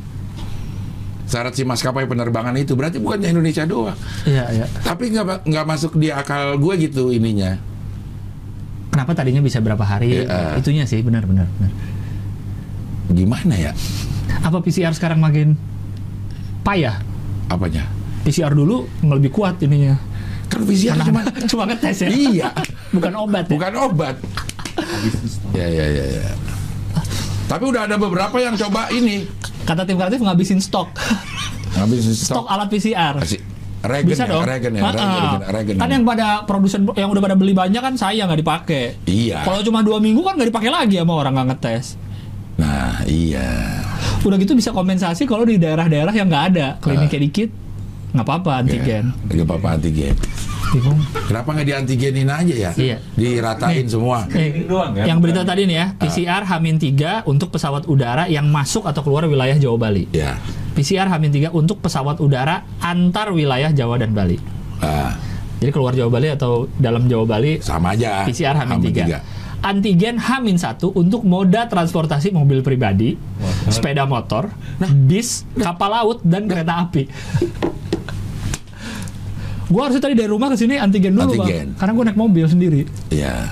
Speaker 1: Syarat si maskapai penerbangan itu berarti bukannya Indonesia doang.
Speaker 3: Iya, iya.
Speaker 1: Tapi nggak nggak masuk di akal gue gitu ininya.
Speaker 3: Kenapa tadinya bisa berapa hari?
Speaker 1: Iya.
Speaker 3: Itunya sih benar benar benar.
Speaker 1: Gimana ya?
Speaker 3: Apa PCR sekarang makin payah?
Speaker 1: Apanya?
Speaker 3: PCR dulu lebih kuat ininya.
Speaker 1: Kan PCR
Speaker 3: Karena
Speaker 1: cuma
Speaker 3: cuma ngetes ya.
Speaker 1: iya,
Speaker 3: Bukan obat ya.
Speaker 1: bukan obat. Ya ya ya ya. Tapi udah ada beberapa yang coba ini
Speaker 3: Kata tim kreatif ngabisin stok.
Speaker 1: ngabisin
Speaker 3: Stok
Speaker 1: stok.
Speaker 3: alat PCR.
Speaker 1: Kasih Regen
Speaker 3: Bisa
Speaker 1: ya,
Speaker 3: dong.
Speaker 1: Regen ya,
Speaker 3: Ah,
Speaker 1: Regen,
Speaker 3: ah.
Speaker 1: Regen, Regen.
Speaker 3: Kan yang pada produsen yang udah pada beli banyak kan saya nggak dipakai.
Speaker 1: Iya.
Speaker 3: Kalau cuma dua minggu kan nggak dipakai lagi sama orang nggak ngetes.
Speaker 1: Nah, iya.
Speaker 3: Udah gitu bisa kompensasi kalau di daerah-daerah yang nggak ada kliniknya dikit nggak apa-apa antigen.
Speaker 1: Ya, Gak apa-apa antigen.
Speaker 3: Bingung.
Speaker 1: Kenapa nggak diantigenin aja ya?
Speaker 3: Iya.
Speaker 1: Diratain semua.
Speaker 3: Eh, yang berita tadi nih ya, PCR Hamin 3 untuk pesawat udara yang masuk atau keluar wilayah Jawa Bali.
Speaker 1: Ya.
Speaker 3: PCR Hamin 3 untuk pesawat udara antar wilayah Jawa dan Bali.
Speaker 1: Ah,
Speaker 3: Jadi keluar Jawa Bali atau dalam Jawa Bali
Speaker 1: sama aja.
Speaker 3: PCR Hamin
Speaker 1: Hamin
Speaker 3: 3.
Speaker 1: tiga.
Speaker 3: Antigen Hamin 1 untuk moda transportasi mobil pribadi,
Speaker 2: Motor.
Speaker 3: sepeda motor, bis, kapal laut dan kereta api. Gua harusnya tadi dari rumah ke sini antigen dulu,
Speaker 1: Antigen.
Speaker 3: Bang. Karena gua naik mobil sendiri.
Speaker 1: Iya.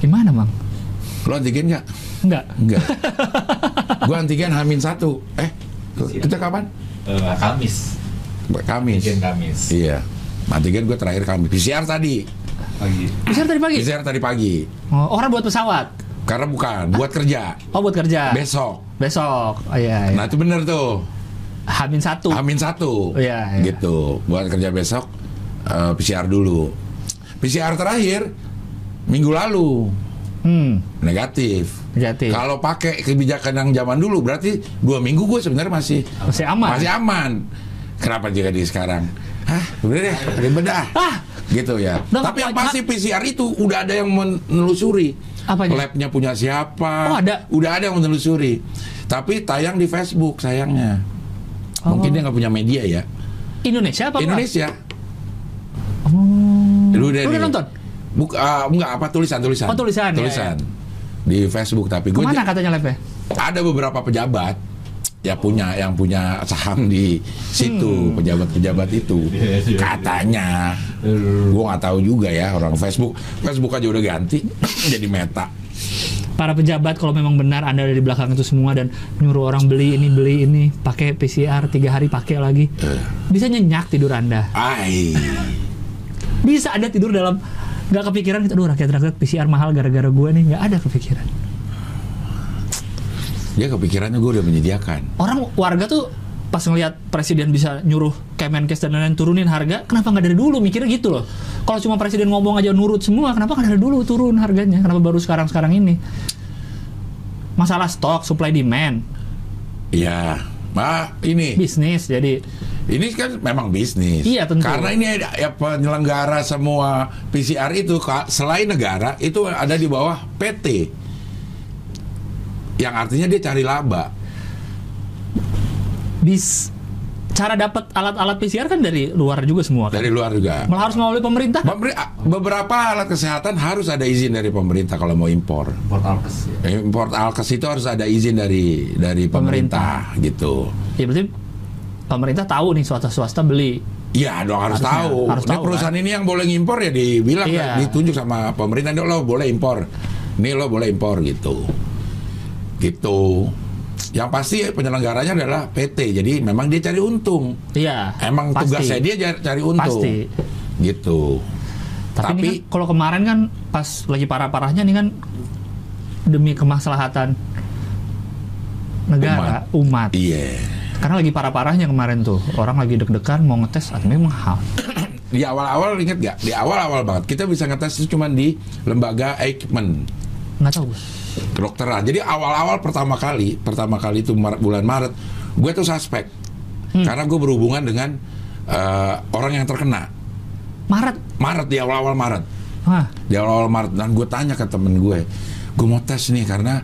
Speaker 3: Gimana, Bang?
Speaker 1: Lo antigen nggak?
Speaker 3: Enggak.
Speaker 1: Enggak. Gua antigen Hamin satu. Eh, kita kapan?
Speaker 2: Eh, Kamis.
Speaker 1: Kamis.
Speaker 2: Weekend Kamis.
Speaker 1: Iya. Antigen gue terakhir Kamis. PCR tadi.
Speaker 2: Pagi.
Speaker 3: PCR tadi pagi?
Speaker 1: PCR tadi pagi.
Speaker 3: Oh, orang buat pesawat.
Speaker 1: Karena bukan, buat kerja.
Speaker 3: Oh, buat kerja.
Speaker 1: Besok.
Speaker 3: Besok. Oh, iya, iya.
Speaker 1: Nah itu bener tuh.
Speaker 3: Hamin 1.
Speaker 1: Hamin satu.
Speaker 3: Iya, iya.
Speaker 1: Gitu. Buat kerja besok eh, PCR dulu. PCR terakhir minggu lalu
Speaker 3: Hmm,
Speaker 1: negatif.
Speaker 3: negatif.
Speaker 1: Kalau pakai kebijakan yang zaman dulu berarti dua minggu gue sebenarnya masih
Speaker 3: Masih aman.
Speaker 1: masih aman. Kenapa juga di sekarang? Hah, udah deh, ribet dah.
Speaker 3: Ah,
Speaker 1: Gitu ya.
Speaker 3: Udah,
Speaker 1: Tapi yang pasti PCR itu udah ada yang menelusuri.
Speaker 3: Apanya?
Speaker 1: Labnya punya siapa?
Speaker 3: Oh, ada?
Speaker 1: Udah ada yang menelusuri. Tapi tayang di Facebook sayangnya. Mungkin
Speaker 3: Oh.
Speaker 1: dia nggak punya media ya.
Speaker 3: Indonesia apa?
Speaker 1: Indonesia.
Speaker 3: Oh.
Speaker 1: Lu udah,
Speaker 3: Lu udah
Speaker 1: nih.
Speaker 3: nonton?
Speaker 1: Buk, ah, enggak apa tulisan tulisan.
Speaker 3: Oh, tulisan, ya,
Speaker 1: Tulisan. Di Facebook tapi gue
Speaker 3: Ke mana katanya live
Speaker 1: ada beberapa pejabat ya punya yang punya saham di situ
Speaker 3: Hmm.
Speaker 1: pejabat-pejabat itu
Speaker 2: Iya, iya,
Speaker 1: katanya gua nggak tahu juga ya orang Facebook Facebook aja udah ganti jadi Meta
Speaker 3: Para pejabat kalau memang benar Anda ada di belakang itu semua dan nyuruh orang beli ini beli ini pakai PCR tiga hari pakai lagi
Speaker 1: Eh.
Speaker 3: bisa nyenyak tidur Anda.
Speaker 1: Ai.
Speaker 3: Bisa ada tidur dalam nggak kepikiran gitu aduh rakyat-rakyat PCR mahal gara-gara gue nih. Nggak ada kepikiran.
Speaker 1: Dia kepikirannya gue udah menyediakan.
Speaker 3: Orang warga tuh pas ngelihat presiden bisa nyuruh Kemenkes dan lain-lain turunin harga kenapa nggak dari dulu mikirnya gitu loh kalau cuma presiden ngomong aja nurut semua kenapa nggak dari dulu turun harganya kenapa baru sekarang sekarang ini masalah stok supply demand
Speaker 1: ya Nah, ini
Speaker 3: bisnis jadi
Speaker 1: ini kan memang bisnis.
Speaker 3: Iya, tentu.
Speaker 1: Karena ini ada ya, penyelenggara semua PCR itu selain negara itu ada di bawah PT. Yang artinya dia cari laba.
Speaker 3: Bis cara dapat alat-alat PCR kan dari luar juga semua kan?
Speaker 1: dari luar juga.
Speaker 3: Malah harus melalui pemerintah.
Speaker 1: Pemberi- beberapa alat kesehatan harus ada izin dari pemerintah kalau mau impor.
Speaker 2: Portal kes ya.
Speaker 1: Import alkes itu harus ada izin dari dari pemerintah, gitu.
Speaker 3: Ya berarti pemerintah tahu nih swasta swasta beli.
Speaker 1: Iya dong harus
Speaker 3: Harusnya,
Speaker 1: tahu.
Speaker 3: harus
Speaker 1: Ini
Speaker 3: tahu,
Speaker 1: perusahaan ini yang boleh ngimpor ya dibilang
Speaker 3: Iya.
Speaker 1: ditunjuk sama pemerintah "Nih, lo boleh impor. Nih lo boleh impor gitu. Gitu. Yang pasti penyelenggaranya adalah PT. Jadi memang dia cari untung.
Speaker 3: Iya.
Speaker 1: Emang
Speaker 3: pasti.
Speaker 1: tugasnya dia cari untung.
Speaker 3: Pasti.
Speaker 1: Gitu.
Speaker 3: Tapi,
Speaker 1: Tapi-
Speaker 3: kan, kalau kemarin kan pas lagi parah-parahnya nih kan demi kemaslahatan negara umat.
Speaker 1: Iya.
Speaker 3: Karena lagi parah-parahnya kemarin tuh orang lagi deg-degan mau ngetes memang mahal.
Speaker 1: Di awal-awal inget gak? Di awal-awal banget kita bisa ngetes itu cuma di lembaga Eijkman
Speaker 3: Nggak tahu.
Speaker 1: Kedokteran. Jadi awal-awal pertama kali, pertama kali itu Maret- bulan Maret, gue tuh suspek karena gue berhubungan dengan eh, orang yang terkena.
Speaker 3: Maret.
Speaker 1: Maret di awal-awal Maret,
Speaker 3: Hah.
Speaker 1: di awal-awal Maret dan gue tanya ke temen gue, gue mau tes nih karena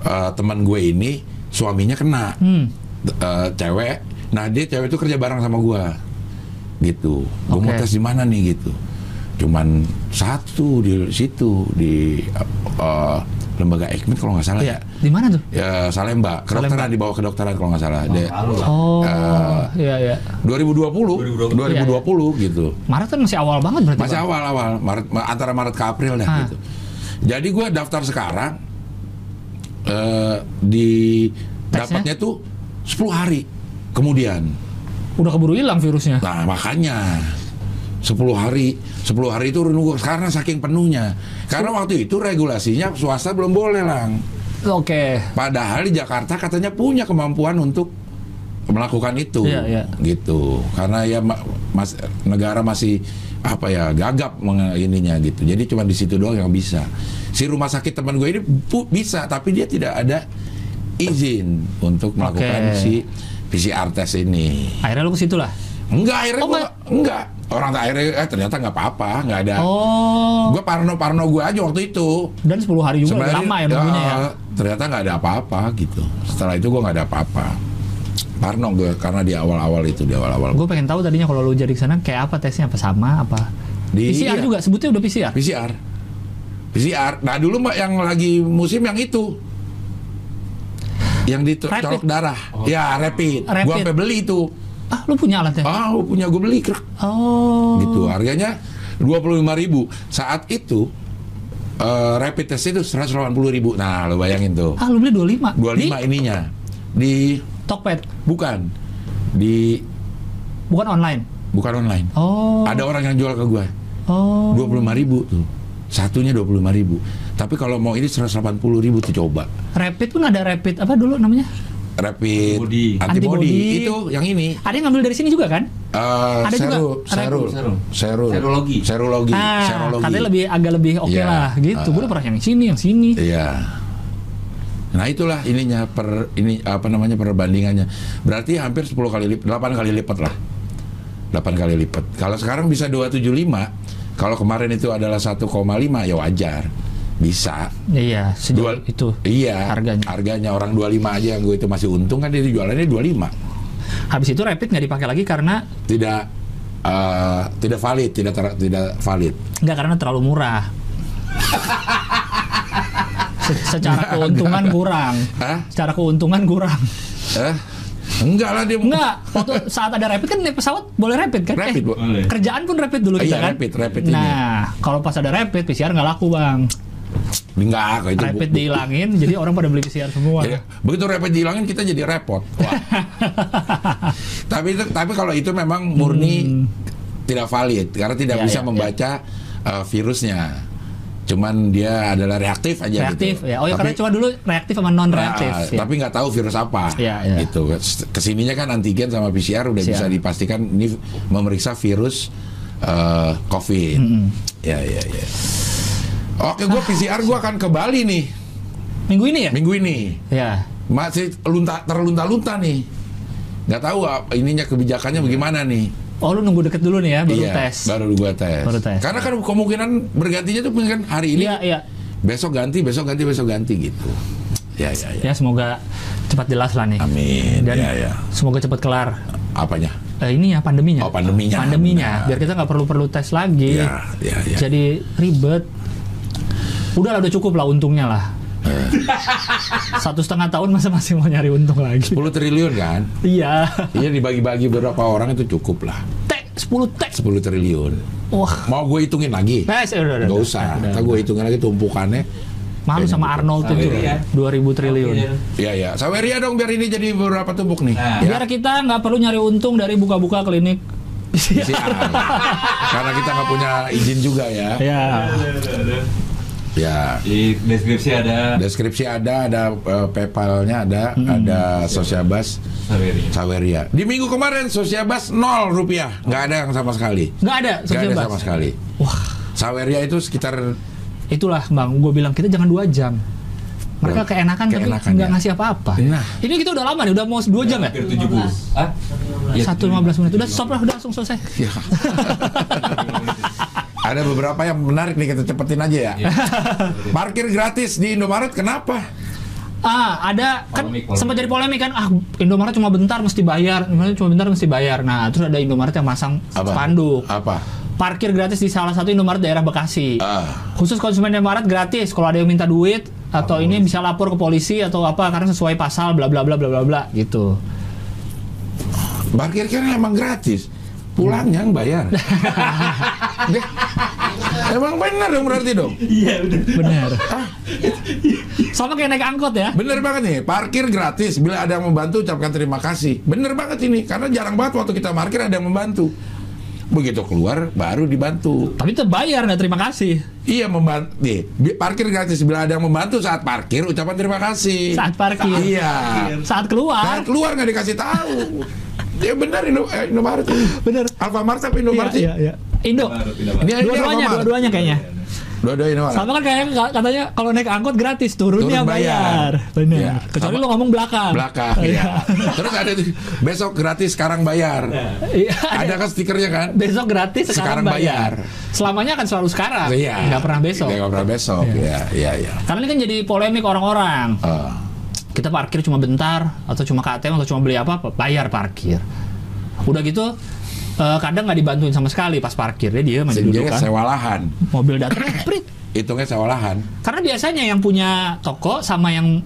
Speaker 1: eh, teman gue ini suaminya kena,
Speaker 3: Hmm.
Speaker 1: Eh, cewek. Nah dia cewek itu kerja bareng sama gue, gitu. Gue mau
Speaker 3: Oke.
Speaker 1: tes di mana nih gitu. Cuman satu di situ di eh, lembaga Eijkman kalau nggak salah
Speaker 3: Iya.
Speaker 1: ya.
Speaker 3: Di mana tuh?
Speaker 1: Ya Salemba, kedokteran di bawah kedokteran kalau nggak salah. Dia,
Speaker 2: Lalu lah.
Speaker 3: Oh,
Speaker 1: Eh,
Speaker 3: iya iya.
Speaker 1: 2020, 2020, gitu.
Speaker 3: Maret kan masih awal banget berarti.
Speaker 1: Masih awal-awal, Maret ma- antara Maret ke April dah
Speaker 3: Ah.
Speaker 1: gitu. Jadi gue daftar sekarang eh, di
Speaker 3: Tesnya?
Speaker 1: dapatnya tuh 10 hari kemudian.
Speaker 3: Udah keburu hilang virusnya.
Speaker 1: Nah, makanya 10 hari, 10 hari itu nunggu karena saking penuhnya. Karena waktu itu regulasinya swasta belum boleh, Lang.
Speaker 3: Oke.
Speaker 1: Padahal di Jakarta katanya punya kemampuan untuk melakukan itu,
Speaker 3: Iya, iya.
Speaker 1: gitu. Karena ya ma- mas, negara masih apa ya gagap ininya gitu. Jadi cuma di situ doang yang bisa. Si rumah sakit teman gue ini bisa, tapi dia tidak ada izin untuk melakukan
Speaker 3: Oke.
Speaker 1: si PCR test ini.
Speaker 3: Akhirnya lu ke situ lah.
Speaker 1: Enggak, akhirnya
Speaker 3: Oh,
Speaker 1: gua
Speaker 3: enggak.
Speaker 1: Orang akhirnya eh, ternyata nggak apa-apa, nggak ada.
Speaker 3: Oh.
Speaker 1: Gue parno-parno gue aja waktu itu.
Speaker 3: Dan 10 hari juga
Speaker 1: Sebenarnya,
Speaker 3: lama ya nunggunya ya.
Speaker 1: Ternyata nggak ada apa-apa gitu. Setelah itu gue nggak ada apa-apa. Parno gue karena di awal-awal itu di awal-awal.
Speaker 3: Gue pengen tahu tadinya kalau lu jadi ke sana kayak apa tesnya apa sama apa?
Speaker 1: Di-
Speaker 3: PCR
Speaker 1: iya.
Speaker 3: juga sebutnya udah PCR.
Speaker 1: PCR. PCR. Nah dulu mbak yang lagi musim yang itu. Yang di
Speaker 3: Rapid.
Speaker 1: colok darah. Ya rapid. Gue
Speaker 3: Rapid.
Speaker 1: sampai beli itu.
Speaker 3: Ah, lu punya alatnya?
Speaker 1: Ah punya gue beli. krek.
Speaker 3: Oh.
Speaker 1: gitu harganya 25.000 saat itu eh, rapid test itu 180.000 nah lo bayangin tuh
Speaker 3: Ah, lu beli 25.
Speaker 1: 25 ininya di
Speaker 3: Di Tokped.
Speaker 1: bukan di
Speaker 3: Bukan online.
Speaker 1: bukan online
Speaker 3: Oh.
Speaker 1: ada orang yang jual ke gua
Speaker 3: Oh.
Speaker 1: 25.000 tuh satunya 25.000 tapi kalau mau ini 180.000 tuh coba
Speaker 3: Rapid pun ada rapid apa dulu namanya?
Speaker 1: Rapid
Speaker 2: Antibody.
Speaker 1: antibody,
Speaker 3: Antibody.
Speaker 1: itu yang ini
Speaker 3: Ada yang ngambil dari sini juga kan?
Speaker 1: eh
Speaker 3: Ada juga
Speaker 1: seru, serul,
Speaker 2: Serum.
Speaker 1: serul,
Speaker 2: Serologi.
Speaker 1: serologi,
Speaker 3: ah,
Speaker 1: serologi.
Speaker 3: katanya lebih agak lebih oke
Speaker 1: Iya.
Speaker 3: lah gitu.
Speaker 1: Ah.
Speaker 3: Gue udah pernah yang sini, yang sini.
Speaker 1: Iya. Nah itulah ininya per ini apa namanya perbandingannya. Berarti hampir 10 kali lipat, 8 kali lipat lah. 8 kali lipat. Kalau sekarang bisa 275, kalau kemarin itu adalah 1,5 ya wajar. Bisa.
Speaker 3: Iya, sejauh
Speaker 1: Dua-
Speaker 3: itu.
Speaker 1: Iya.
Speaker 3: Harganya.
Speaker 1: Harganya orang 25 aja yang gue itu masih untung kan dia jualannya 25.
Speaker 3: Habis itu rapid nggak dipakai lagi karena
Speaker 1: Tidak eh, tidak valid, tidak ter- tidak valid.
Speaker 3: nggak karena terlalu murah. Se- secara keuntungan kurang.
Speaker 1: Hah?
Speaker 3: Secara keuntungan kurang.
Speaker 1: Eh? Enggak lah dia
Speaker 3: Enggak, waktu saat ada rapid kan naik pesawat boleh rapid kan?
Speaker 1: Rapid, Bu.
Speaker 2: Boleh.
Speaker 3: kerjaan pun rapid dulu kita
Speaker 1: Iya,
Speaker 3: kan?
Speaker 1: rapid, rapid ini.
Speaker 3: nah, kalau pas ada rapid, PCR nggak laku bang.
Speaker 1: Enggak, itu
Speaker 3: rapid dihilangin, jadi orang pada beli PCR semua.
Speaker 1: Jadi, begitu rapid dihilangin kita jadi repot. Wah. tapi itu, tapi kalau itu memang murni tidak valid karena tidak
Speaker 3: Hmm. Ya,
Speaker 1: bisa
Speaker 3: ya,
Speaker 1: membaca uh, virusnya. Cuman dia adalah reaktif aja
Speaker 3: reaktif
Speaker 1: gitu.
Speaker 3: ya. Oh ya
Speaker 1: tapi,
Speaker 3: karena cuma dulu reaktif sama non reaktif.
Speaker 1: nah,
Speaker 3: ya.
Speaker 1: tapi nggak tahu virus apa.
Speaker 3: Ya, ya.
Speaker 1: Gitu. Ke sininya kan antigen sama PCR udah bisa dipastikan ini memeriksa virus uh, COVID. Ya ya ya. Oke, gue PCR gue akan ke Bali nih
Speaker 3: Minggu ini ya?
Speaker 1: minggu ini.
Speaker 3: Ya.
Speaker 1: Masih lunta terlunta-lunta nih. nggak tahu ah, ininya kebijakannya bagaimana nih.
Speaker 3: Oh lu nunggu deket dulu nih ya baru
Speaker 1: iya,
Speaker 3: tes.
Speaker 1: baru gua tes.
Speaker 3: Baru tes.
Speaker 1: Karena kan kemungkinan bergantinya tuh kan hari ini,
Speaker 3: Iya iya.
Speaker 1: besok ganti, besok ganti, besok ganti gitu. Ya ya ya.
Speaker 3: Ya semoga cepat jelas lah nih.
Speaker 1: Amin.
Speaker 3: Dan
Speaker 1: ya ya.
Speaker 3: semoga cepat kelar.
Speaker 1: Apanya?
Speaker 3: Eh, ini ya pandeminya.
Speaker 1: Oh, pandeminya.
Speaker 3: Pandeminya.
Speaker 1: Benar.
Speaker 3: Biar kita nggak perlu perlu tes lagi.
Speaker 1: Ya ya ya.
Speaker 3: Jadi ribet. Udah lah, udah cukup lah untungnya lah.
Speaker 1: Eh.
Speaker 3: Satu setengah tahun masa masih mau nyari untung lagi.
Speaker 1: 10 triliun kan?
Speaker 3: Iya.
Speaker 1: Iya dibagi-bagi beberapa orang itu cukup lah.
Speaker 3: Tek 10 tek.
Speaker 1: 10 triliun.
Speaker 3: Wah.
Speaker 1: Mau gue hitungin lagi?
Speaker 3: Nah, udah, udah,
Speaker 1: Gak usah.
Speaker 3: Udah,
Speaker 1: gue hitungin lagi tumpukannya.
Speaker 3: Malu sama. Arnold tuh
Speaker 2: Saweria.
Speaker 3: juga. 2000 triliun.
Speaker 1: Iya iya. Saweria dong biar ini jadi beberapa tumpuk nih.
Speaker 2: Nah.
Speaker 1: Ya.
Speaker 3: Biar kita nggak perlu nyari untung dari buka-buka klinik.
Speaker 1: PCR. Karena kita nggak punya izin juga ya.
Speaker 3: ya.
Speaker 1: Ya.
Speaker 2: Di deskripsi ada
Speaker 1: Deskripsi ada, ada eh, PayPal-nya ada, ada Sosiabas
Speaker 2: Saweria.
Speaker 1: Saweria. Di minggu kemarin Sosiabas nol rupiah, nggak ada yang sama sekali.
Speaker 3: Nggak ada
Speaker 1: Nggak
Speaker 3: sosial
Speaker 1: ada sama sekali.
Speaker 3: Wah,
Speaker 1: Saweria itu sekitar
Speaker 3: itulah bang. Gue bilang kita jangan dua jam. Mereka keenakan,
Speaker 1: Keenakan,
Speaker 3: tapi nggak
Speaker 1: ya.
Speaker 3: ngasih apa-apa.
Speaker 1: Nah.
Speaker 3: Ini kita udah lama nih, udah mau dua jam ya?
Speaker 2: Hampir 70. Ah? Iya,
Speaker 3: Satu lima belas menit. Udah stop lah, udah langsung selesai.
Speaker 1: Ya. Ada beberapa yang menarik nih kita cepetin aja ya.
Speaker 2: Iya.
Speaker 1: Parkir gratis di Indomaret kenapa?
Speaker 3: Ah, ada kan
Speaker 2: Polemik,
Speaker 3: sempat jadi polemik kan. Ah, Indomaret cuma bentar mesti bayar. Indomaret cuma bentar mesti bayar. Nah, terus ada Indomaret yang masang
Speaker 1: Apa?
Speaker 3: spanduk.
Speaker 1: Apa?
Speaker 3: Parkir gratis di salah satu Indomaret daerah Bekasi.
Speaker 1: Ah,
Speaker 3: Khusus konsumen Indomaret gratis. Kalau ada yang minta duit atau ini bisa lapor ke polisi atau apa karena sesuai pasal bla bla bla bla bla bla gitu.
Speaker 1: parkir kan emang gratis. Pulangnya yang bayar. Deh. Emang benar dong berarti dong.
Speaker 3: Benar. Sama kayak naik angkot ya.
Speaker 1: Bener banget nih, parkir gratis. Bila ada yang membantu, ucapkan terima kasih. Bener banget ini, karena jarang banget waktu kita parkir ada yang membantu. Begitu keluar, baru dibantu.
Speaker 3: Tapi tetap bayar nggak terima kasih
Speaker 1: Iya membantu. Nih, parkir gratis. Bila ada yang membantu saat parkir, ucapan terima kasih.
Speaker 3: saat parkir.
Speaker 1: Iya.
Speaker 3: Saat keluar.
Speaker 1: Saat keluar nggak dikasih tahu. Ya benar Indo, eh, Indomaret ini.
Speaker 3: Bener.
Speaker 1: Alfamart apa Indomaret sih?
Speaker 3: Iya, iya. Indo.
Speaker 1: Ini,
Speaker 3: Dua-duanya, dua-duanya kayaknya.
Speaker 1: Dua-dua Indomaret.
Speaker 3: Sama kan kayak katanya kalau naik angkot gratis, turunnya
Speaker 1: Turun bayar.
Speaker 3: bayar. Benar.
Speaker 1: Iya.
Speaker 3: Kecuali
Speaker 1: Sama-
Speaker 3: lo ngomong belakang.
Speaker 1: Belakang,
Speaker 3: Iya.
Speaker 1: ya. Terus ada besok gratis, sekarang bayar.
Speaker 3: Iya.
Speaker 1: Ada kan stikernya kan?
Speaker 3: Besok gratis, sekarang,
Speaker 1: Sekarang bayar.
Speaker 3: bayar. Selamanya akan selalu sekarang.
Speaker 1: Iya.
Speaker 3: Nggak pernah besok.
Speaker 1: Nggak pernah besok. Iya, iya, iya.
Speaker 3: Karena ini kan jadi polemik orang-orang.
Speaker 1: Eh,
Speaker 3: Kita parkir cuma bentar, atau cuma ke ATM, atau cuma beli apa, bayar parkir. Udah gitu, eh, kadang nggak dibantuin sama sekali pas parkir. Dia diem aja duduk kan.
Speaker 1: sewa lahan.
Speaker 3: Mobil datang, prit.
Speaker 1: Hitungnya sewa lahan.
Speaker 3: Karena biasanya yang punya toko sama yang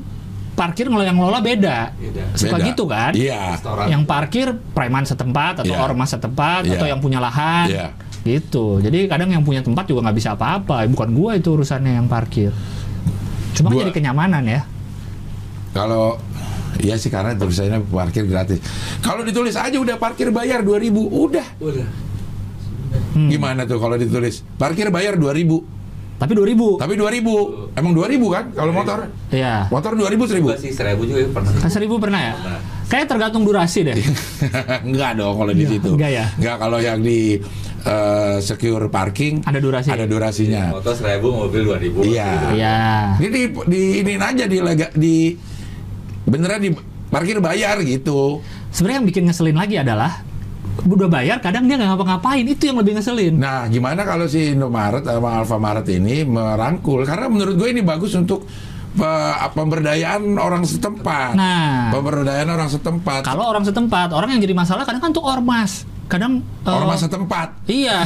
Speaker 3: parkir kalau yang ngelola beda.
Speaker 2: Beda.
Speaker 3: Suka
Speaker 1: Beda.
Speaker 3: gitu kan?
Speaker 1: Iya.
Speaker 2: Restoran.
Speaker 3: Yang parkir preman setempat atau
Speaker 1: Iya.
Speaker 3: ormas setempat
Speaker 1: Iya.
Speaker 3: atau yang punya lahan.
Speaker 1: Iya.
Speaker 3: Gitu. Jadi kadang yang punya tempat juga nggak bisa apa-apa. Bukan gua itu urusannya yang parkir. Cuma
Speaker 1: Gua-
Speaker 3: jadi kenyamanan ya.
Speaker 1: Kalau Iya sih karena tulisannya parkir gratis. Kalau ditulis aja udah parkir bayar 2000, udah.
Speaker 2: Udah.
Speaker 3: Hmm.
Speaker 1: Gimana tuh kalau ditulis? Parkir bayar 2000.
Speaker 3: Tapi 2000.
Speaker 1: Tapi 2000. Emang 2000 kan kalau motor?
Speaker 3: Iya.
Speaker 1: Motor 2000 1000.
Speaker 2: Gua sih seribu juga pernah.
Speaker 3: Kan 1000 pernah ya?
Speaker 2: Pernah.
Speaker 3: Kayak tergantung durasi deh.
Speaker 1: enggak dong kalau di situ.
Speaker 3: enggak ya?
Speaker 1: Enggak kalau yang di eh, secure parking
Speaker 3: Ada durasi.
Speaker 1: ada durasinya.
Speaker 2: Motor seribu, mobil dua ribu.
Speaker 1: Iya.
Speaker 3: Iya.
Speaker 1: Ini di, di ini aja di lega, di beneran di parkir bayar gitu.
Speaker 3: Sebenarnya yang bikin ngeselin lagi adalah udah bayar kadang dia nggak ngapa-ngapain itu yang lebih ngeselin.
Speaker 1: Nah, gimana kalau si Indomaret sama Alfamaret ini merangkul? Karena menurut gue ini bagus untuk pe- pemberdayaan orang setempat.
Speaker 3: Nah.
Speaker 1: Pemberdayaan orang setempat.
Speaker 3: Kalau orang setempat, orang yang jadi masalah kadang kan tuh ormas. Kadang eh,
Speaker 1: Ormas setempat.
Speaker 3: Iya.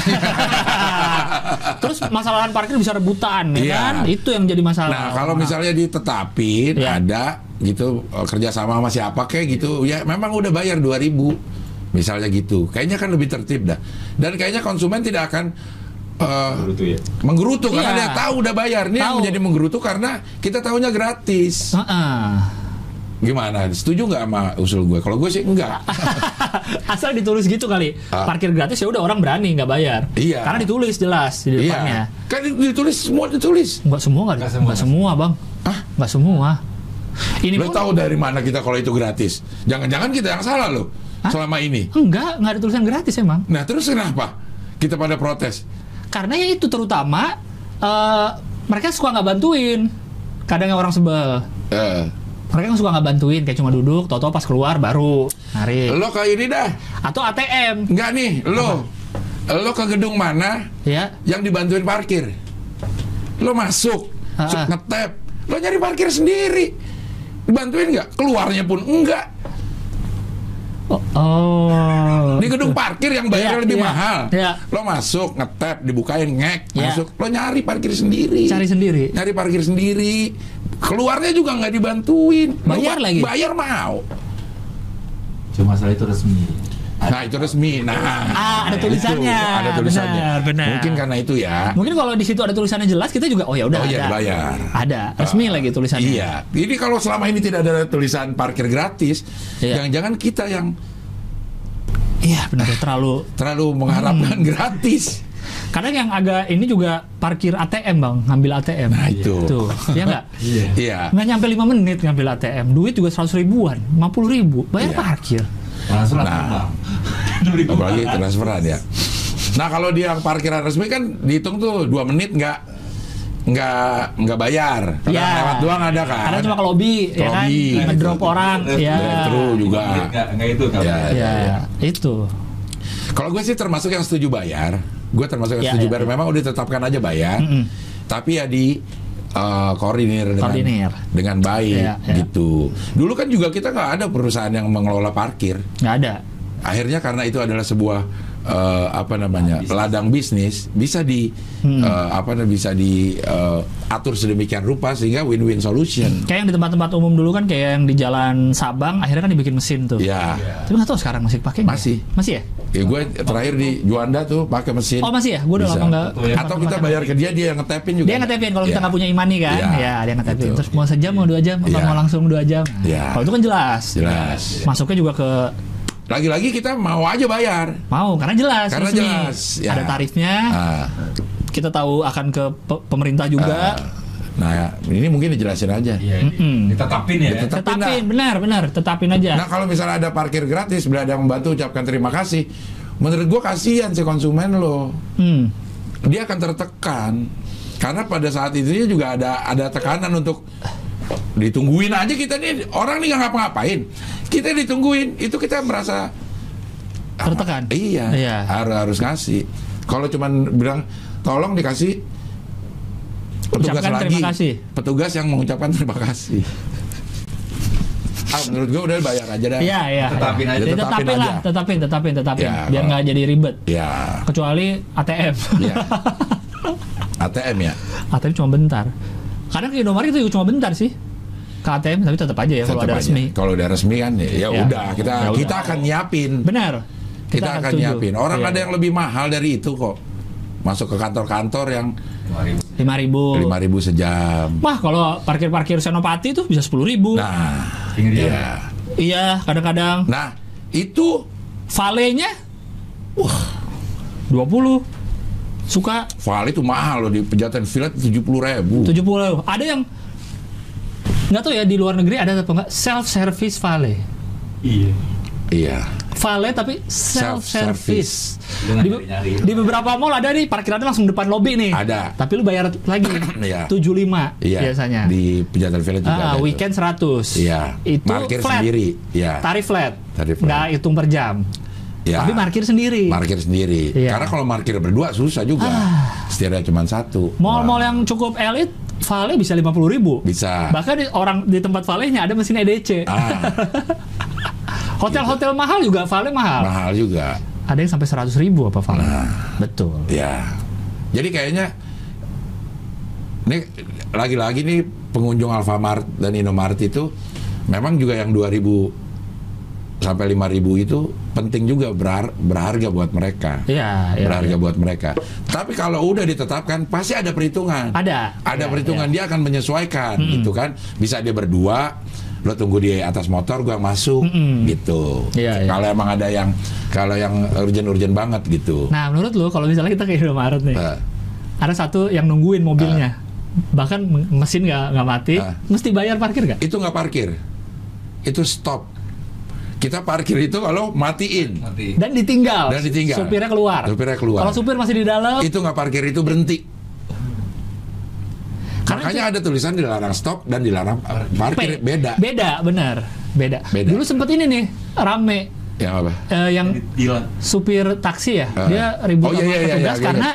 Speaker 3: Terus masalah parkir bisa rebutan, ya
Speaker 1: Iya.
Speaker 3: kan? Itu yang jadi masalah.
Speaker 1: Nah, kalau misalnya ditetapin
Speaker 3: Iya.
Speaker 1: ada gitu eh, kerjasama sama siapa kayak gitu, ya memang udah bayar 2000 misalnya gitu. Kayaknya kan lebih tertib dah. Dan kayaknya konsumen tidak akan eh,
Speaker 2: Begitu ya.
Speaker 1: menggerutu karena
Speaker 3: Iya.
Speaker 1: dia tahu udah bayar. Ini yang
Speaker 3: Tahu.
Speaker 1: menjadi menggerutu karena kita tahunya gratis.
Speaker 3: Heeh.
Speaker 1: Gimana? Setuju nggak sama usul gue? Kalau gue sih enggak.
Speaker 3: Asal ditulis gitu kali.
Speaker 1: Ah.
Speaker 3: Parkir gratis ya udah orang berani nggak bayar.
Speaker 1: Iya.
Speaker 3: Karena ditulis jelas di depannya.
Speaker 1: iya. Kan ditulis semua ditulis.
Speaker 3: Enggak semua enggak,
Speaker 2: Nggak
Speaker 3: enggak
Speaker 2: semua.
Speaker 3: semua, Bang.
Speaker 1: Hah?
Speaker 3: Enggak semua. Ini
Speaker 1: Lo tahu dari mana kita kalau itu gratis? Jangan-jangan kita yang salah loh
Speaker 3: Hah?
Speaker 1: selama ini.
Speaker 3: enggak, enggak ada tulisan gratis emang.
Speaker 1: Nah terus kenapa kita pada protes?
Speaker 3: Karena ya itu terutama eh, mereka suka nggak bantuin. Kadang yang orang sebel.
Speaker 1: Eh,
Speaker 3: mereka kan suka nggak bantuin kayak cuma duduk, toto pas keluar baru narik.
Speaker 1: Lo ke ini dah.
Speaker 3: Atau ATM,
Speaker 1: Enggak nih, lo. Lo ke gedung mana
Speaker 3: ya.
Speaker 1: yang dibantuin parkir? Lo masuk, suk- ngetep. Lo nyari parkir sendiri. Dibantuin nggak? Keluarnya pun enggak.
Speaker 3: Oh, oh.
Speaker 1: Di gedung parkir yang bayarnya
Speaker 3: Iya,
Speaker 1: lebih
Speaker 3: iya,
Speaker 1: mahal.
Speaker 3: iya.
Speaker 1: Lo masuk, ngetep, dibukain, ngek,
Speaker 3: Iya.
Speaker 1: masuk. Lo nyari parkir sendiri.
Speaker 3: cari sendiri.
Speaker 1: Nyari parkir sendiri. Keluarnya juga nggak dibantuin. Lo
Speaker 3: Bayar
Speaker 1: ba-
Speaker 3: lagi?
Speaker 1: Bayar mau.
Speaker 2: Cuma masalah itu resmi.
Speaker 1: Nah itu resmi. Nah,
Speaker 3: Ah, ada
Speaker 1: itu,
Speaker 3: tulisannya.
Speaker 1: ada tulisannya.
Speaker 3: Benar, benar.
Speaker 1: Mungkin karena itu ya.
Speaker 3: Mungkin kalau di situ ada tulisannya jelas, kita juga oh ya udah
Speaker 1: Oh iya
Speaker 3: ada.
Speaker 1: dibayar.
Speaker 3: Ada, resmi lagi tulisannya.
Speaker 1: Iya. Jadi kalau selama ini tidak ada tulisan parkir gratis,
Speaker 3: Iya.
Speaker 1: jangan-jangan kita yang
Speaker 3: Iya, benar terlalu
Speaker 1: terlalu mengharapkan
Speaker 3: Hmm.
Speaker 1: gratis.
Speaker 3: Kadang yang agak ini juga parkir ATM bang, ngambil ATM.
Speaker 1: Nah, itu.
Speaker 3: Tuh, ya nggak?
Speaker 2: Iya.
Speaker 1: Iya.
Speaker 3: Nggak nyampe 5 menit ngambil ATM. Duit juga 100 ribuan, 50 ribu. Bayar
Speaker 1: Iya.
Speaker 3: parkir.
Speaker 2: Langsung
Speaker 1: Nah. Apalagi transferan ya. Nah kalau di yang parkiran resmi kan dihitung tuh dua menit nggak nggak nggak bayar. Kadang
Speaker 3: Ya.
Speaker 1: lewat doang ada kan.
Speaker 3: Karena cuma ke lobby,
Speaker 1: Ke
Speaker 3: ya kan?
Speaker 1: lobby,
Speaker 3: Ngedrop
Speaker 1: gitu.
Speaker 3: orang, ya.
Speaker 1: Drive-thru juga.
Speaker 2: Enggak, enggak itu kan.
Speaker 1: Ya,
Speaker 3: Ya,
Speaker 1: ya.
Speaker 3: itu.
Speaker 1: Kalau gue sih termasuk yang setuju bayar. Gue termasuk yang
Speaker 3: Ya,
Speaker 1: setuju
Speaker 3: ya,
Speaker 1: bayar.
Speaker 3: ya.
Speaker 1: Memang udah ditetapkan aja bayar.
Speaker 3: Mm-mm.
Speaker 1: Tapi ya di uh, koordinir dengan
Speaker 3: Koordinir.
Speaker 1: dengan baik
Speaker 3: Ya, ya.
Speaker 1: gitu. Dulu kan juga kita nggak ada perusahaan yang mengelola parkir.
Speaker 3: Nggak ada.
Speaker 1: Akhirnya karena itu adalah sebuah uh, apa namanya ladang bisnis bisa di
Speaker 3: Hmm.
Speaker 1: uh, apa namanya bisa di uh, atur sedemikian rupa sehingga win-win solution.
Speaker 3: Kayak yang di tempat-tempat umum dulu kan kayak yang di Jalan Sabang, akhirnya kan dibikin mesin tuh.
Speaker 1: Ya,
Speaker 3: Tapi nggak tahu sekarang masih pakai nggak?
Speaker 1: Masih.
Speaker 3: Masih ya?
Speaker 1: ya gue terakhir di Juanda tuh pakai mesin.
Speaker 3: Oh masih ya? Gue udah lama nggak.
Speaker 1: Atau kita bayar ke dia dia yang ngetepin juga.
Speaker 3: Dia ngetepin kalau kita
Speaker 1: Ya.
Speaker 3: nggak punya imani kan,
Speaker 1: Iya,
Speaker 3: ya dia ngetepin.
Speaker 1: gitu.
Speaker 3: Terus mau sejam mau dua jam, apa
Speaker 1: Iya.
Speaker 3: mau langsung dua jam.
Speaker 1: Iya.
Speaker 3: Kalau itu kan jelas.
Speaker 1: Jelas.
Speaker 3: Masuknya juga ke
Speaker 1: Lagi-lagi kita mau aja bayar.
Speaker 3: mau karena jelas.
Speaker 1: Karena
Speaker 3: resmi.
Speaker 1: jelas, ya.
Speaker 3: Ada tarifnya.
Speaker 1: Ah,
Speaker 3: Kita tahu akan ke pe- pemerintah juga.
Speaker 1: ah. nah, ya, ini mungkin dijelasin aja.
Speaker 2: Iya,
Speaker 3: Mm-mm.
Speaker 2: ditetapin ya.
Speaker 1: Tetapin
Speaker 3: tetapin, benar benar, tetapin aja.
Speaker 1: Nah, kalau misalnya ada parkir gratis, bila ada yang membantu ucapkan terima kasih. Menurut gua kasihan si konsumen lo.
Speaker 3: Hmm.
Speaker 1: Dia akan tertekan. Karena pada saat itu juga ada ada tekanan untuk ditungguin aja kita nih orang nih nggak ngapa-ngapain. Kita ditungguin, itu kita merasa
Speaker 3: Tertekan.
Speaker 1: Iya,
Speaker 3: Iya.
Speaker 1: harus harus ngasih. Kalau cuman bilang tolong dikasih petugas
Speaker 3: Ucapkan
Speaker 1: lagi,
Speaker 3: terima kasih.
Speaker 1: petugas yang mengucapkan terima kasih. ah, menurut gue udah bayar aja dah.
Speaker 3: Iya, iya.
Speaker 2: Tetapin aja.
Speaker 3: Ya,
Speaker 1: Tetapin
Speaker 3: tetapin lah,
Speaker 1: aja.
Speaker 3: tetapin, tetapin, tetapin.
Speaker 1: Ya,
Speaker 3: Biar nggak jadi ribet.
Speaker 1: Ya,
Speaker 3: Kecuali ATM.
Speaker 1: ya. ATM ya.
Speaker 3: ATM cuma bentar. Kadang ke Indomaret itu cuma bentar sih. Ke ATM tapi tetap aja ya kalau ada
Speaker 1: aja.
Speaker 3: resmi.
Speaker 1: Kalau udah resmi kan ya, ya
Speaker 3: Ya.
Speaker 1: udah kita
Speaker 3: Ya udah.
Speaker 1: kita akan nyiapin.
Speaker 3: Benar.
Speaker 1: Kita, akan
Speaker 3: setuju.
Speaker 1: nyiapin. Orang
Speaker 3: Iya.
Speaker 1: ada yang lebih mahal dari itu kok. Masuk ke kantor-kantor yang
Speaker 2: 2000.
Speaker 3: lima ribu.
Speaker 1: 5000 sejam.
Speaker 3: Wah kalau parkir-parkir Senopati tuh bisa sepuluh ribu.
Speaker 1: Nah,
Speaker 2: Tinggi dia.
Speaker 1: ya.
Speaker 3: Iya kadang-kadang.
Speaker 1: Nah, itu
Speaker 3: Valenya, wah 20 suka
Speaker 1: Vale itu mahal loh di Pejaten Villa tujuh puluh ribu.
Speaker 3: 70 ada yang nggak tahu ya di luar negeri ada apa enggak self service vale
Speaker 2: Iya.
Speaker 1: Iya.
Speaker 3: vale tapi self service
Speaker 2: Lu nggak
Speaker 3: di, di beberapa mall ada nih parkirannya langsung depan lobby nih
Speaker 1: Ada.
Speaker 3: tapi lu bayar lagi
Speaker 1: Iya.
Speaker 3: 75
Speaker 1: Iya.
Speaker 3: biasanya
Speaker 1: Di Pejaten Villa juga
Speaker 3: ah,
Speaker 1: ada.
Speaker 3: weekend 100
Speaker 1: Iya.
Speaker 3: itu
Speaker 1: Parkir
Speaker 3: flat
Speaker 1: sendiri. Iya.
Speaker 3: tarif flat
Speaker 1: Tarif flat.
Speaker 3: nggak hitung per jam.
Speaker 1: Ya.
Speaker 3: tapi parkir sendiri
Speaker 1: Parkir sendiri.
Speaker 3: Ah.
Speaker 1: Karena kalau parkir berdua susah juga. Setidaknya cuma satu.
Speaker 3: mall-mall yang cukup elit vale bisa 50 ribu
Speaker 1: bisa.
Speaker 3: bahkan di, orang di tempat valenya ada mesin EDC
Speaker 1: Ah,
Speaker 3: Hotel-hotel mahal juga Vale mahal.
Speaker 1: mahal juga.
Speaker 3: Ada yang sampai 100 ribu apa Vale?
Speaker 1: Nah.
Speaker 3: Betul.
Speaker 1: Ya. Jadi kayaknya ini lagi-lagi nih pengunjung Alfamart dan Indomart itu memang juga yang 2000 sampai 5000 itu penting juga berhar- berharga buat mereka.
Speaker 3: Iya, iya.
Speaker 1: berharga
Speaker 3: iya.
Speaker 1: buat mereka. Tapi kalau udah ditetapkan pasti ada perhitungan.
Speaker 3: Ada.
Speaker 1: Ada
Speaker 3: Iya,
Speaker 1: perhitungan
Speaker 3: iya.
Speaker 1: dia akan menyesuaikan gitu kan. Bisa dia berdua lo tunggu di atas motor gua masuk
Speaker 3: Mm-mm.
Speaker 1: gitu.
Speaker 3: Iya.
Speaker 1: Kalau emang ada yang kalau yang urgent-urgent banget gitu.
Speaker 3: Nah, menurut lo kalau misalnya kita ke Indomaret nih,
Speaker 1: Nah,
Speaker 3: ada satu yang nungguin mobilnya. Bahkan m- mesin nggak nggak mati,
Speaker 1: Ah.
Speaker 3: mesti bayar parkir nggak?
Speaker 1: itu nggak parkir. Itu stop. Kita parkir itu kalau matiin.
Speaker 2: Nanti.
Speaker 3: Dan ditinggal.
Speaker 1: Dan ditinggal.
Speaker 3: Supirnya keluar.
Speaker 1: Supirnya keluar.
Speaker 3: Kalau supir masih di dalam,
Speaker 1: Itu nggak parkir itu berhenti.
Speaker 3: karena
Speaker 1: Makanya ada tulisan dilarang stop dan dilarang parkir
Speaker 3: P.
Speaker 1: beda.
Speaker 3: Beda, benar. Beda.
Speaker 1: Beda.
Speaker 3: Dulu sempet ini nih rame
Speaker 1: Yang apa?
Speaker 3: eh, yang
Speaker 2: Dilan.
Speaker 3: supir taksi ya,
Speaker 1: Ah.
Speaker 3: dia ribut
Speaker 1: Oh, iya,
Speaker 3: sama
Speaker 1: iya, iya,
Speaker 3: petugas
Speaker 1: iya,
Speaker 3: karena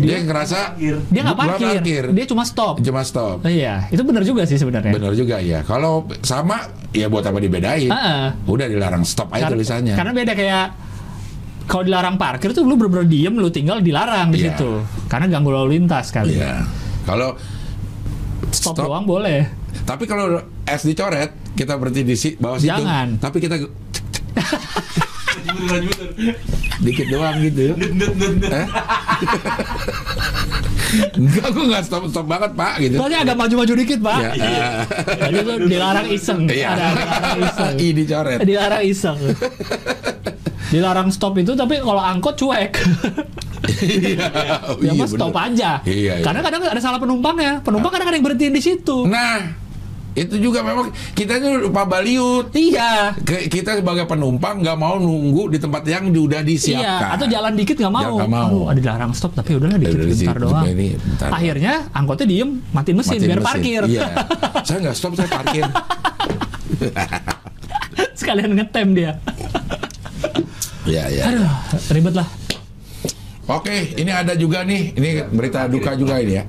Speaker 1: Dia, ngerasa
Speaker 3: dia nggak
Speaker 1: Nggak
Speaker 3: parkir, dia cuma stop.
Speaker 1: cuma stop.
Speaker 3: Oh, iya, itu benar juga sih sebenarnya.
Speaker 1: Benar juga ya. Kalau sama ya buat apa dibedain?
Speaker 3: Ah, ah.
Speaker 1: Udah dilarang stop aja
Speaker 3: Kar-
Speaker 1: tulisannya.
Speaker 3: Karena beda kayak kalau dilarang parkir tuh lu bener-bener diem, lu tinggal dilarang di
Speaker 1: Iya.
Speaker 3: situ. Karena ganggu lalu lintas kali.
Speaker 1: Iya. Kalau
Speaker 3: Stop,
Speaker 1: stop,
Speaker 3: doang boleh.
Speaker 1: tapi kalau S dicoret, kita berhenti di si, bawah situ.
Speaker 3: Jangan.
Speaker 1: Tapi kita. dikit doang gitu. Eh? Enggak, gue nggak stop stop banget pak gitu.
Speaker 3: Soalnya agak maju-maju dikit, Pak.
Speaker 1: Ya, eh,
Speaker 3: Jadi tuh dilarang iseng.
Speaker 1: Iya.
Speaker 3: Ada dilarang iseng.
Speaker 1: I dicoret.
Speaker 3: dilarang iseng. dilarang stop itu tapi kalau angkot cuek.
Speaker 1: Iya. Oh,
Speaker 3: ya
Speaker 1: iya,
Speaker 3: mas stop
Speaker 1: bener.
Speaker 3: aja.
Speaker 1: Iya, iya.
Speaker 3: Karena kadang ada salah penumpangnya. Penumpang kadang ada yang berhentiin di situ.
Speaker 1: Nah, itu juga memang kita ini lupa baliut.
Speaker 3: Iya.
Speaker 1: Ke- Kita sebagai penumpang nggak mau nunggu di tempat yang udah disiapkan.
Speaker 3: Iya, atau jalan dikit nggak mau.
Speaker 1: Ya, nggak mau.
Speaker 3: Aduh, ada dilarang stop tapi udahlah dikit
Speaker 1: udah
Speaker 3: bentar
Speaker 1: situ,
Speaker 3: doang.
Speaker 1: ini bentar.
Speaker 3: Akhirnya angkotnya diem, matiin mesin
Speaker 1: Matiin
Speaker 3: biar
Speaker 1: mesin.
Speaker 3: parkir.
Speaker 1: Iya. saya nggak stop, saya parkir.
Speaker 3: Sekalian ngetem dia.
Speaker 1: Iya, iya.
Speaker 3: Aduh, ribet lah.
Speaker 1: Oke, ini ada juga nih, ini berita duka juga ini ya.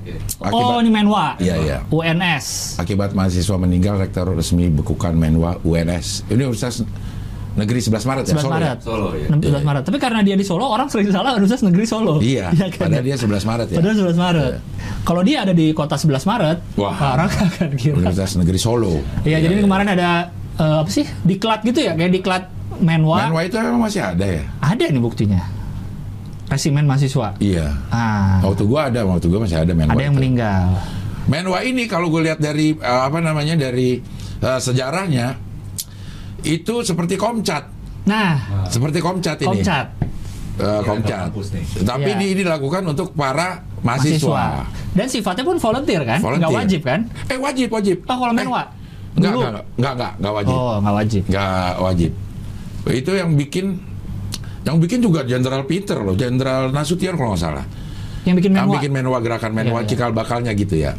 Speaker 3: Oh, ini Menwa.
Speaker 1: Iya, iya.
Speaker 3: UNS.
Speaker 1: Akibat mahasiswa meninggal, rektor resmi bekukan Menwa UNS. Ini Universitas Negeri 11 Maret ya,
Speaker 3: 11
Speaker 1: Solo ya?
Speaker 3: Maret.
Speaker 2: Solo, ya.
Speaker 3: 11 Maret. Tapi karena dia di Solo, orang sering salah Universitas Negeri Solo.
Speaker 1: Iya,
Speaker 3: kan?
Speaker 1: padahal dia 11 Maret ya.
Speaker 3: Padahal 11 Maret. Kalau dia ada di kota 11 Maret,
Speaker 1: Wah.
Speaker 3: orang akan kira.
Speaker 1: Universitas Negeri Solo.
Speaker 3: Iya, jadi ini kemarin ada eh, apa sih? Diklat gitu ya, kayak diklat Menwa.
Speaker 1: Menwa itu memang masih ada ya?
Speaker 3: Ada nih buktinya. Resimen mahasiswa.
Speaker 1: Iya.
Speaker 3: Ah,
Speaker 1: Waktu gua ada, waktu gua masih ada Menwa.
Speaker 3: ada yang
Speaker 1: itu.
Speaker 3: meninggal.
Speaker 1: Menwa ini kalau gue lihat dari eh, apa namanya dari eh, sejarahnya itu seperti Komcat,
Speaker 3: Nah,
Speaker 1: seperti Komcat ini.
Speaker 3: Komcat.
Speaker 1: Eh,
Speaker 2: Iya,
Speaker 1: Komcat.
Speaker 2: nih.
Speaker 1: Tapi
Speaker 3: Iya.
Speaker 1: ini dilakukan untuk para mahasiswa.
Speaker 3: Dan sifatnya pun volunteer kan?
Speaker 1: Volunteer.
Speaker 3: Nggak wajib kan?
Speaker 1: Eh wajib wajib.
Speaker 3: Oh, kalau Menwa?
Speaker 1: Eh, enggak, enggak, enggak, enggak, enggak wajib.
Speaker 3: Oh, nggak wajib.
Speaker 1: Enggak wajib. Itu yang bikin yang bikin juga Jenderal Peter loh, Jenderal Nasution kalau nggak salah.
Speaker 3: Yang bikin
Speaker 1: Yang
Speaker 3: Menwa.
Speaker 1: bikin Menwa gerakan Menwa
Speaker 3: Iya, iya.
Speaker 1: cikal bakalnya gitu ya.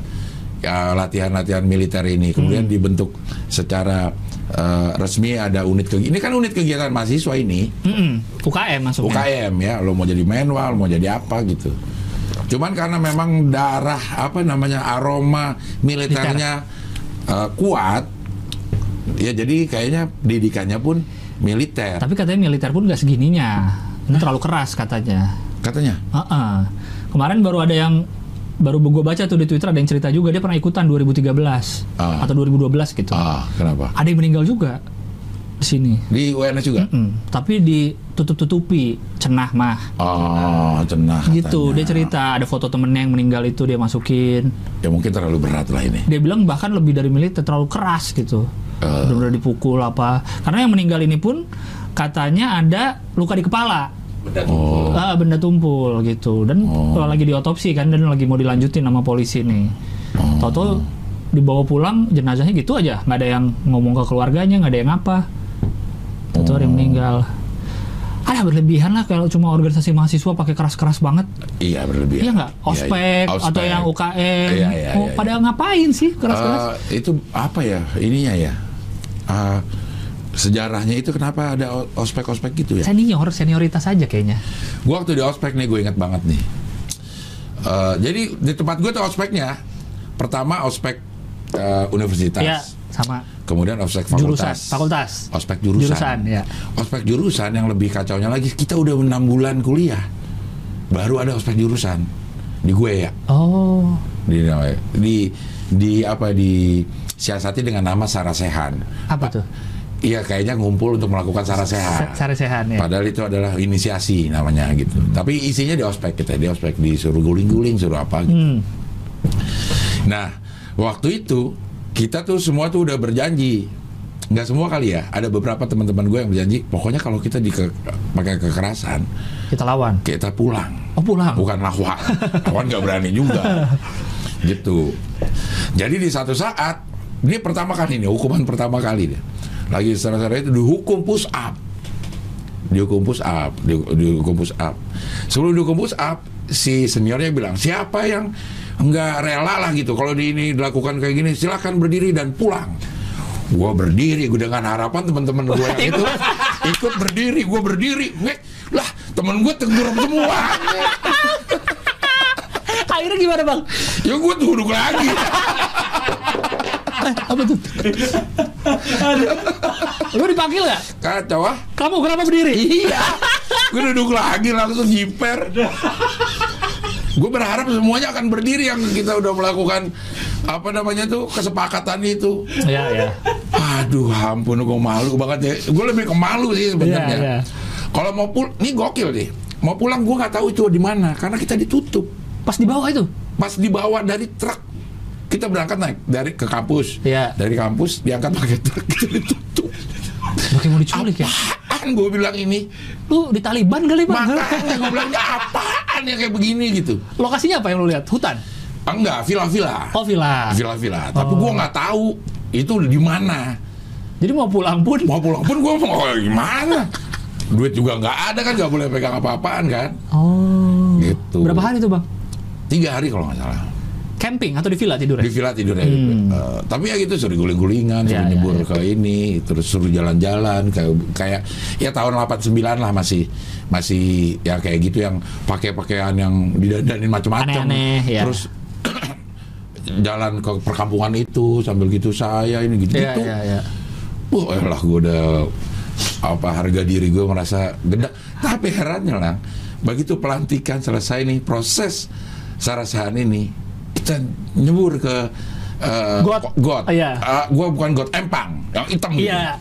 Speaker 1: Ya latihan-latihan militer ini kemudian
Speaker 3: Hmm.
Speaker 1: dibentuk secara eh, resmi ada unit kegiatan. Ini kan unit kegiatan mahasiswa ini,
Speaker 3: Mm-mm. UKM masuknya.
Speaker 1: UKM ya. Lo mau jadi Menwa, lo mau jadi apa gitu. Cuman karena memang darah apa namanya aroma militernya eh, kuat, ya jadi kayaknya didikannya pun militer
Speaker 3: Tapi katanya militer pun nggak segininya. Ini terlalu keras katanya.
Speaker 1: katanya.
Speaker 3: Heeh. Kemarin baru ada yang baru gue baca tuh di Twitter ada yang cerita juga dia pernah ikutan 2013
Speaker 1: Ah.
Speaker 3: atau 2012 gitu.
Speaker 1: Ah, kenapa?
Speaker 3: Ada yang meninggal juga di sini.
Speaker 1: Di UNS juga?
Speaker 3: Mm, tapi ditutup-tutupi cenah mah.
Speaker 1: Oh, cenah.
Speaker 3: Gitu,
Speaker 1: katanya.
Speaker 3: dia cerita ada foto temennya yang meninggal itu dia masukin.
Speaker 1: Ya mungkin terlalu berat lah ini.
Speaker 3: Dia bilang bahkan lebih dari militer terlalu keras gitu.
Speaker 1: Eh.
Speaker 3: Benar-benar dipukul apa. Karena yang meninggal ini pun katanya ada luka di kepala.
Speaker 2: Benda
Speaker 1: Oh.
Speaker 2: tumpul.
Speaker 3: Ah, benda tumpul gitu dan
Speaker 1: Oh.
Speaker 3: kalau lagi diotopsi kan dan lagi mau dilanjutin sama polisi nih.
Speaker 1: Oh.
Speaker 3: Toto dibawa pulang jenazahnya gitu aja, nggak ada yang ngomong ke keluarganya, nggak ada yang apa. Toto ada yang
Speaker 1: Oh.
Speaker 3: meninggal. Ada berlebihan lah kalau cuma organisasi mahasiswa pakai keras-keras banget.
Speaker 1: Iya berlebihan.
Speaker 3: Iya nggak? Ospek,
Speaker 1: iya.
Speaker 3: atau yang UKM.
Speaker 1: Iya, iya,
Speaker 3: oh,
Speaker 1: iya,
Speaker 3: pada ngapain sih keras-keras?
Speaker 1: Eh, itu apa ya ininya ya? Ah, sejarahnya itu kenapa ada ospek-ospek gitu ya?
Speaker 3: Senior, senioritas aja kayaknya.
Speaker 1: Gua waktu di ospek nih gue ingat banget nih. Eh, jadi di tempat gue tuh ospeknya pertama ospek eh, universitas,
Speaker 3: Iya, sama
Speaker 1: kemudian ospek
Speaker 3: jurusan,
Speaker 1: fakultas,
Speaker 3: fakultas.
Speaker 1: ospek jurusan.
Speaker 3: Jurusan, ya.
Speaker 1: Ospek jurusan yang lebih kacaunya lagi kita udah enam bulan kuliah, baru ada ospek jurusan di gue ya,
Speaker 3: Oh,
Speaker 1: di di di apa di siasati dengan nama Sarasehan.
Speaker 3: apa tuh?
Speaker 1: Iya kayaknya ngumpul untuk melakukan sarasehan.
Speaker 3: Se- Sarasehan ya.
Speaker 1: Padahal itu adalah inisiasi namanya gitu. Tapi isinya di ospek kita, di ospek disuruh guling-guling, suruh apa gitu.
Speaker 3: Hmm.
Speaker 1: Nah, waktu itu kita tuh semua tuh udah berjanji. Nggak semua kali ya, ada beberapa teman-teman gue yang berjanji, pokoknya kalau kita di pakai kekerasan,
Speaker 3: Kita lawan.
Speaker 1: kita pulang.
Speaker 3: Oh pulang.
Speaker 1: Bukan lawan. lawan nggak berani juga. gitu. Jadi di satu saat, dia pertama kali ini, hukuman pertama kali dia. Lagi saudara-saudara itu dihukum push up. Dihukum push up, di- dihukum push up. Sebelum dihukum push up, si seniornya bilang, siapa yang nggak rela lah gitu kalau di ini dilakukan kayak gini silahkan berdiri dan pulang gue berdiri gue dengan harapan teman-teman gue yang itu ikut berdiri gue berdiri Ngek, lah temen gue tenggelam semua
Speaker 3: Akhirnya gimana bang?
Speaker 1: ya gue duduk lagi
Speaker 3: Apa tuh? Lu dipanggil nggak?
Speaker 1: kacau ah
Speaker 3: Kamu kenapa berdiri?
Speaker 1: iya gue duduk lagi langsung jiper gue berharap semuanya akan berdiri yang kita udah melakukan apa namanya tuh kesepakatan itu
Speaker 3: Ya ya.
Speaker 1: Aduh, ampun, gue malu banget ya. Gue lebih ke malu sih sebenarnya.
Speaker 3: Iya, iya.
Speaker 1: Kalau mau pul, ini gokil nih. Mau pulang gue nggak tahu itu di mana karena kita ditutup.
Speaker 3: Pas di bawah itu.
Speaker 1: Pas dibawa dari truk, kita berangkat naik dari ke kampus.
Speaker 3: Iya.
Speaker 1: Dari kampus diangkat pakai truk kita ditutup.
Speaker 3: Pakai mau diculik ya?
Speaker 1: Apaan gue bilang ini?
Speaker 3: Lu di Taliban kali bang?
Speaker 1: Makanya gue bilangnya apaan yang kayak begini gitu?
Speaker 3: Lokasinya apa yang lu lihat? Hutan?
Speaker 1: Ah, enggak, villa-villa.
Speaker 3: Oh villa.
Speaker 1: Villa-villa. Tapi
Speaker 3: Oh.
Speaker 1: gue nggak tahu itu di mana.
Speaker 3: Jadi mau pulang pun
Speaker 1: Mau pulang pun gue mau gimana? Duit juga nggak ada kan, nggak boleh pegang apa-apaan kan?
Speaker 3: Oh.
Speaker 1: Gitu.
Speaker 3: Berapa hari tuh bang?
Speaker 1: Tiga hari kalau nggak salah.
Speaker 3: Camping atau di villa tidur
Speaker 1: Di villa tidurnya. Eh, tapi ya gitu suruh guling-gulingan, suruh
Speaker 3: Hmm. Ya, ya,
Speaker 1: nyebur
Speaker 3: ya.
Speaker 1: ke ini, terus suruh jalan-jalan kayak kayak ya tahun 89 lah masih masih ya kayak gitu yang pakai pakaian yang didandanin macam-macam.
Speaker 3: Ya.
Speaker 1: Terus jalan ke perkampungan itu sambil gitu saya ini gitu
Speaker 3: Iya
Speaker 1: gitu.
Speaker 3: iya iya.
Speaker 1: Wah, elah gue udah apa harga diri gue merasa gede. Tapi herannya lah, begitu pelantikan selesai nih proses sarasahan ini, kita nyebur ke eh,
Speaker 3: Got.
Speaker 1: got.
Speaker 3: Iya.
Speaker 1: Eh, gua bukan got empang, yang hitam gitu.
Speaker 3: Iya.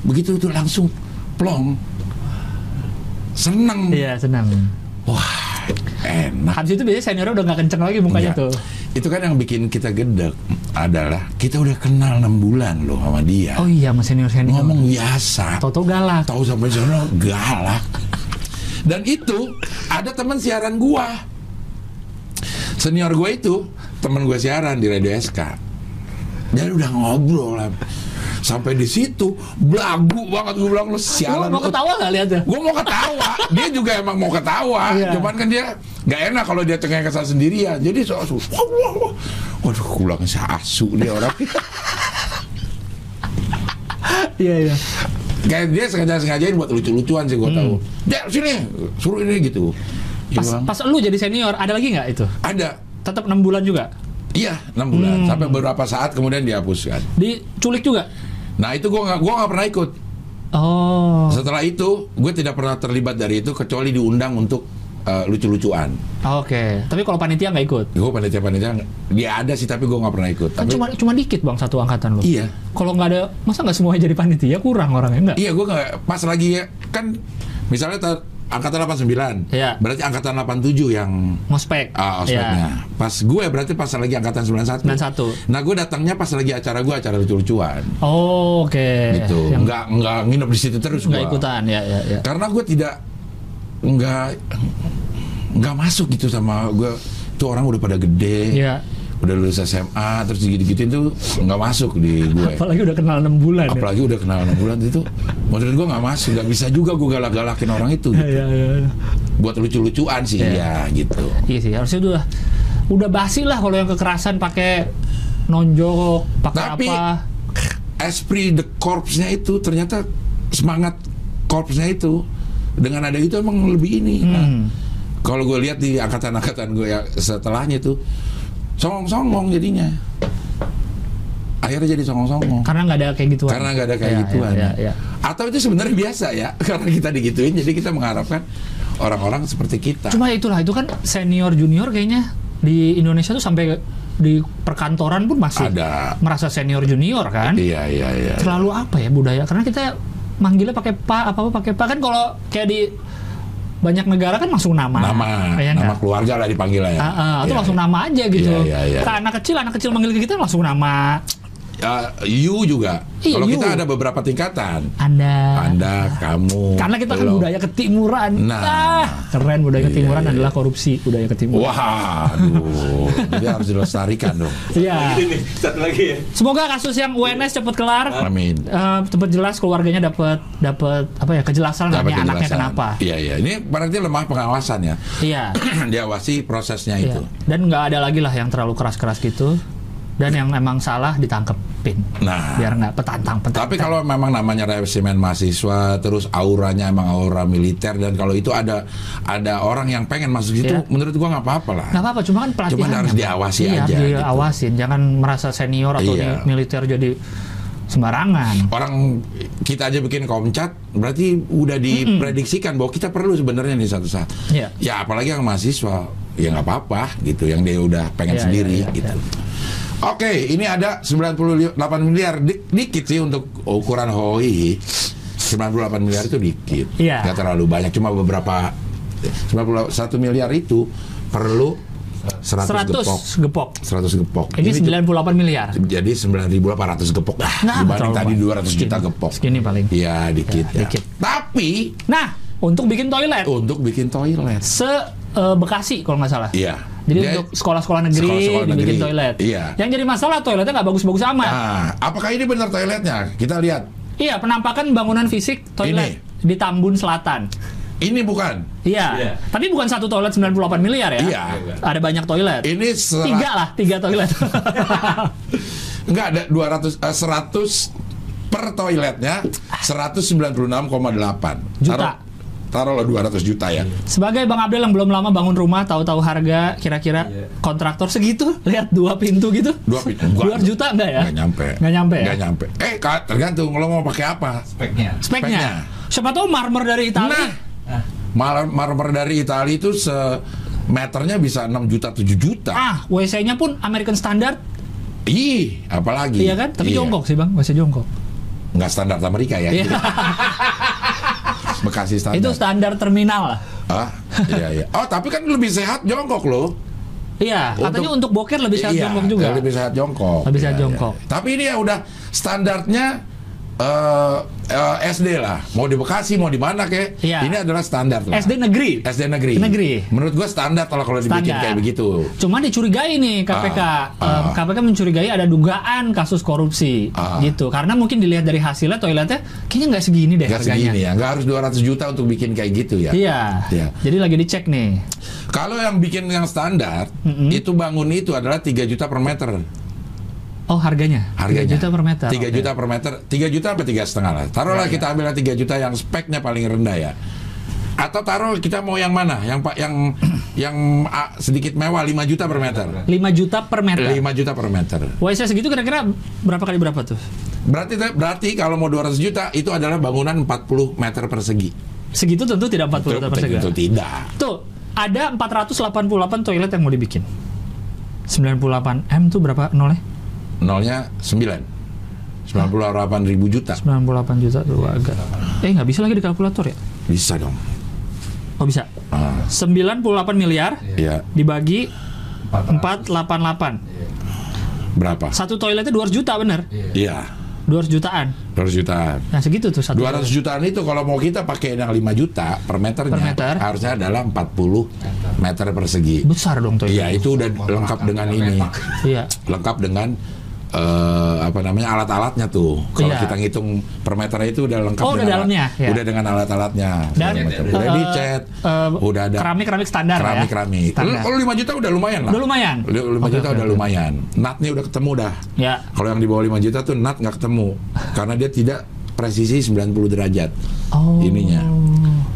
Speaker 1: Begitu itu langsung plong. Seneng.
Speaker 3: Iya senang.
Speaker 1: Wah, enak.
Speaker 3: Habis itu biasanya seniornya udah nggak kenceng lagi mukanya
Speaker 1: Enggak.
Speaker 3: tuh.
Speaker 1: Itu kan yang bikin kita gedek adalah kita udah kenal enam bulan loh sama dia.
Speaker 3: Oh iya sama senior senior.
Speaker 1: Ngomong biasa.
Speaker 3: Toto galak.
Speaker 1: tahu sampai sana galak. Dan itu ada teman siaran gua. Senior gue itu teman gue siaran di Radio SK. Dia udah ngobrol lah. Sampai di situ belagu banget gue bilang lu
Speaker 3: Lu
Speaker 1: sialan.
Speaker 3: mau ketawa nggak lihatnya?
Speaker 1: Gue mau ketawa, dia juga emang mau ketawa.
Speaker 3: Iya.
Speaker 1: Cuman kan dia nggak enak kalau dia tengah kesal sendirian. Jadi so, so wah, wah, wah. waduh, gue bilang si asu dia orang.
Speaker 3: Iya iya.
Speaker 1: Kayak dia sengaja-sengajain buat lucu-lucuan sih gue tahu. Dia sini, suruh ini gitu.
Speaker 3: Pas, pas lu jadi senior ada lagi nggak itu?
Speaker 1: ada.
Speaker 3: Tetap enam bulan juga.
Speaker 1: Iya, enam bulan.
Speaker 3: Hmm.
Speaker 1: Sampai beberapa saat kemudian dihapuskan.
Speaker 3: Diculik juga.
Speaker 1: Nah itu gue nggak gua nggak pernah ikut.
Speaker 3: Oh.
Speaker 1: Setelah itu gue tidak pernah terlibat dari itu kecuali diundang untuk eh, lucu-lucuan.
Speaker 3: Oke. Tapi kalau panitia nggak ikut.
Speaker 1: Gue panitia-panitia dia ada sih tapi gue nggak pernah ikut.
Speaker 3: Kan
Speaker 1: Tapi
Speaker 3: cuma cuma dikit bang satu angkatan lu.
Speaker 1: iya,
Speaker 3: Kalau nggak ada, masa nggak semuanya jadi panitia kurang orangnya nggak?
Speaker 1: iya gue nggak pas lagi ya, kan misalnya angkatan 89,
Speaker 3: Iya.
Speaker 1: berarti angkatan 87 yang
Speaker 3: Ngospek.
Speaker 1: Ah, ospeknya. Pas gue berarti pas lagi angkatan 91.
Speaker 3: 91.
Speaker 1: Nah, gue datangnya pas lagi acara gue acara lucu-lucuan.
Speaker 3: Oh, oke.
Speaker 1: gitu.
Speaker 3: Yang
Speaker 1: Nggak nggak nginep di situ terus
Speaker 3: nggak
Speaker 1: gua.
Speaker 3: ikutan ya ya ya.
Speaker 1: Karena gue tidak nggak nggak masuk gitu sama gue. Tuh orang udah pada gede.
Speaker 3: Iya.
Speaker 1: Udah lulus SMA terus gitu-gitu itu nggak masuk di gue.
Speaker 3: Apalagi udah kenal enam bulan. ya.
Speaker 1: Apalagi udah kenal enam bulan itu, menurut gue nggak masuk, nggak bisa juga gue galak-galakin orang itu.
Speaker 3: Ya,
Speaker 1: Gitu.
Speaker 3: ya, ya.
Speaker 1: Buat lucu-lucuan sih,
Speaker 3: Iya.
Speaker 1: ya gitu.
Speaker 3: Iya sih, harusnya udah udah basi lah kalau yang kekerasan pakai nonjok, pakai
Speaker 1: Tapi
Speaker 3: apa.
Speaker 1: esprit de corpsnya itu ternyata semangat korpsnya itu dengan ada itu emang lebih ini. Nah,
Speaker 3: Hmm.
Speaker 1: kalau gue lihat di angkatan-angkatan gue ya setelahnya itu songong-songong jadinya. Akhirnya jadi songong-songong.
Speaker 3: Karena nggak ada kayak gituan.
Speaker 1: Karena nggak ada kayak
Speaker 3: Ya,
Speaker 1: gituan.
Speaker 3: ya, ya, ya.
Speaker 1: Atau itu sebenarnya biasa ya, karena kita digituin, jadi kita mengharapkan orang-orang seperti kita.
Speaker 3: Cuma itulah itu kan senior junior kayaknya di Indonesia tuh sampai di perkantoran pun masih
Speaker 1: Ada.
Speaker 3: merasa senior junior kan.
Speaker 1: Iya, iya, iya.
Speaker 3: Terlalu apa ya budaya? Karena kita manggilnya pakai pak apa apa pakai pak kan kalau kayak di banyak negara kan langsung nama.
Speaker 1: Nama,
Speaker 3: ya
Speaker 1: nama keluarga lah dipanggil lah ya.
Speaker 3: Ah, ah, itu
Speaker 1: Iya,
Speaker 3: langsung
Speaker 1: iya.
Speaker 3: nama aja gitu.
Speaker 1: Iya, iya, iya.
Speaker 3: Ke anak kecil, anak kecil manggil kita langsung nama.
Speaker 1: Eh, you juga.
Speaker 3: Iya,
Speaker 1: Kalau kita ada beberapa tingkatan.
Speaker 3: Anda.
Speaker 1: Anda, kamu.
Speaker 3: Karena kita kan
Speaker 1: lo.
Speaker 3: budaya ketimuran.
Speaker 1: Nah.
Speaker 3: Ah, keren budaya ketimuran
Speaker 1: Iya, iya.
Speaker 3: adalah korupsi budaya ketimuran.
Speaker 1: Wah, aduh. Jadi harus dilestarikan dong.
Speaker 3: Iya.
Speaker 2: Ini nih, satu lagi ya.
Speaker 3: Semoga kasus yang UNS cepat kelar.
Speaker 1: Amin.
Speaker 3: Eh, cepat jelas keluarganya dapat dapat apa ya kejelasan
Speaker 1: Dapat
Speaker 3: anaknya anaknya
Speaker 1: kejelasan.
Speaker 3: kenapa.
Speaker 1: Iya, iya. Ini berarti lemah pengawasan ya.
Speaker 3: Iya.
Speaker 1: Diawasi prosesnya
Speaker 3: Iya.
Speaker 1: itu.
Speaker 3: Dan nggak ada lagi lah yang terlalu keras-keras gitu. Dan yang memang salah ditangkepin.
Speaker 1: Nah.
Speaker 3: Biar nggak petantang petantang.
Speaker 1: Tapi kalau memang namanya resimen mahasiswa, terus auranya emang aura militer dan kalau itu ada ada orang yang pengen masuk situ,
Speaker 3: Iya.
Speaker 1: menurut gua nggak apa-apa lah.
Speaker 3: nggak apa-apa, cuma kan pelatihan.
Speaker 1: Cuman harus diawasi
Speaker 3: iya,
Speaker 1: aja, gitu.
Speaker 3: diawasin, jangan merasa senior atau
Speaker 1: Iya.
Speaker 3: di- militer jadi sembarangan.
Speaker 1: Orang kita aja bikin komcat, berarti udah diprediksikan bahwa kita perlu sebenarnya nih satu saat.
Speaker 3: Iya.
Speaker 1: Ya apalagi yang mahasiswa, ya nggak apa-apa gitu, yang dia udah pengen
Speaker 3: Iya,
Speaker 1: sendiri
Speaker 3: iya, iya,
Speaker 1: gitu.
Speaker 3: iya.
Speaker 1: Oke, ini ada 98 miliar Di- dikit sih untuk ukuran HOI. 98 miliar itu dikit.
Speaker 3: Iya.
Speaker 1: Nggak terlalu banyak, cuma beberapa 91 miliar itu perlu 100,
Speaker 3: 100
Speaker 1: gepok.
Speaker 3: gepok.
Speaker 1: 100 gepok.
Speaker 3: Ini,
Speaker 1: cu-
Speaker 3: 98 miliar.
Speaker 1: jadi 9.800 gepok lah
Speaker 3: Nah,
Speaker 1: dibanding tadi
Speaker 3: banyak.
Speaker 1: 200 juta
Speaker 3: Segini.
Speaker 1: gepok.
Speaker 3: Segini paling.
Speaker 1: Iya, dikit
Speaker 3: Ya,
Speaker 1: ya.
Speaker 3: dikit.
Speaker 1: Tapi
Speaker 3: Nah, untuk bikin toilet
Speaker 1: untuk bikin toilet.
Speaker 3: se eh, Bekasi kalau nggak salah.
Speaker 1: Iya.
Speaker 3: Jadi
Speaker 1: Dia-
Speaker 3: untuk sekolah-sekolah negeri
Speaker 1: Sekolah-sekolah
Speaker 3: dibikin
Speaker 1: negeri.
Speaker 3: toilet.
Speaker 1: Iya.
Speaker 3: Yang jadi masalah toiletnya nggak bagus-bagus amat.
Speaker 1: Nah, apakah ini benar toiletnya? Kita lihat.
Speaker 3: Iya, penampakan bangunan fisik toilet di Tambun Selatan.
Speaker 1: Ini bukan.
Speaker 3: Iya.
Speaker 2: Iya.
Speaker 3: Tapi bukan satu toilet 98 miliar ya.
Speaker 1: Iya.
Speaker 3: Ada banyak toilet.
Speaker 1: Ini sera-
Speaker 3: Tiga lah, tiga toilet.
Speaker 1: Enggak ada 200 eh, 100 per toiletnya 196,8
Speaker 3: Juta.
Speaker 1: Taruh taruhlah 200 juta ya.
Speaker 3: Sebagai Bang Abdel yang belum lama bangun rumah, tahu-tahu harga kira-kira
Speaker 2: Iya.
Speaker 3: kontraktor segitu, lihat dua pintu gitu.
Speaker 1: Dua pintu.
Speaker 3: Dua juta enggak ya?
Speaker 1: Nggak nyampe.
Speaker 3: Nggak nyampe ya?
Speaker 1: Nggak nyampe. Eh, Kak, tergantung lo mau pakai apa.
Speaker 2: Speknya.
Speaker 3: Speknya.
Speaker 1: Speknya.
Speaker 3: Siapa tahu marmer dari Italia.
Speaker 1: Nah,
Speaker 2: Nah,
Speaker 1: mar- marmer dari Italia itu se meternya bisa 6 juta 7 juta.
Speaker 3: Ah, WC-nya pun American Standard,
Speaker 1: Ih, apalagi.
Speaker 3: iya kan? Tapi
Speaker 1: Iya.
Speaker 3: jongkok sih bang, WC jongkok.
Speaker 1: Nggak standar Amerika ya.
Speaker 3: Iya.
Speaker 1: Bekasi standar.
Speaker 3: Itu standar terminal lah.
Speaker 1: Ah, iya iya. Oh, tapi kan lebih sehat jongkok loh.
Speaker 3: Iya, katanya untuk boker lebih sehat
Speaker 1: Iya,
Speaker 3: jongkok juga.
Speaker 1: Lebih sehat jongkok.
Speaker 3: Lebih sehat
Speaker 1: Iya,
Speaker 3: jongkok.
Speaker 1: iya. Tapi ini ya udah standarnya eh, eh, SD lah. Mau di Bekasi, mau di mana kek.
Speaker 3: Iya.
Speaker 1: Ini adalah standar lah.
Speaker 3: SD negeri.
Speaker 1: SD negeri.
Speaker 3: Negeri.
Speaker 1: Menurut gua standar kalau kalau dibikin kayak begitu.
Speaker 3: Cuma dicurigai nih KPK.
Speaker 1: Ah,
Speaker 3: Eh,
Speaker 1: ah.
Speaker 3: KPK mencurigai ada dugaan kasus korupsi
Speaker 1: Ah.
Speaker 3: gitu. Karena mungkin dilihat dari hasilnya toiletnya kayaknya nggak segini deh
Speaker 1: Gak
Speaker 3: harganya.
Speaker 1: segini ya, nggak harus 200 juta untuk bikin kayak gitu ya.
Speaker 3: Iya.
Speaker 1: Iya.
Speaker 3: Jadi lagi dicek nih.
Speaker 1: Kalau yang bikin yang standar, itu bangun itu adalah 3 juta per meter.
Speaker 3: Oh harganya?
Speaker 1: Harganya
Speaker 3: 3 juta per meter.
Speaker 1: 3
Speaker 3: Oke.
Speaker 1: juta per meter, 3 juta apa tiga setengah lah. Taruhlah
Speaker 3: Ya,
Speaker 1: kita ambil 3 juta yang speknya paling rendah ya. Atau taruh kita mau yang mana? Yang pak yang yang ah, sedikit mewah 5 juta per meter.
Speaker 3: 5 juta per meter.
Speaker 1: 5 juta per meter.
Speaker 3: WC segitu kira-kira berapa kali berapa tuh?
Speaker 1: Berarti berarti kalau mau 200 juta itu adalah bangunan 40 meter persegi.
Speaker 3: Segitu tentu tidak 40 meter persegi.
Speaker 1: Tentu tidak.
Speaker 3: Tuh, ada 488 toilet yang mau dibikin. 98 M tuh berapa nolnya?
Speaker 1: Nolnya 9. 98 ribu juta.
Speaker 3: 98 juta tuh agak. Eh nggak bisa lagi di kalkulator ya?
Speaker 1: Bisa dong.
Speaker 3: Oh bisa.
Speaker 1: Ah,
Speaker 3: 98 miliar
Speaker 1: ya.
Speaker 3: dibagi
Speaker 2: 400.
Speaker 3: 488.
Speaker 1: Berapa?
Speaker 3: Satu toiletnya 200 juta bener.
Speaker 1: Iya.
Speaker 3: 200 jutaan.
Speaker 1: 200 jutaan.
Speaker 3: Nah segitu tuh satu.
Speaker 1: 200 jutaan itu kalau mau kita pakai yang 5 juta per meternya
Speaker 3: Per meter.
Speaker 1: harusnya adalah 40 meter persegi.
Speaker 3: Besar dong toilet.
Speaker 1: Iya, itu udah lengkap dengan ini.
Speaker 3: Iya.
Speaker 1: Lengkap dengan eh, apa namanya alat-alatnya tuh. Kalau
Speaker 3: Iya.
Speaker 1: kita ngitung per meternya itu udah lengkap
Speaker 3: Oh, udah
Speaker 1: dengan
Speaker 3: dalamnya,
Speaker 1: alat-
Speaker 3: ya.
Speaker 1: Udah dengan alat-alatnya.
Speaker 3: Dan
Speaker 1: macam. udah
Speaker 3: eh,
Speaker 1: dicat,
Speaker 3: eh,
Speaker 1: udah ada
Speaker 3: keramik-keramik standar ya.
Speaker 1: keramik-keramik.
Speaker 3: Standar.
Speaker 1: Kalau 5 juta udah lumayan lah.
Speaker 3: Udah lumayan.
Speaker 1: 5
Speaker 3: Oke,
Speaker 1: juta
Speaker 3: oke,
Speaker 1: udah
Speaker 3: oke.
Speaker 1: lumayan. Natnya udah ketemu dah.
Speaker 3: Ya.
Speaker 1: Kalau yang di bawah 5 juta tuh nat nggak ketemu karena dia tidak presisi 90 derajat
Speaker 3: Oh.
Speaker 1: ininya.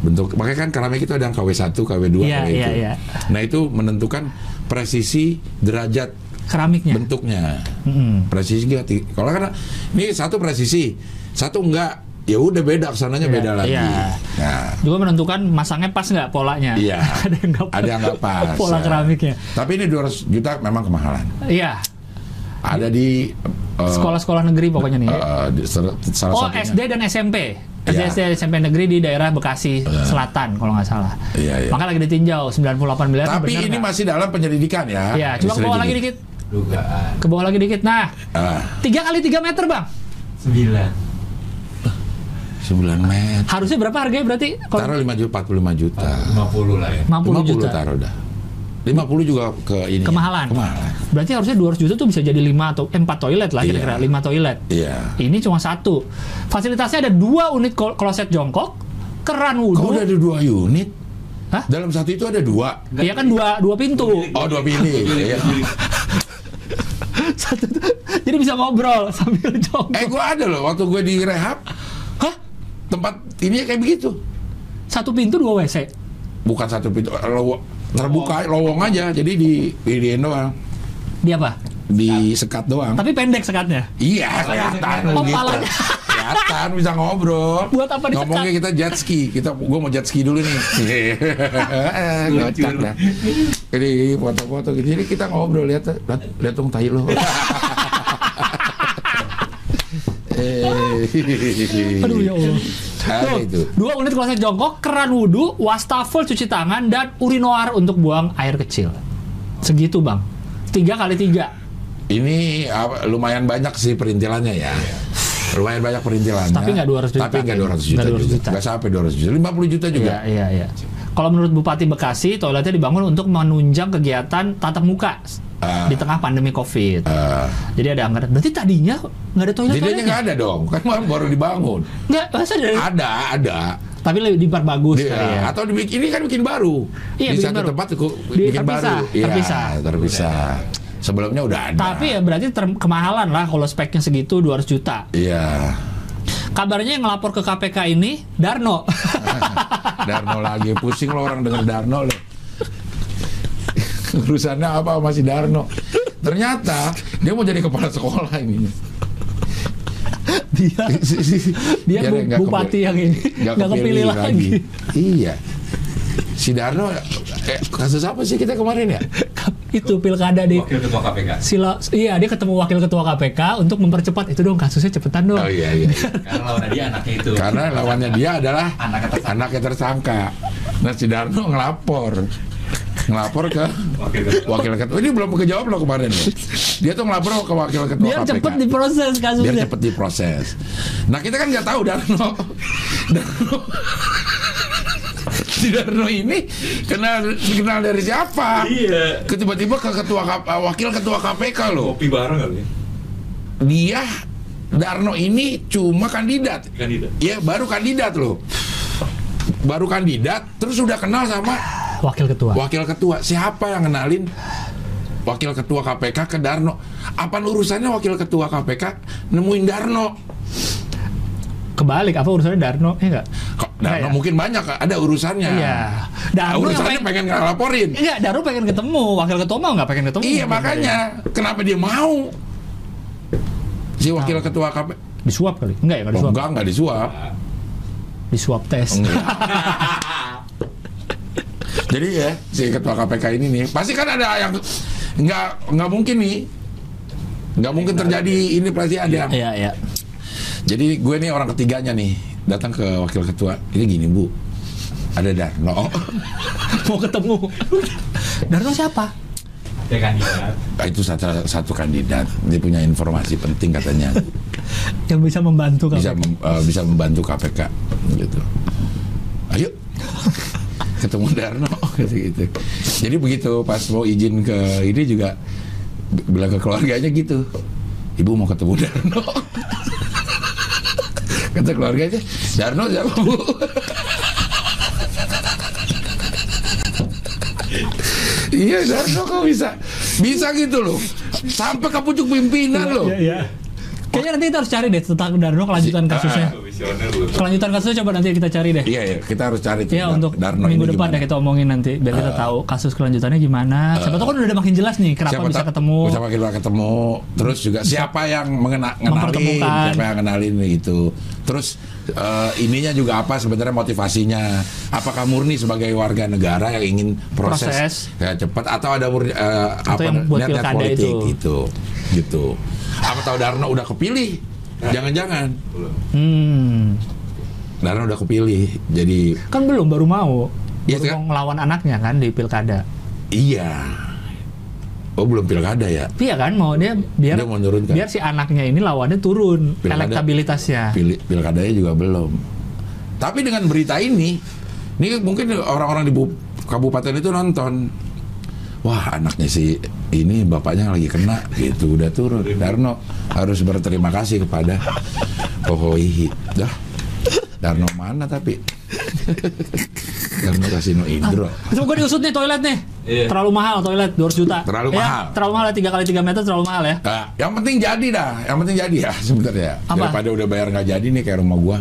Speaker 1: Bentuk makanya kan keramik itu ada yang KW1, KW2,
Speaker 3: Iya,
Speaker 1: KW
Speaker 3: iya,
Speaker 1: itu.
Speaker 3: iya.
Speaker 1: Nah, itu menentukan presisi derajat
Speaker 3: Keramiknya.
Speaker 1: bentuknya.
Speaker 3: Mm-mm.
Speaker 1: Presisi enggak ti- kalau karena ini satu presisi, satu enggak, ya udah beda ke sananya
Speaker 3: Iya,
Speaker 1: beda lagi.
Speaker 3: iya.
Speaker 1: Nah,
Speaker 3: Juga menentukan masangnya pas nggak polanya.
Speaker 1: Iya.
Speaker 3: ada yang nggak
Speaker 1: ada yang nggak pas.
Speaker 3: Pola
Speaker 1: ya.
Speaker 3: keramiknya.
Speaker 1: Tapi ini 200 juta memang kemahalan.
Speaker 3: Iya.
Speaker 1: Ada di eh,
Speaker 3: Sekolah-sekolah negeri pokoknya nih.
Speaker 1: eh, di- salah
Speaker 3: oh
Speaker 1: satunya.
Speaker 3: SD dan SMP. SD,
Speaker 1: Iya.
Speaker 3: SD SMP negeri di daerah Bekasi Selatan kalau nggak salah.
Speaker 1: Iya, iya.
Speaker 3: Maka lagi ditinjau 98 miliar.
Speaker 1: Tapi ini
Speaker 3: nggak?
Speaker 1: masih dalam penyelidikan ya.
Speaker 3: Iya, coba ke bawah lagi dikit.
Speaker 2: Dugaan.
Speaker 3: Ke bawah lagi dikit. Nah,
Speaker 1: Ah,
Speaker 3: tiga kali tiga meter bang.
Speaker 2: Sembilan.
Speaker 1: 9 meter.
Speaker 3: Harusnya berapa harganya berarti?
Speaker 1: Taruh 5 juta, 45 juta.
Speaker 2: 50 lah ya.
Speaker 3: 50 juta.
Speaker 1: taruh dah. 50 juga ke ini.
Speaker 3: Kemahalan.
Speaker 1: Kemahalan.
Speaker 3: Berarti harusnya 200 juta tuh bisa jadi 5 atau eh, 4 toilet lah
Speaker 1: Iya.
Speaker 3: kira-kira 5 toilet.
Speaker 1: Iya.
Speaker 3: Ini cuma satu. Fasilitasnya ada dua unit kloset jongkok, keran
Speaker 1: Kok
Speaker 3: wudhu.
Speaker 1: udah ada dua unit?
Speaker 3: Hah?
Speaker 1: Dalam satu itu ada dua.
Speaker 3: Iya kan dua dua pintu.
Speaker 1: Oh, dua pilih.
Speaker 3: Satu tuh- jadi bisa ngobrol sambil jongkok.
Speaker 1: Eh, gua ada loh waktu gue di rehab.
Speaker 3: Hah?
Speaker 1: Tempat ini kayak begitu.
Speaker 3: Satu pintu dua WC.
Speaker 1: Bukan satu pintu, lowo- terbuka lowong aja. Jadi di di doang.
Speaker 3: Di apa?
Speaker 1: Di sekat doang.
Speaker 3: Tapi pendek sekatnya.
Speaker 1: Iya, kelihatan
Speaker 3: Oh,
Speaker 1: gitu.
Speaker 3: palanya.
Speaker 1: Kelihatan bisa ngobrol.
Speaker 3: Buat apa disekat?
Speaker 1: Ngomongnya kita jet ski. Kita gua mau jet ski dulu nih. Kocak dah. Jadi foto-foto gitu. Jadi kita ngobrol lihat lihat, lihat dong tai lo. Eh.
Speaker 3: Aduh ya Allah. Tuh,
Speaker 1: itu.
Speaker 3: Dua unit kloset jongkok, keran wudhu, wastafel cuci tangan, dan urinoir untuk buang air kecil. Segitu bang. Tiga kali tiga.
Speaker 1: Ini apa, lumayan banyak sih perintilannya ya. Lumayan banyak perintilannya.
Speaker 3: Tapi nggak 200 juta.
Speaker 1: Tapi nggak 200 juta.
Speaker 3: Nggak 200
Speaker 1: juga.
Speaker 3: juta.
Speaker 1: Nggak sampai 200 juta. 50 juta juga.
Speaker 3: Iya, iya, iya. Kalau menurut Bupati Bekasi, toiletnya dibangun untuk menunjang kegiatan tatap muka
Speaker 1: Ah.
Speaker 3: di tengah pandemi COVID.
Speaker 1: Eh,
Speaker 3: Jadi ada anggaran. Berarti tadinya nggak ada toilet toiletnya?
Speaker 1: nggak ada dong. Kan baru dibangun.
Speaker 3: Nggak, masa dari,
Speaker 1: Ada, ada.
Speaker 3: tapi lebih diperbagus
Speaker 1: Iya,
Speaker 3: kali ya.
Speaker 1: Atau dibikin ini kan bikin baru.
Speaker 3: Iya,
Speaker 1: di
Speaker 3: bikin
Speaker 1: satu
Speaker 3: baru.
Speaker 1: tempat
Speaker 3: Di-
Speaker 1: bikin
Speaker 3: terpisah,
Speaker 1: baru. Iya,
Speaker 3: terpisah.
Speaker 1: terpisah. Sebelumnya udah ada.
Speaker 3: Tapi ya berarti kemahalan lah kalau speknya segitu 200 juta.
Speaker 1: Iya.
Speaker 3: Kabarnya yang ngelapor ke KPK ini Darno.
Speaker 1: Darno lagi pusing lo orang denger Darno lo. Urusannya apa masih Darno? Ternyata dia mau jadi kepala sekolah ini.
Speaker 3: dia dia
Speaker 1: Biar
Speaker 3: bu- bupati
Speaker 1: kepilih-
Speaker 3: yang ini
Speaker 1: nggak
Speaker 3: nggak kepilih lagi.
Speaker 1: Iya. Si Darno, eh, kasus apa sih kita kemarin ya?
Speaker 3: itu pilkada di
Speaker 2: Wakil Ketua KPK.
Speaker 3: Sila, iya dia ketemu wakil ketua KPK untuk mempercepat itu dong kasusnya cepetan dong.
Speaker 1: Oh iya iya. iya.
Speaker 2: Karena lawan dia anaknya itu.
Speaker 1: Karena lawannya dia adalah
Speaker 2: Anaknya tersangka.
Speaker 1: anaknya tersangka. Nah si Darno ngelapor, ngelapor ke
Speaker 2: Wakil Ketua.
Speaker 1: wakil ketua. Ini belum kejawab loh kemarin. Dia tuh ngelapor ke wakil ketua
Speaker 3: Biar
Speaker 1: KPK.
Speaker 3: cepet diproses
Speaker 1: biar
Speaker 3: kasusnya.
Speaker 1: cepet diproses. Nah kita kan nggak tahu Darno, Darno, si Darno ini kenal kenal dari siapa?
Speaker 2: Iya.
Speaker 1: Tiba-tiba ke ketua K- wakil ketua KPK loh.
Speaker 2: Kopi bareng kali ya.
Speaker 1: Dia Darno ini cuma kandidat.
Speaker 2: Kandidat.
Speaker 1: Ya baru kandidat loh. Baru kandidat, terus sudah kenal sama
Speaker 3: Wakil ketua.
Speaker 1: wakil ketua. Siapa yang kenalin wakil ketua KPK ke Darno? Apa urusannya wakil ketua KPK nemuin Darno?
Speaker 3: Kebalik apa urusannya Darno? Iya enggak? Enggak
Speaker 1: Darno
Speaker 3: ya?
Speaker 1: mungkin banyak ada urusannya.
Speaker 3: Iya.
Speaker 1: Nah,
Speaker 3: Darno yang
Speaker 1: urusannya
Speaker 3: pengen,
Speaker 1: pengen ngelaporin.
Speaker 3: Enggak, Darno pengen ketemu. Wakil ketua mau nggak pengen ketemu?
Speaker 1: Iya makanya kenapa dia mau? Si wakil ketua KPK
Speaker 3: Disuap kali? Enggak ya, enggak
Speaker 1: oh,
Speaker 3: disuap.
Speaker 1: enggak enggak disuap.
Speaker 3: Disuap tes.
Speaker 1: Enggak. Jadi ya si ketua KPK ini nih pasti kan ada yang nggak nggak mungkin nih nggak mungkin terjadi ini pasti ada.
Speaker 3: Iya, iya.
Speaker 1: Jadi gue nih orang ketiganya nih datang ke wakil ketua. Ini gini bu. Ada Darno.
Speaker 3: Mau ketemu. Darno siapa?
Speaker 2: Dia kandidat.
Speaker 1: Ah, itu satu, satu kandidat. Dia punya informasi penting katanya.
Speaker 3: Yang bisa membantu kamu.
Speaker 1: bisa mem- eh, bisa membantu KPK gitu. Ayo. Ketemu Darno gitu gitu. Jadi begitu pas mau izin ke ini juga bilang ke keluarganya gitu. Ibu mau ketemu Darno kata keluarganya Darno siapa bu iya Darno kok bisa bisa gitu loh sampai ke pucuk pimpinan loh
Speaker 3: Iya, iya. Kayaknya nanti kita harus cari deh tentang Darno kelanjutan kasusnya. Kelanjutan kasusnya coba nanti kita cari deh.
Speaker 1: Iya, iya, kita harus cari tuh
Speaker 3: Ya
Speaker 1: Dar-
Speaker 3: untuk
Speaker 1: Darno
Speaker 3: minggu
Speaker 1: ini
Speaker 3: depan
Speaker 1: gimana.
Speaker 3: ya kita omongin nanti biar kita tahu kasus kelanjutannya gimana. Siapa tahu kan udah makin jelas nih kenapa
Speaker 1: Siapa
Speaker 3: bisa ketemu.
Speaker 1: Siapa kita ketemu. Terus juga siapa yang mengena, ngenalin,
Speaker 3: Mempertemukan.
Speaker 1: siapa yang kenalin itu. Terus eh, ininya juga apa sebenarnya motivasinya? Apakah murni sebagai warga negara yang ingin proses,
Speaker 3: Proses.
Speaker 1: ya, cepat atau ada murni eh, apa
Speaker 3: yang buat
Speaker 1: niat-niat
Speaker 3: pilkada
Speaker 1: politik
Speaker 3: itu.
Speaker 1: gitu. Gitu. Apa tahu Darno udah kepilih? Jangan-jangan.
Speaker 3: Hmm.
Speaker 1: Darno udah kepilih. Jadi
Speaker 3: Kan belum baru mau.
Speaker 1: Iya,
Speaker 3: Baru
Speaker 1: kan?
Speaker 3: mau ngelawan anaknya kan di pilkada.
Speaker 1: iya. Oh belum pilkada ya?
Speaker 3: Iya kan mau dia biar
Speaker 1: Dia mau nurunkan.
Speaker 3: biar si anaknya ini lawannya turun
Speaker 1: Pilkada.
Speaker 3: elektabilitasnya.
Speaker 1: Pilih pilkadanya juga belum. Tapi dengan berita ini, ini mungkin orang-orang di Bu- kabupaten itu nonton. Wah anaknya si ini bapaknya lagi kena gitu udah turun. Darno harus berterima kasih kepada Pohoihi. Dah, Darno mana tapi? Darno Kasino Indro.
Speaker 3: Coba gue diusut nih toilet nih.
Speaker 2: Iya.
Speaker 3: Terlalu mahal toilet 200 juta.
Speaker 1: Terlalu
Speaker 3: Ya,
Speaker 1: mahal.
Speaker 3: Terlalu mahal 3 kali 3 meter terlalu mahal ya.
Speaker 1: Nah, yang penting jadi dah, yang penting jadi ya sebenarnya. Daripada udah bayar nggak jadi nih kayak rumah gua.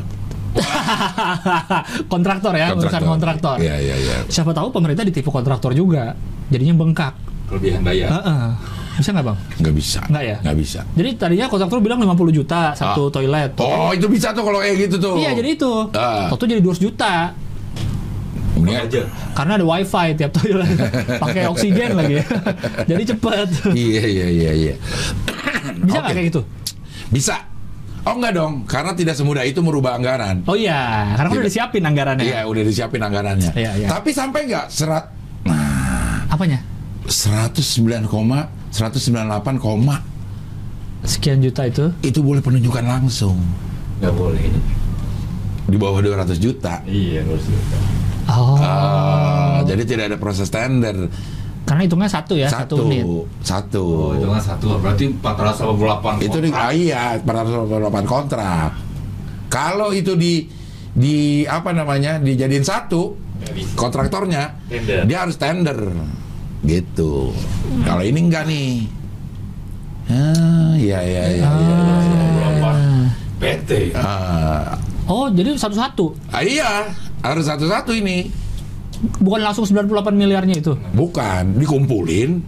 Speaker 3: kontraktor ya, urusan kontraktor.
Speaker 1: Iya iya iya.
Speaker 3: Siapa tahu pemerintah ditipu kontraktor juga. Jadinya bengkak.
Speaker 2: Kelebihan bayar.
Speaker 3: Heeh. Bisa nggak bang?
Speaker 1: Nggak bisa.
Speaker 3: Nggak ya?
Speaker 1: Nggak bisa.
Speaker 3: Jadi tadinya kontraktor bilang 50 juta satu
Speaker 1: Ah.
Speaker 3: toilet.
Speaker 1: Oh itu bisa tuh kalau kayak gitu tuh.
Speaker 3: Iya jadi itu.
Speaker 1: Ah.
Speaker 3: Toto jadi 200 juta.
Speaker 1: Mendingan-
Speaker 2: aja.
Speaker 3: Karena ada wifi tiap toilet. Pakai oksigen lagi. jadi cepet.
Speaker 1: Iya iya iya iya.
Speaker 3: Bisa nggak
Speaker 1: Oke.
Speaker 3: kayak gitu?
Speaker 1: Bisa. Oh enggak dong, karena tidak semudah itu merubah anggaran.
Speaker 3: Oh iya, karena kan udah
Speaker 1: Tidak.
Speaker 3: disiapin anggarannya.
Speaker 1: Iya, udah disiapin anggarannya.
Speaker 3: Iya, iya.
Speaker 1: Tapi sampai nggak serat
Speaker 3: Apanya?
Speaker 1: 109, koma 198, koma
Speaker 3: Sekian juta itu.
Speaker 1: itu boleh penunjukan langsung
Speaker 2: Nggak boleh.
Speaker 1: di bawah 200 juta.
Speaker 2: Iya, harus juta.
Speaker 3: Oh.
Speaker 1: Ah, jadi tidak ada proses tender.
Speaker 3: Karena hitungnya satu ya, satu,
Speaker 1: satu,
Speaker 3: unit.
Speaker 1: satu.
Speaker 2: Oh, itu kan satu. Berarti 488
Speaker 1: itu di
Speaker 2: kontrak.
Speaker 1: ah, iya 488 kontrak. Kalau itu di di apa namanya dijadiin satu kontraktornya
Speaker 2: Tender.
Speaker 1: dia harus tender gitu. Kalau ini enggak nih. Ah, iya iya iya iya. iya, iya.
Speaker 2: 488 PT.
Speaker 1: Ah,
Speaker 3: Oh, jadi satu-satu.
Speaker 1: ah, iya, harus satu-satu ini.
Speaker 3: Bukan langsung 98 miliarnya itu.
Speaker 1: Bukan dikumpulin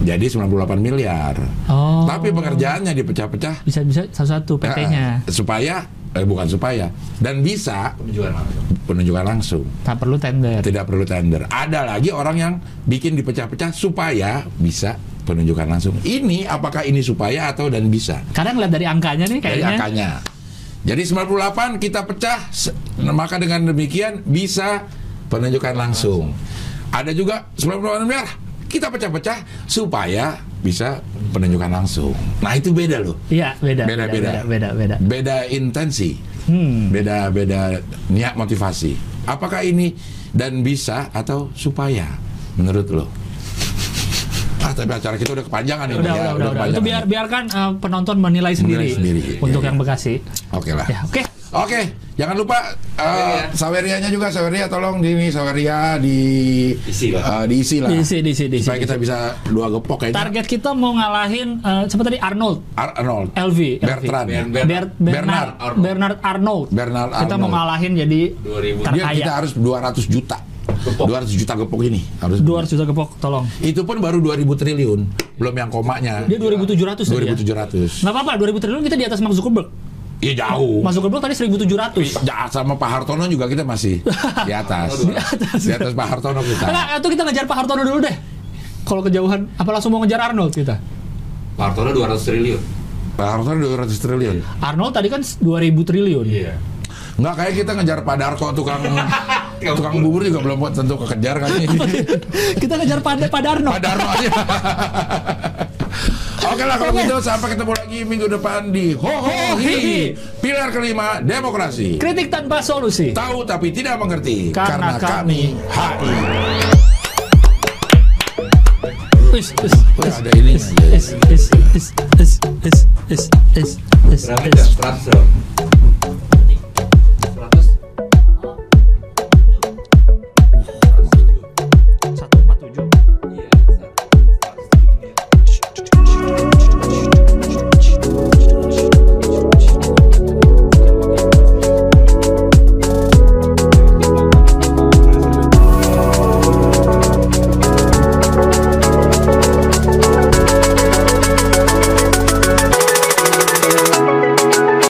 Speaker 1: jadi 98 miliar.
Speaker 3: Oh.
Speaker 1: Tapi pengerjaannya dipecah-pecah
Speaker 3: bisa bisa satu-satu PT-nya.
Speaker 1: Ah, supaya eh, bukan supaya dan bisa
Speaker 2: Penunjukan langsung.
Speaker 1: penunjukan langsung
Speaker 3: Tak perlu tender.
Speaker 1: tidak perlu tender ada lagi orang yang bikin dipecah-pecah supaya bisa penunjukan langsung ini apakah ini supaya atau dan bisa
Speaker 3: Kadang lihat dari angkanya nih
Speaker 1: dari
Speaker 3: kayaknya.
Speaker 1: angkanya jadi 98 kita pecah maka dengan demikian bisa penunjukan langsung ada juga 98 miliar kita pecah-pecah supaya bisa penunjukan langsung nah itu beda loh
Speaker 3: Iya, beda.
Speaker 1: Beda, beda.
Speaker 3: beda, beda, beda.
Speaker 1: beda intensi
Speaker 3: Hmm.
Speaker 1: beda beda niat motivasi apakah ini dan bisa atau supaya menurut lo ah tapi acara kita udah kepanjangan ini
Speaker 3: Udah,
Speaker 1: ya,
Speaker 3: udah, udah, udah. Itu biar biarkan uh, penonton menilai sendiri,
Speaker 1: sendiri.
Speaker 3: untuk
Speaker 1: Iya,
Speaker 3: yang. Bekasi.
Speaker 1: oke lah
Speaker 3: Ya, oke.
Speaker 1: Oke jangan lupa uh, sawerianya juga saweria tolong di ini saweria di
Speaker 2: Isi lah.
Speaker 1: uh, diisi lah
Speaker 3: Diisi, diisi, diisi,
Speaker 1: supaya kita
Speaker 3: diisi.
Speaker 1: bisa dua gepok kayaknya
Speaker 3: Target kita mau ngalahin uh, siapa tadi Arnold
Speaker 1: Ar- Arnold
Speaker 3: LV,
Speaker 1: Bertrand
Speaker 2: Ber-
Speaker 3: Ber-
Speaker 2: Ber-
Speaker 3: Bernard
Speaker 2: Bernard Arnold.
Speaker 3: Bernard Arnold.
Speaker 1: Bernard
Speaker 3: Kita mau
Speaker 1: Arnold.
Speaker 3: ngalahin jadi
Speaker 2: 2000.
Speaker 3: Ter-
Speaker 1: dia kita harus 200 juta
Speaker 2: Gepok.
Speaker 1: 200 juta gepok ini harus
Speaker 3: 200 juta gepok, tolong.
Speaker 1: Itu pun baru 2000 triliun, belum yang komanya.
Speaker 3: Dia 2700 tadi ya.
Speaker 1: 2700.
Speaker 3: Nggak apa-apa, 2000 triliun kita di atas Mark Zuckerberg.
Speaker 1: Iya jauh.
Speaker 3: Mark Zuckerberg tadi 1700.
Speaker 1: Ja, sama Pak Hartono juga kita masih di atas. di atas. Pak Hartono kita.
Speaker 3: Enggak, itu kita ngejar Pak Hartono dulu deh. Kalau kejauhan, apa langsung mau ngejar Arnold kita?
Speaker 2: Pak Hartono 200 triliun.
Speaker 1: Pak Hartono 200 triliun.
Speaker 3: Arnold tadi kan 2000 triliun.
Speaker 2: Iya.
Speaker 1: Enggak kayak kita ngejar Pak Darko tukang tukang bubur juga belum tentu kekejar kan ini.
Speaker 3: kita ngejar pada pada Arnold.
Speaker 1: Pak Darno aja. Oke lah kalau gitu sampai ketemu lagi minggu depan di Ho Ho Hi. Pilar kelima demokrasi.
Speaker 3: Kritik tanpa solusi.
Speaker 1: Tahu tapi tidak mengerti
Speaker 3: Karena
Speaker 1: kami HI.
Speaker 3: Is, is,
Speaker 1: Wah, ada ini.
Speaker 3: is, is, is, is, is, is, is, is, is, is.
Speaker 2: jam? 100 dong.